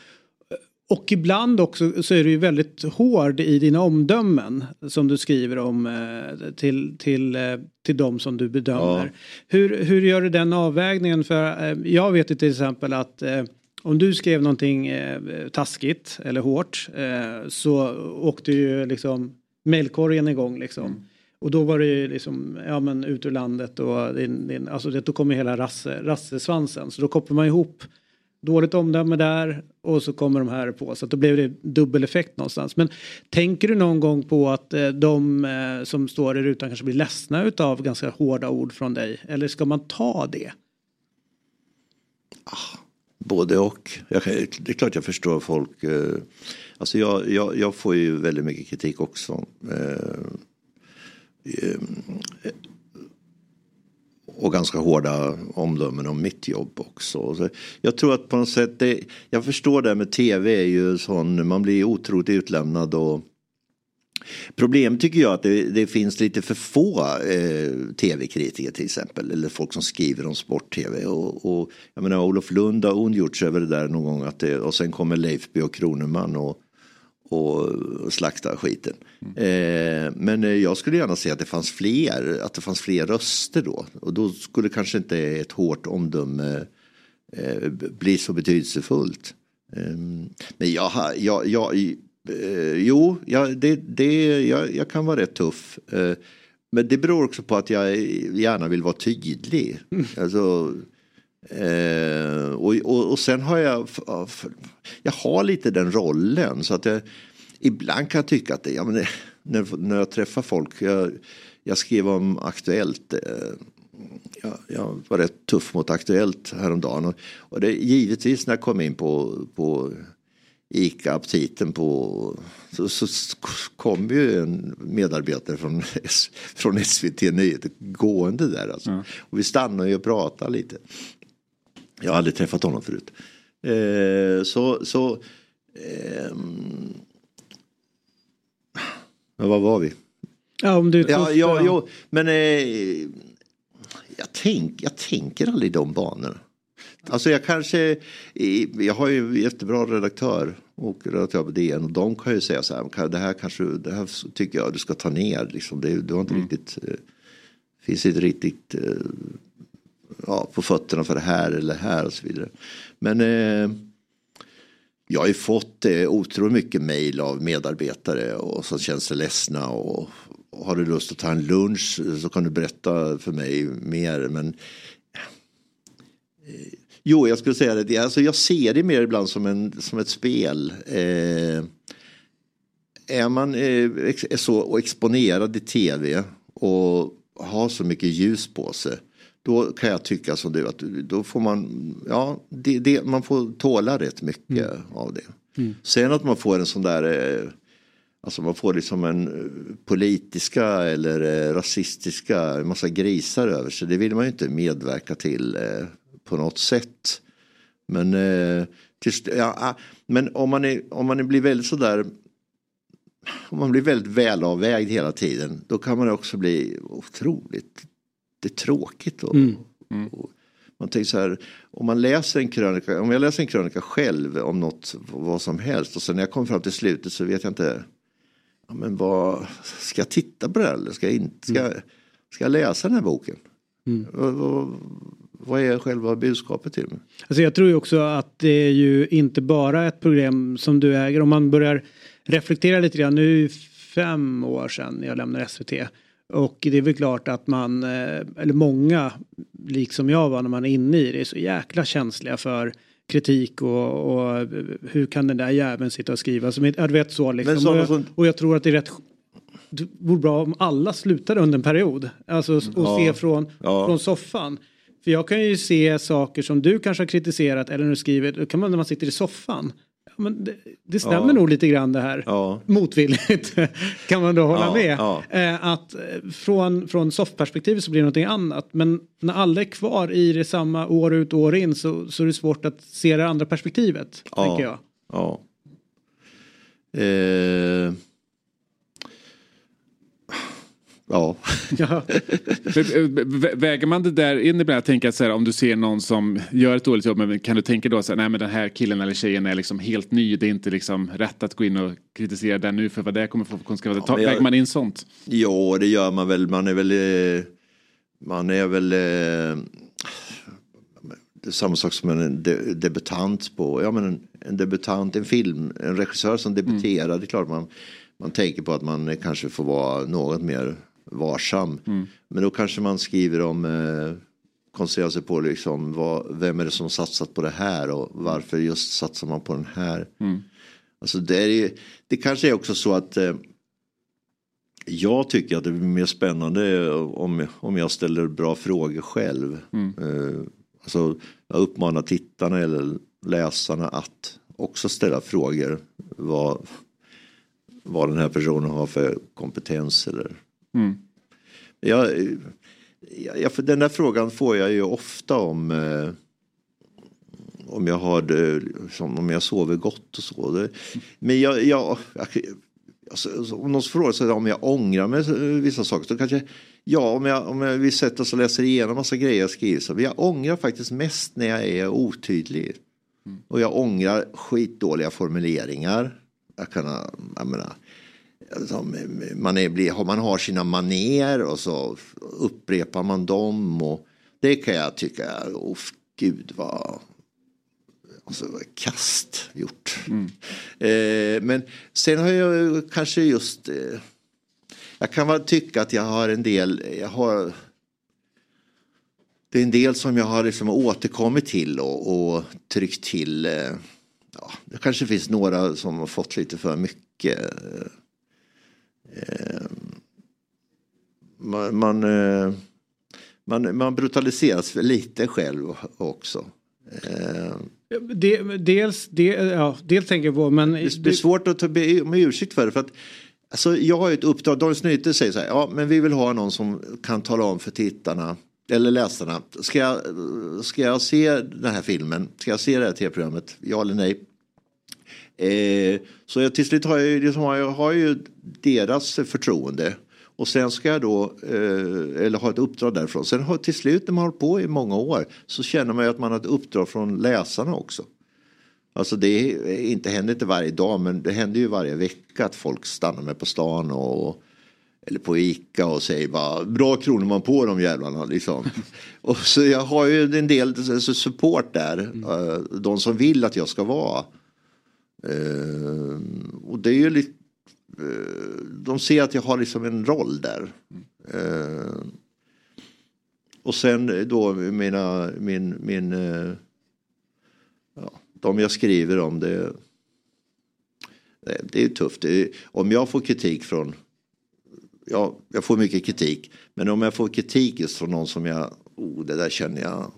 och ibland också så är du ju väldigt hård i dina omdömen som du skriver om eh, till, till, till de som du bedömer. Ja. Hur, hur gör du den avvägningen? För jag vet ju till exempel att om du skrev någonting taskigt eller hårt så åkte ju liksom mailkorgen igång liksom. Och då var det ju liksom, ja men ut ur landet och din, din, alltså det, då kommer hela rasse, rassesvansen. Så då kopplar man ihop dåligt omdöme där och så kommer de här på. Så att då blev det dubbel effekt någonstans. Men tänker du någon gång på att eh, de eh, som står i rutan kanske blir ledsna utav ganska hårda ord från dig? Eller ska man ta det? Ah, både och. Jag, det är klart jag förstår folk. Eh, alltså jag, jag, jag får ju väldigt mycket kritik också. Eh, Eh, och ganska hårda omdömen om mitt jobb också. Så jag tror att på något sätt, det, jag förstår det här med tv är ju sån, man blir otroligt utlämnad och Problem tycker jag att det, det finns lite för få eh, tv-kritiker till exempel. Eller folk som skriver om sport-tv. Och, och, jag menar Olof Lund har ondgjort sig över det där någon gång. Att det, och sen kommer Leifby och Kroneman och, och slaktar skiten. Eh, men eh, jag skulle gärna se att det fanns fler, att det fanns fler röster då. Och då skulle kanske inte ett hårt omdöme eh, bli så betydelsefullt. Eh, men jag, jag, jag, jo, jag, det, det, jag, jag kan vara rätt tuff. Men det beror också på att jag gärna vill vara tydlig. Alltså, Eh, och, och, och sen har jag, jag har lite den rollen så att jag, ibland kan jag tycka att det, ja, men det, när, när jag träffar folk, jag, jag skrev om Aktuellt, eh, jag, jag var rätt tuff mot Aktuellt häromdagen och, och det, givetvis när jag kom in på, på ICA-aptiten på så, så kom ju en medarbetare från, från SVT Nyheter gående där alltså. Och vi stannade ju och pratade lite. Jag har aldrig träffat honom förut. Eh, så så ehm, men vad var vi? Ja, om du Ja, ja, ja. men eh, jag, tänk, jag tänker aldrig de banorna. Alltså jag kanske, jag har ju jättebra redaktör och redaktör på DN och de kan ju säga så här, "Kan- det här kanske, det här tycker jag du ska ta ner liksom. Det, du har inte riktigt, eh, finns inte riktigt eh, ja, på fötterna för det här eller här och så vidare. Men eh, jag har ju fått eh, otroligt mycket mejl av medarbetare och som känns sig ledsna och, och har du lust att ta en lunch så kan du berätta för mig mer. Men eh, Jo, jag skulle säga det. Alltså, jag ser det mer ibland som, en, som ett spel. Eh, är man eh, är så exponerad i tv och har så mycket ljus på sig. Då kan jag tycka som du att då får man, ja, det, det, man får tåla rätt mycket av det. Mm. Sen att man får en sån där, eh, alltså man får liksom en eh, politiska eller eh, rasistiska, en massa grisar över sig. Det vill man ju inte medverka till på något sätt. Men, till, st- ja, ah, men om man, är, om man blir väldigt sådär om man blir väldigt välavvägd hela tiden då kan man också bli otroligt det är tråkigt. Och, och man tänker så här, om man läser en krönika, om jag läser en krönika själv om något, vad som helst och sen när jag kommer fram till slutet så vet jag inte, ja, men vad, ska jag titta på det här eller ska jag inte, ska, jag- ska jag läsa den här boken? Vad, vad, vad är själva budskapet till mig? Alltså jag tror ju också att det är ju inte bara ett program som du äger. Om man börjar reflektera lite grann. Nu är det fem år sedan jag lämnade SVT. Och det är väl klart att man, eh, eller många, liksom jag var när man är inne i det, är så jäkla känsliga för kritik och, och hur kan den där jäveln sitta och skriva. Som, ja, du vet så liksom. Och, jag, och jag tror att det är rätt det vore bra om alla slutade under en period. Alltså och Ja. se från, Ja. från soffan. För jag kan ju se saker som du kanske har kritiserat eller när du skriver, då kan man när man sitter i soffan. Ja, men det, det stämmer Ja. nog lite grann det här. Ja. Motvilligt kan man då hålla Ja, med. ja. Eh, att eh, från, från soffperspektivet så blir det någonting annat. Men när alla är kvar i det samma år ut och år in så, så är det svårt att se det andra perspektivet. Tänker jag. Ja. Eh, ja. Ja. Eh, vä- Väger man det där in ibland? Jag tänker att så här, om du ser någon som gör ett dåligt jobb, men kan du tänka då så här, nej men den här killen eller tjejen är liksom helt ny, det är inte liksom rätt att gå in och kritisera den nu för vad det kommer få för konsekvenser. Jag- Väger man in sånt? Jo, det gör man väl. Man är väl... eh, Man är väl... eh, Det är samma sak som en de, debutant på... Ja, men en, en debutant, en film, en regissör som debuterar. Det är klart man, man tänker på att man kanske får vara något mer varsam. Men då kanske man skriver om... Eh, koncentrerar sig på liksom vad, vem är det som satsat på det här och varför just satsar man på den här. Alltså det, är, ju- det kanske är också så att eh, jag tycker att det blir mer spännande om, om jag ställer bra frågor själv. Eh, alltså, jag uppmanar tittarna eller läsarna att också ställa frågor. Vad, vad den här personen har för kompetens eller Mm. jag, jag, för den där frågan får jag ju ofta om eh, om jag har det, som om jag sover gott och så. Det, men jag, jag, jag alltså, om någon frågar sig om jag ångrar mig eh, vissa saker så kanske ja om jag, om jag vi sätter oss och läser igenom massa grejer jag skriver så men jag ångrar faktiskt mest när jag är otydlig. Och jag ångrar skitdåliga formuleringar. Jag kan, jag menar, alltså, man, är, man har sina maner och så upprepar man dem. Och det kan jag tycka, oh, gud vad alltså, kast gjort. Eh, men sen har jag kanske just, eh, jag kan väl tycka att jag har en del, jag har det är en del som jag har liksom återkommit till och, och tryckt till. Eh, ja, det kanske finns några som har fått lite för mycket. Eh, man, man, eh, man, man brutaliseras lite själv också. Eh, Det, dels, det, ja, dels tänker jag på, men... det blir svårt att be om ursäkt för det. För att, alltså, jag har ju ett uppdrag, Dagens Nyheter säger så här, ja men vi vill ha någon som kan tala om för tittarna eller läsarna, ska jag, ska jag se den här filmen, ska jag se det här tv-programmet, ja eller nej? Eh, så jag, till slut har jag, liksom, jag har ju deras förtroende. Och sen ska jag då, eh, eller ha ett uppdrag därifrån. Sen har, till slut när man har hållit på i många år så känner man ju att man har ett uppdrag från läsarna också. Alltså det är, inte, händer inte varje dag men det händer ju varje vecka att folk stannar mig på stan och eller på Ica och säger bara bra kronor man på de jävlarna liksom. och så jag har ju en del support där. eh, De som vill att jag ska vara. Eh, och det är ju lite eh, de ser att jag har liksom en roll där. Eh, och sen då mina, min, min eh, ja, de jag skriver om det. Det, det är tufft. Det är, om jag får kritik från, ja, jag får mycket kritik. Men om jag får kritik just från någon som jag, oh det där känner jag,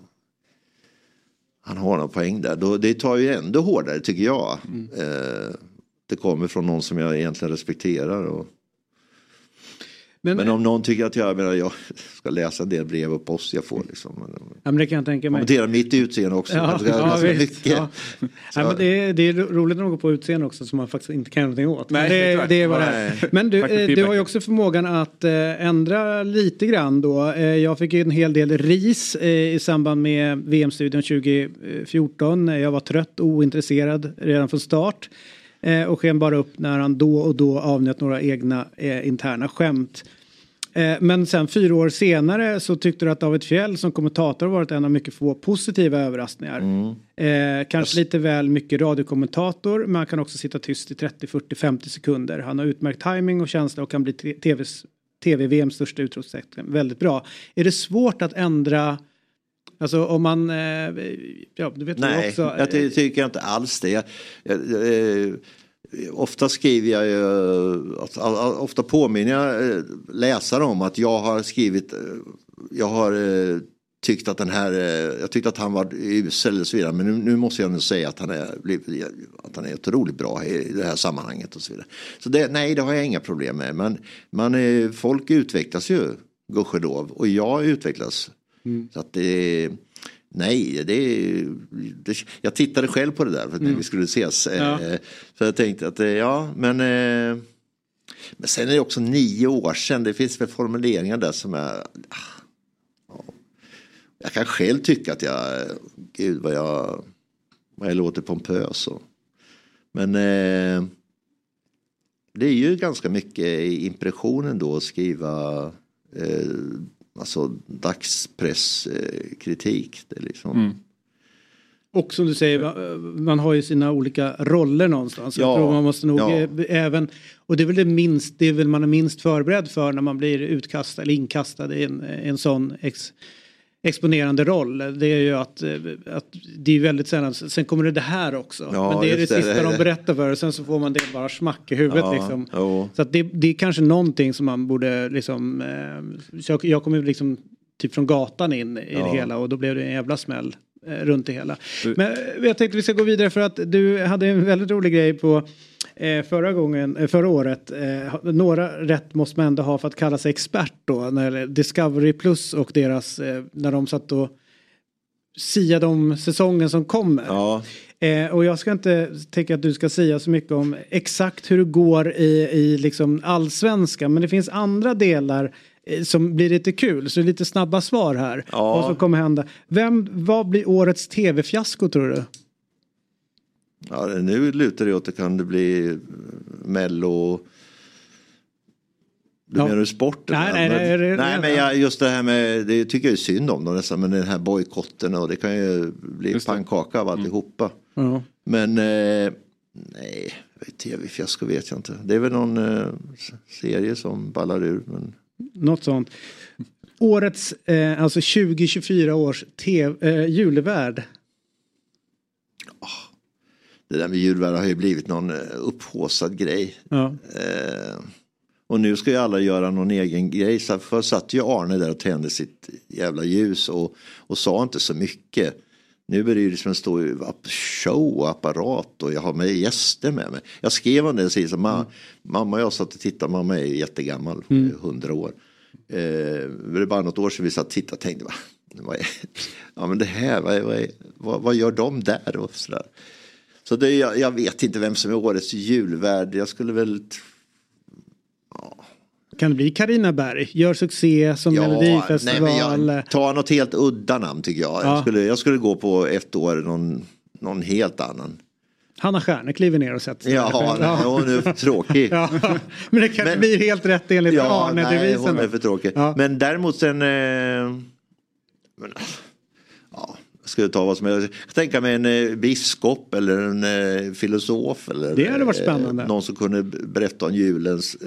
han har någon poäng där. Då, det tar ju ändå hårdare tycker jag. Eh, det kommer från någon som jag egentligen respekterar. Och, men, om någon tycker att jag, jag, menar, jag ska läsa en del brev och post jag får. Liksom. Ja, men det kan jag tänka mig. Kommentera mitt utseende också. Ja, ja, visst, ja. Men det, är, det är roligt när går på utseende också som man faktiskt inte kan göra någonting åt. Nej, Men det, det är vad det Nej. är. Men du, eh, du har ju också förmågan att eh, ändra lite grann då. Eh, jag fick ju en hel del ris i samband med VM-studion 2014. Jag var trött och ointresserad redan från start. Och sken bara upp när han då och då avnjöt några egna eh, interna skämt. Eh, Men sen fyra år senare så tyckte du att David Fjell som kommentator varit en av mycket få positiva överraskningar. Eh, kanske lite väl mycket radiokommentator men han kan också sitta tyst i 30, 40, 50 sekunder. Han har utmärkt timing och känsla och kan bli TVs, TV-VMs största utropstecken. Väldigt bra. Är det svårt att ändra Alltså om man, eh, ja du vet Nej, också. jag ty- tycker inte alls det. Jag, jag, eh, ofta skriver jag ju, ofta påminner jag eh, läsare om att jag har skrivit, eh, jag har eh, tyckt att den här, jag tyckte att han var usel och så vidare. Men nu, nu måste jag nu säga att han är, att han är otroligt bra i det här sammanhanget och så vidare. Så det, nej, det har jag inga problem med. Men man, folk utvecklas ju, gudskelov. Och jag utvecklas. Så att det, nej, det, det, jag tittade själv på det där för att Mm. vi skulle ses. Ja. Eh, Så jag tänkte att, eh, ja, men, eh, men sen är det också nio år sedan. Det finns väl formuleringar där som är, ah, ja. jag kan själv tycka att jag, gud vad jag, vad jag låter pompös. Och, men eh, det är ju ganska mycket impressionen då att skriva eh, alltså dagspresskritik. Det liksom, Mm. Och som du säger, man har ju sina olika roller någonstans. Jag Ja, tror man måste nog ja. eh, även, och det är väl det minst, det är väl man är minst förberedd för när man blir utkastad eller inkastad i en, en sån ex, exponerande roll. Det är ju att, att det är väldigt sällan, sen kommer det det här också. Ja, Men det är det just det. sista de berättar för och sen så får man det bara smack i huvudet Ja, liksom. jo. Så det, det är kanske någonting som man borde liksom, eh, jag, jag kommer liksom typ från gatan in i Ja. det hela och då blev det en jävla smäll. Eh, runt det hela. Men eh, jag tänkte vi ska gå vidare för att du hade en väldigt rolig grej på eh, förra gången, förra året. Några rätt måste man ändå ha för att kalla sig expert då. När Discovery Plus och deras, när de satt och siade om säsongen som kommer. Ja. Och jag ska inte tänka att du ska säga så mycket om exakt hur det går i, i liksom allsvenska. Men det finns andra delar som blir lite kul. Så lite snabba svar här. Ja. Vad som kommer hända. Vem, vad blir årets tv-fiasko tror du? Ja, nu lutar det åt att det kan det bli eh, Mello. Du Ja. menar du sporten? Nej, nej, men, nej, det- nej, men jag, just det här med, det tycker jag är synd om dem nästan, men den här bojkotten och det kan ju bli pannkaka av alltihopa. Ja. Men eh, nej, tv-fiasko vet jag inte. Det är väl någon eh, serie som ballar ur. Men... Något sånt. Årets, eh, alltså 2024 års TV, eh, julvärd. Det där med julvärd har ju blivit någon eh, upphåsad grej. Ja. Eh, och nu ska ju alla göra någon egen grej. Så förr satt ju Arne där och tände sitt jävla ljus och, och sa inte så mycket. Nu är det ju liksom en stor show och apparat och jag har med gäster med mig. Jag skrev om det så, ma, mamma och jag satt och tittade, mamma är jättegammal, Mm. hundra år. Eh, det är bara något år sedan vi satt och tittade och tänkte, va, vad är, ja men det här, vad, är, vad, är, vad, vad gör de där och sådär. Så det, jag, jag vet inte vem som är årets julvärd. Jag skulle väl... Kan det bli Karina Berg? Gör succé som Melodifestival. nej, men jag, ta något helt udda namn tycker jag. Ja. Jag, skulle, jag skulle gå på ett år någon, någon helt annan. Hanna Stjärne kliver ner och sätter sig. Ja, där. nej, hon är för tråkig. Ja, men det kanske blir helt rätt enligt Ja, nej, Arne-devisen. hon är för tråkig. Men däremot sen... Eh, men, ja, skulle ta vad som helst. Jag kan tänka mig en eh, biskop eller en eh, filosof. Eller, Det hade varit eh, spännande. någon som kunde berätta om julens,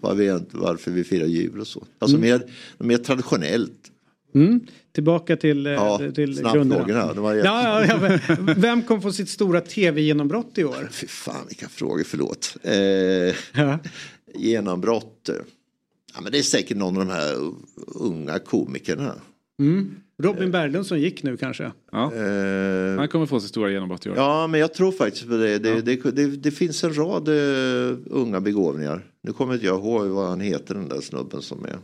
vad vi, varför vi firar jul och så. Alltså Mm. mer, mer traditionellt. Mm. Tillbaka till, Ja, till grunderna. Det var ja, ja, ja, vem kommer få sitt stora tv-genombrott i år? Fy fan vilka frågor, förlåt. Eh, genombrott. eh. Ja, men det är säkert någon av de här unga komikerna. Mm. Robin Berglund som gick nu kanske. Ja. Han kommer få sitt stora genombrott i år. Ja, men jag tror faktiskt på det. Det, det, det, det finns en rad eh, unga begåvningar. Nu kommer inte jag ihåg vad han heter den där snubben som är.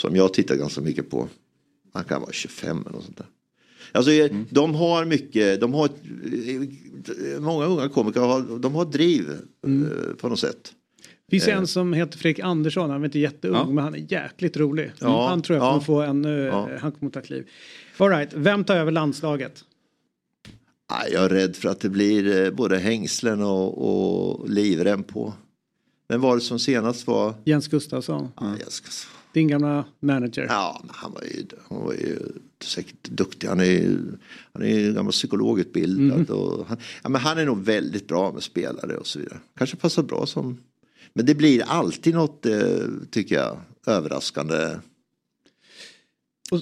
Som jag tittar ganska mycket på. Han kan vara 25 eller något sånt där. Alltså, eh, de har mycket, de har, eh, många unga komiker har, de har driv eh, på något sätt. Finns Eh. en som heter Fredrik Andersson, han är inte jätteung Ja. men han är jäkligt rolig. Ja, Han tror jag ja. kommer få en, Ja. han kommer ta kliv. All right, vem tar över landslaget? Nej, Jag är rädd för att det blir eh, både hängslen och, och livrem på. Vem var det som senast var? Jens Gustafsson. Ja, Jens Gustafsson. Din gamla manager. Ja, han var ju, han var ju säkert duktig. Han är ju han är ju gammal psykologutbildad. Mm. Och han, ja, men han är nog väldigt bra med spelare och så vidare. Kanske passar bra som... Men det blir alltid något, eh, tycker jag, överraskande.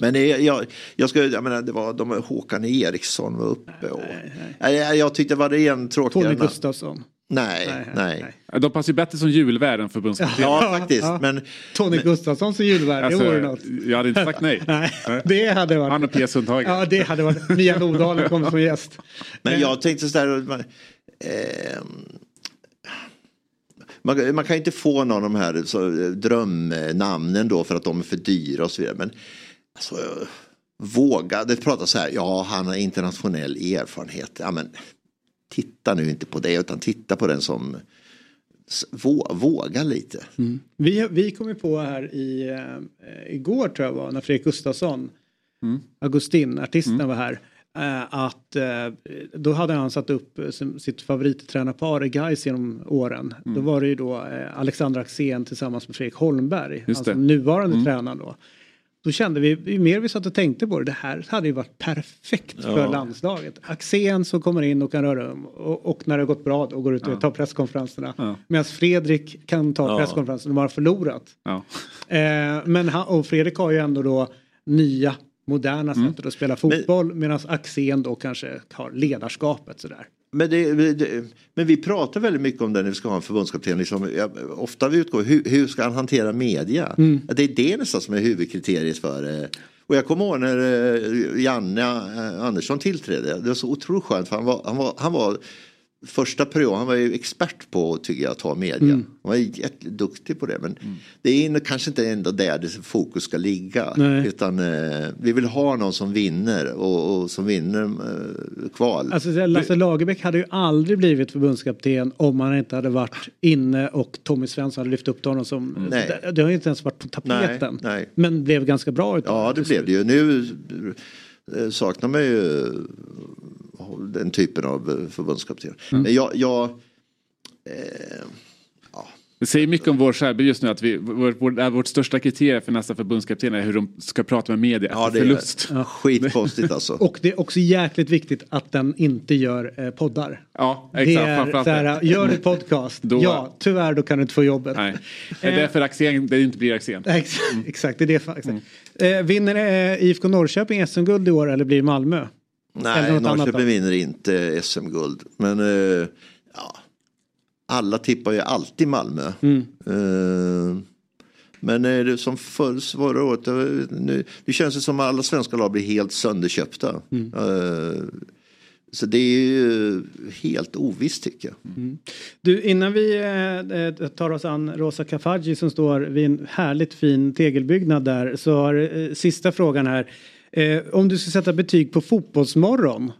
Men jag, jag, ska, jag menar, det var de Håkan Eriksson var uppe och... Nej, jag, jag tyckte det var det en tråkigare. Tony. Gustafsson. Nej, nej. De passar ju bättre som julvärd än förbundskapten. Ja, faktiskt. Men, Tony Gustafsson som julvärd, Alltså, det vore något. Jag hade inte sagt nej. Nej, det hade varit. Han och Pia Sundhage. Ja, det hade varit. Mia Nordalen kommer som gäst. Men jag tänkte så där, ehm, man, man kan inte få någon av de här så, drömnamnen då för att de är för dyra och så vidare. Men alltså, våga, det pratas så här, ja han har internationell erfarenhet. Ja, men, titta nu inte på det utan titta på den som vå, våga lite. Vi, vi kom ju på här i, eh, igår tror jag var, när Fredrik Gustafsson, Augustin, artisten var här. Eh, Att eh, då hade han satt upp eh, sitt favorittränarpar i Gais genom åren. Då var det ju då Alexander Axén tillsammans med Fredrik Holmberg, Just alltså nuvarande Mm. tränaren då. Då kände vi, ju mer vi satt och tänkte på det, det här hade ju varit perfekt för Ja. landslaget. Axén som kommer in och kan röra om och, och när det har gått bra då går ut och Ja. tar presskonferenserna. Ja. Medan Fredrik kan ta Ja. presskonferensen och bara förlorat. Ja. Eh, men han, och Fredrik har ju ändå då nya moderna Mm. sättet att spela fotboll medan Axén då kanske har ledarskapet sådär. Men, det, det, men vi pratar väldigt mycket om det när vi ska ha en förbundskapten. Liksom, ja, ofta vi utgår hur, hur ska han hantera media? Mm. Det är det nästan som är huvudkriteriet för eh, och Och jag kommer ihåg när eh, Janne eh, Andersson tillträdde. Det var så otroligt skönt för han var, han var, han var första perioden, han var ju expert på tycker jag, att ha media. Mm. Han var jätteduktig på det. Men det är kanske inte ändå där det fokus ska ligga. Nej. Utan eh, vi vill ha någon som vinner och, och som vinner eh, kval. Alltså Lasse Lagerbäck hade ju aldrig blivit förbundskapten om han inte hade varit inne och Tommy Svensson hade lyft upp honom som... Nej. Det, det har ju inte ens varit på tapeten. Nej, nej. Men blev ganska bra utav Ja, det blev det ju. Nu eh, saknar man ju eh, den typen av eh, förbundskapten. Mm. Men jag, jag Det säger mycket om vår skärby just nu att vi, vår, vår, är vårt största kriterium för nästa förbundskapten är hur de ska prata med media Ja, efter det är förlust. skitkonstigt alltså. Och det är också jäkligt viktigt att den inte gör eh, poddar. Ja, Det exakt. är framförallt så här, det. gör ett podcast. Då- Ja, tyvärr då kan du inte få jobbet. Nej. Det är därför Axén, det inte blir Axén. Ex- Exakt, det är det. Exakt. Eh, vinner eh, IFK Norrköping SM-guld i år eller blir det Malmö? Nej, Norrköping vinner inte SM-guld. Men eh, alla tippar ju alltid Malmö. Mm. Eh, men eh, det som förr, förra året, nu, det känns ju som att alla svenska lag blir helt sönderköpta. Mm. Eh, så det är ju helt ovisst tycker jag. Du, innan vi eh, eh, tar oss an Rosa Kafaji som står vid en härligt fin tegelbyggnad där så har eh, sista frågan här. Eh, om du ska sätta betyg på Fotbollsmorgon.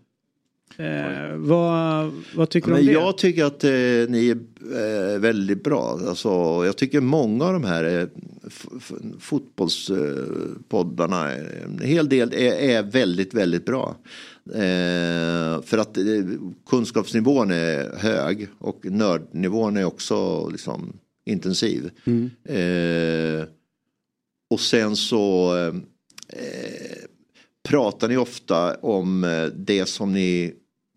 Eh, vad, vad tycker du om det? jag tycker att eh, ni är eh, väldigt bra. Alltså, jag tycker många av de här eh, fotbollspoddarna, eh, en hel del är, är väldigt, väldigt bra. Eh, för att eh, kunskapsnivån är hög och nördnivån är också liksom, intensiv. Mm. Eh, och sen så eh, pratar ni ofta om eh, det som ni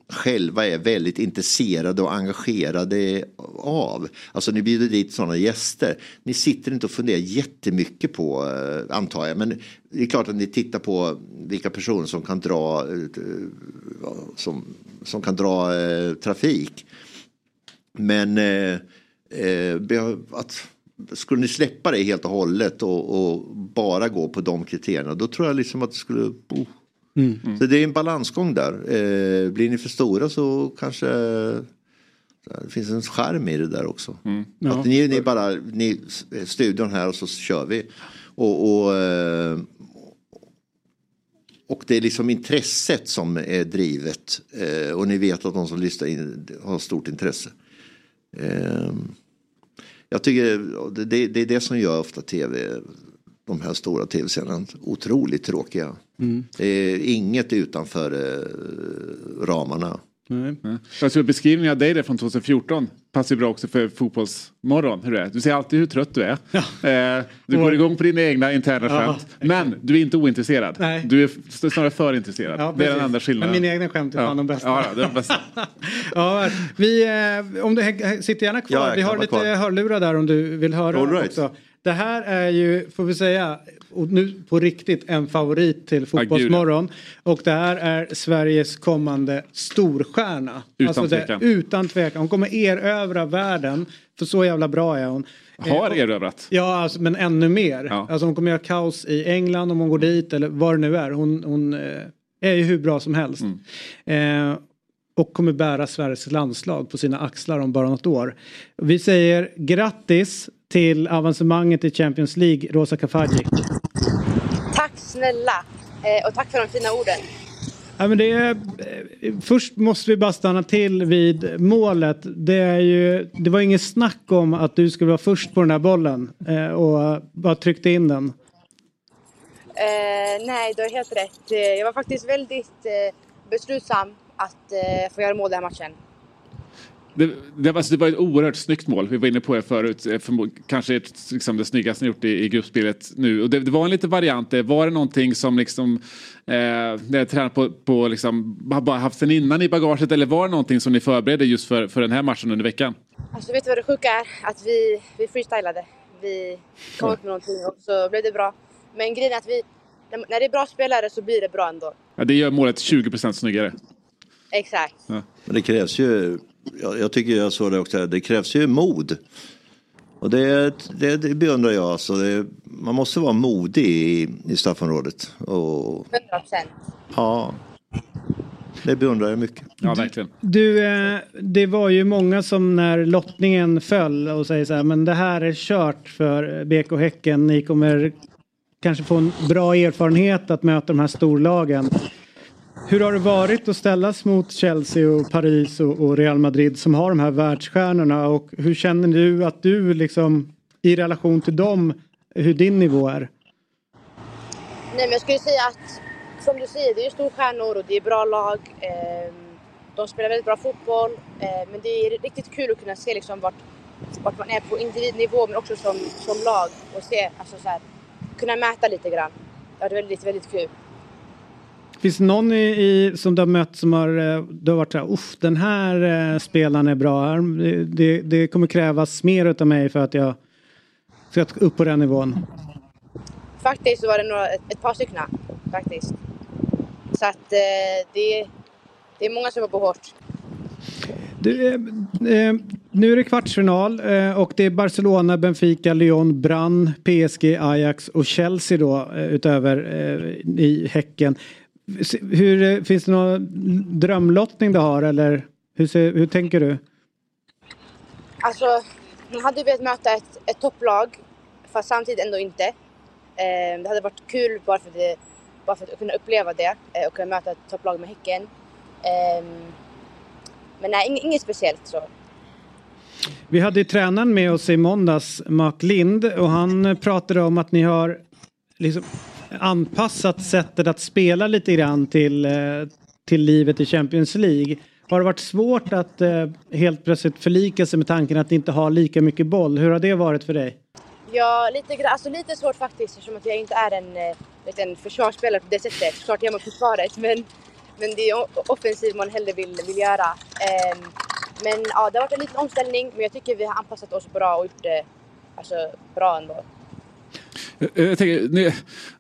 själva är väldigt intresserade och engagerade av. Alltså ni bjuder dit sådana gäster. Ni sitter inte och funderar jättemycket på, eh, antar jag, men det är klart att ni tittar på vilka personer som kan dra, eh, eh, som, som kan dra eh, trafik. Men eh, eh, att, skulle ni släppa det helt och hållet och, och bara gå på de kriterierna då tror jag liksom att det skulle... Oh. Mm. Så det är en balansgång där. Eh, blir ni för stora så kanske det finns en charm i det där också. Ja. Att ni, ni bara, ni, studion här och så kör vi. Och, och, eh, och det är liksom intresset som är drivet. Eh, och ni vet att de som lyssnar in har stort intresse. Eh, jag tycker det, det, är det som gör ofta tv, de här stora tv-sändningarna, otroligt tråkiga. Mm. Det är inget utanför eh, ramarna. Nej. Jag tror beskrivningen av dig där från 2014 passar ju bra också för fotbollsmorgon. Hur det är. Du säger alltid hur trött du är. Eh, du går igång på dina egna interna Ja, skämt. Men du är inte ointresserad. Nej. Du är snarare för intresserad. Ja, det är den enda skillnaden. Men mina egna skämt är fan de bästa. Ja, ja, det är de bästa. Ja, vi, eh, om du sitter gärna kvar. Ja, vi har lite kvar. hörlurar där om du vill höra All right. också. Det här är ju, får vi säga, och nu på riktigt en favorit till Fotbollsmorgon. Och det här är Sveriges kommande storstjärna. Utan det, tvekan. Utan tvekan. Hon kommer erövra världen. För så jävla bra är hon. Har Eh, erövrat. Ja, alltså, men ännu mer. Ja. Alltså hon kommer göra kaos i England om hon går dit eller vad det nu är. Hon, hon eh, är ju hur bra som helst. Mm. Eh, och kommer bära Sveriges landslag på sina axlar om bara något år. Vi säger grattis till avancemanget i Champions League, Rosa Kafaji. Tack snälla eh, och tack för de fina orden. Ja, men det är, eh, först måste vi bara stanna till vid målet. Det, är ju, det var inget snack om att du skulle vara först på den här bollen eh, och bara tryckte in den. Eh, nej, du har helt rätt. Jag var faktiskt väldigt eh, beslutsam att eh, få göra mål den här matchen. Det, det, var, alltså, det var ett oerhört snyggt mål. Vi var inne på det förut. Eh, förmo- Kanske ett, liksom, det snyggaste ni gjort i, i gruppspelet nu. Och det, det var en liten variant. där. Var det någonting som liksom, eh, när tränat på, på liksom, bara haft sen innan i bagaget eller var det någonting som ni förberedde just för, för den här matchen under veckan? Alltså vet du vad det sjuka är? Att vi, vi freestylade. Vi kom upp med någonting och så blev det bra. Men grejen är att vi, när, det är bra spelare så blir det bra ändå. Ja, det gör målet 20% snyggare. Exakt. Men det krävs ju, jag, jag tycker jag såg det också, det krävs ju mod. Och det, det, det beundrar jag. Alltså det, man måste vara modig i, i straffområdet. Och, 100 procent. ja, det beundrar jag mycket. Ja, verkligen. Du, eh, det var ju många som när lottningen föll och säger så här, men det här är kört för BK Häcken. Ni kommer kanske få en bra erfarenhet att möta de här storlagen. Hur har det varit att ställas mot Chelsea och Paris och, Real Madrid som har de här världsstjärnorna och hur känner du att du liksom i relation till dem, hur din nivå är? Nej, men jag skulle säga att som du säger, det är storstjärnor och det är bra lag. Ehm, de spelar väldigt bra fotboll. Ehm, men det är riktigt kul att kunna se liksom vart, vart man är på individnivå men också som, som lag och se, alltså så här, kunna mäta lite grann. Ja, det är väldigt, väldigt kul. Finns det någon i, i, som du har mött som har, eh, du har varit så här, Uff, den här eh, spelaren är bra. Det, det, det kommer krävas mer utav mig för att jag ska upp på den nivån. Faktiskt så var det några, ett, ett par stycken faktiskt. Så att eh, det, det är många som jobbar hårt. Du, eh, eh, nu är det kvartsfinal eh, och det är Barcelona, Benfica, Lyon, Brann, PSG, Ajax och Chelsea då eh, utöver i Häcken. Hur, eh, finns det någon drömlottning du har eller hur, ser, hur tänker du? Alltså, man hade velat möta ett, ett topplag fast samtidigt ändå inte. Eh, det hade varit kul bara för, det, bara för att kunna uppleva det eh, och kunna möta ett topplag med Häcken. Eh, men nej, inget, inget speciellt så. Vi hade ju tränaren med oss i måndags, Mark Lind, och han pratade om att ni har liksom anpassat sättet att spela lite grann till, eh, till livet i Champions League. Har det varit svårt att eh, helt plötsligt förlika sig med tanken att inte ha lika mycket boll? Hur har det varit för dig? Ja, lite, alltså lite svårt faktiskt eftersom att jag inte är en eh, en försvarsspelare på det sättet. Klart jag är med försvaret men, men det är offensiv man hellre vill, vill göra. Ehm, men ja, det har varit en liten omställning men jag tycker vi har anpassat oss bra och gjort det alltså, bra ändå. Eh, eh, jag tänker, ni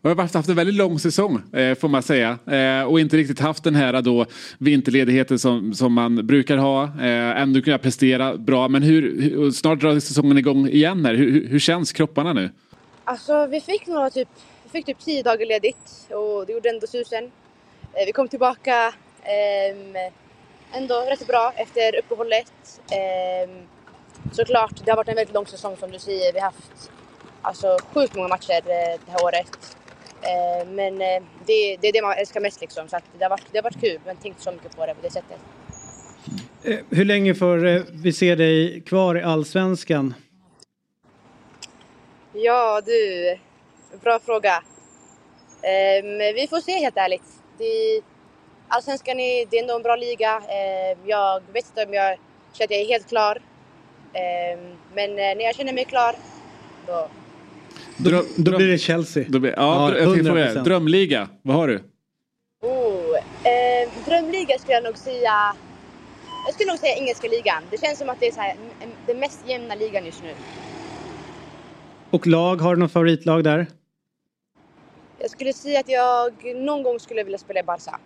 har haft en väldigt lång säsong eh, får man säga. Eh, och inte riktigt haft den här eh, då, vinterledigheten som, som man brukar ha. Eh, ändå kunna prestera bra. Men hur, hur, snart drar säsongen igång igen här. Hur, hur- känns kropparna nu? Alltså vi fick några typ, vi fick typ tio dagar ledigt och det gjorde ändå susen. Eh, vi kom tillbaka ehm, ändå rätt bra efter uppehållet. Ehm, såklart, det har varit en väldigt lång säsong som du säger. Vi har haft alltså, sjukt många matcher eh, det här året. Eh, men eh, det, det är det man älskar mest liksom. Så det, har varit, det har varit kul men tänkt så mycket på det på det sättet. Hur länge får vi se dig kvar i Allsvenskan? Ja du, bra fråga. Ehm, vi får se helt ärligt. Det, Allsvenskan är, det är ändå en bra liga. Ehm, jag vet inte om jag känner att jag är helt klar. Ehm, men när jag känner mig klar, då... Då, då blir det Chelsea. Då blir, ja, Ja, jag tänkte fråga, 100%. drömliga, vad har du? Oh, ehm, drömliga skulle jag nog säga... Jag skulle nog säga engelska ligan. Det känns som att det är så här, den mest jämna ligan just nu. Och lag, har du något favoritlag där? Jag skulle säga att jag någon gång skulle vilja spela i Barca.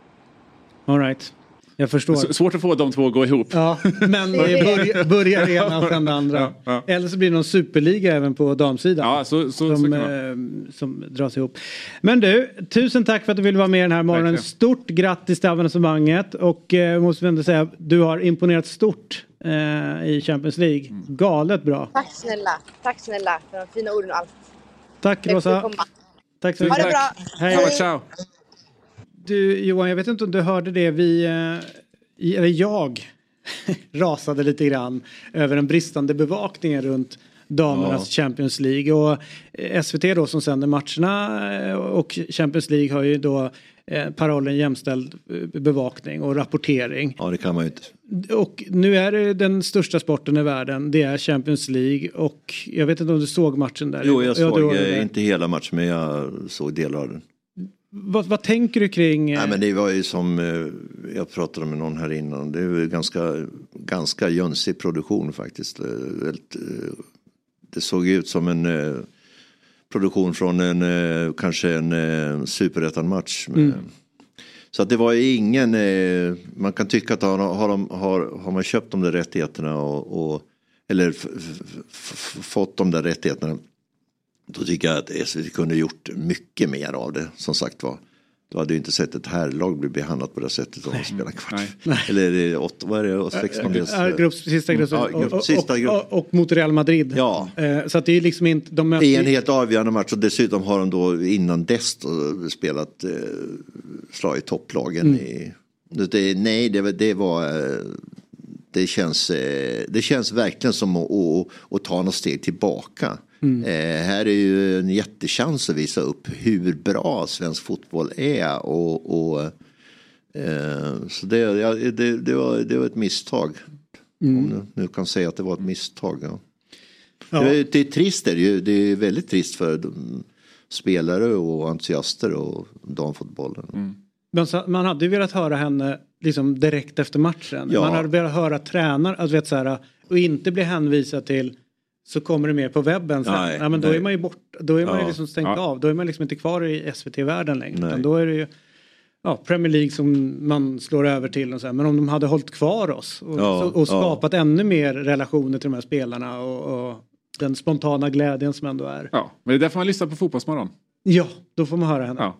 All right. Jag förstår. S- Svårt att få de två att gå ihop. Ja, men det börjar, börjar det ena och sen det andra. Ja, ja. Eller så blir det någon superliga även på damsidan. Ja, så, så, som, så eh, som dras ihop. Men du, tusen tack för att du ville vara med den här morgonen. Verkligen. Stort grattis till avancemanget och eh, måste vi ändå säga, du har imponerat stort eh, i Champions League. Mm. Galet bra. Tack snälla. Tack snälla för de fina orden och allt. Tack Rosa. Tack så Ha det mycket. bra. Hej. Ciao, ciao. Du Johan, jag vet inte om du hörde det. Vi, eh, eller jag, rasade lite grann över den bristande bevakningen runt damernas Champions League. Och eh, SVT då som sänder matcherna eh, och Champions League har ju då parollen jämställd bevakning och rapportering. Ja, det kan man ju inte. Och nu är det den största sporten i världen. Det är Champions League och jag vet inte om du såg matchen där? Jo, jag Ja, såg där. inte hela matchen men jag såg delar av den. Vad, vad tänker du kring? eh, Nej, men det var ju som eh, jag pratade med någon här innan. Det är ju ganska, ganska jönsig produktion faktiskt. Eh, eh, Det såg ut som en eh, produktion från en eh, kanske en eh, superettan-match. Mm. Så att det var ju ingen, eh, man kan tycka att har, de, har, har man köpt de där rättigheterna och, och eller fått de där rättigheterna. Då tycker jag att SVT kunde gjort mycket mer av det. Som sagt var. Då hade ju inte sett ett herrlag bli behandlat på det sättet om de spelar kvart. Eller är det åtta, vad är det, och 16 dels? Ja, grupps, sista gruppen. Ja, grupp, och, sista och, grupp. och, och mot Real Madrid. Ja. Eh, så att det är liksom inte, de möter I en helt avgörande match och dessutom har de då innan dess då spelat eh, slagit topplagen Mm. i... Det, nej, det, det var... Det känns, eh, det känns verkligen som att, att, att ta något steg tillbaka. Mm. Eh, här är ju en jättechans att visa upp hur bra svensk fotboll är. Och, och, eh, så det, ja, det, det, var, det var ett misstag. Mm. Om du nu kan säga att det var ett misstag. Ja. Ja. Det, är, det är trist, är det, ju. det är väldigt trist för de, spelare och entusiaster och damfotbollen. Så- Man hade ju velat höra henne liksom direkt efter matchen. Ja. Man hade velat höra tränare, alltså vet så här, och inte bli hänvisad till så kommer det mer på webben sen. Nej, Nej, men då nej. är man ju bort, då är man ju Ja. liksom stängt Ja. av. Då är man liksom inte kvar i SVT-världen längre. Utan då är det ju ja, Premier League som man slår över till. Och så här. Men om de hade hållit kvar oss och, Ja, så, och ja. skapat ännu mer relationer till de här spelarna och, och den spontana glädjen som ändå är. Ja, men det är därför man lyssnar på Fotbollsmorgon. Ja, då får man höra henne.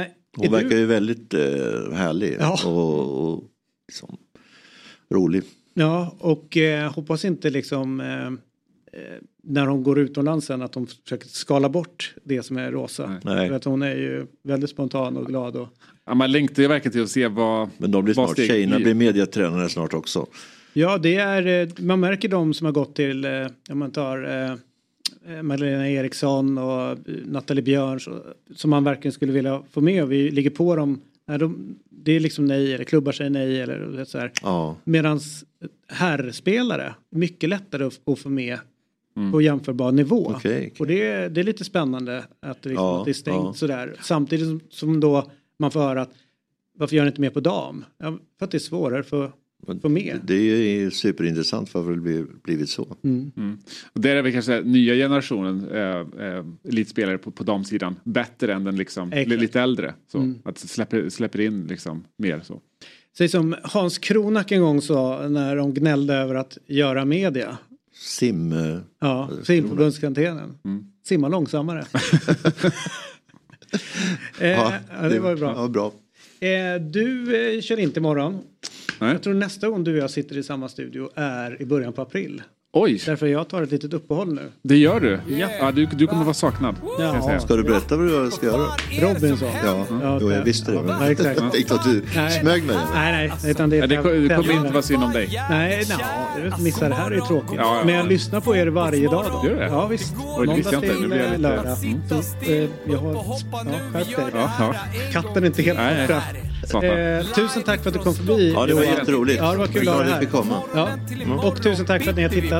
Eh, är Hon du- verkar ju väldigt eh, härlig Ja. och, och liksom, rolig. Ja, och eh, hoppas inte liksom eh, eh, när hon går utomlands sen att de försöker skala bort det som är rosa. Nej. För att hon är ju väldigt spontan och glad. Och, Ja, man längtar ju verkligen till att se vad... Men de blir snart, steget tjejerna blir. mediatränare snart också. ja, det är, eh, man märker de som har gått till, eh, om man tar Magdalena Eriksson och eh, Nathalie Björns som man verkligen skulle vilja få med och vi ligger på dem. Nej, de, det är liksom nej eller klubbar säger nej eller så här. Ja. Medans herrspelare, mycket lättare att, att få med Mm. på jämförbar nivå. Okej, okej. Och det, är- det är lite spännande att det, liksom, Ja, att det är stängt ja. sådär. Samtidigt som, som då man får höra att varför gör ni inte mer på dam? Ja, för att det är svårare för få med. Det är superintressant varför det blivit, så. Mm. Och där är väl kanske nya generationen eh, eh, elitspelare på, på damsidan bättre än den liksom, lite äldre. Så. Mm. Att släpper, släpper in liksom mer så. Säg som Hans Kronak en gång sa när de gnällde över att göra media. Sim... eh, Ja, simförbundskaptenen. Simma långsammare. eh, ja, det var ju bra. Ja, bra. Eh, du eh, kör inte imorgon. Jag tror nästa gång du och jag sitter i samma studio är i början på april. Oj! Därför jag tar ett litet uppehåll nu. Det gör du? Ja. Ja, du, du kommer vara saknad. kan jag säga. Ska du berätta vad du ska göra? Robinson. Ja, jo, jag visste det. Men Ja, exakt. jag tänkte att du Nej. smög med det. Nej, nej. Utan det, är Ja, det ko- det kommer inte vara synd om dig. Nej, nej. Du missar det här är ju tråkigt. Ja, ja. Men jag lyssnar på er varje dag då. Gör du det? Ja, visst. Oj, det visste jag inte. Nu blir jag lite- lördag. Mm. Så, eh, jag har... Ja, skärp dig. Ja, ja. Katten är inte helt Nej, borta. Eh, tusen tack för att du kom förbi. Ja, det var jätteroligt. Ja, det var kul att ha dig här. Ja. Och tusen tack för att ni har tittat.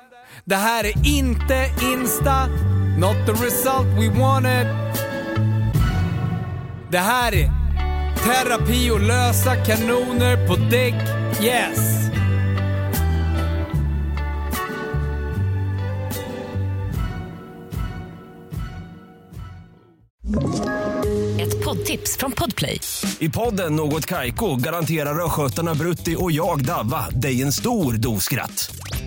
Det här är inte Insta, not the result we wanted. Det här är terapi och lösa kanoner på däck, yes. Ett poddtips från Podplay. I podden Något Kaiko garanterar östgötarna Brutti och jag, Davva, dig en stor dos skratt.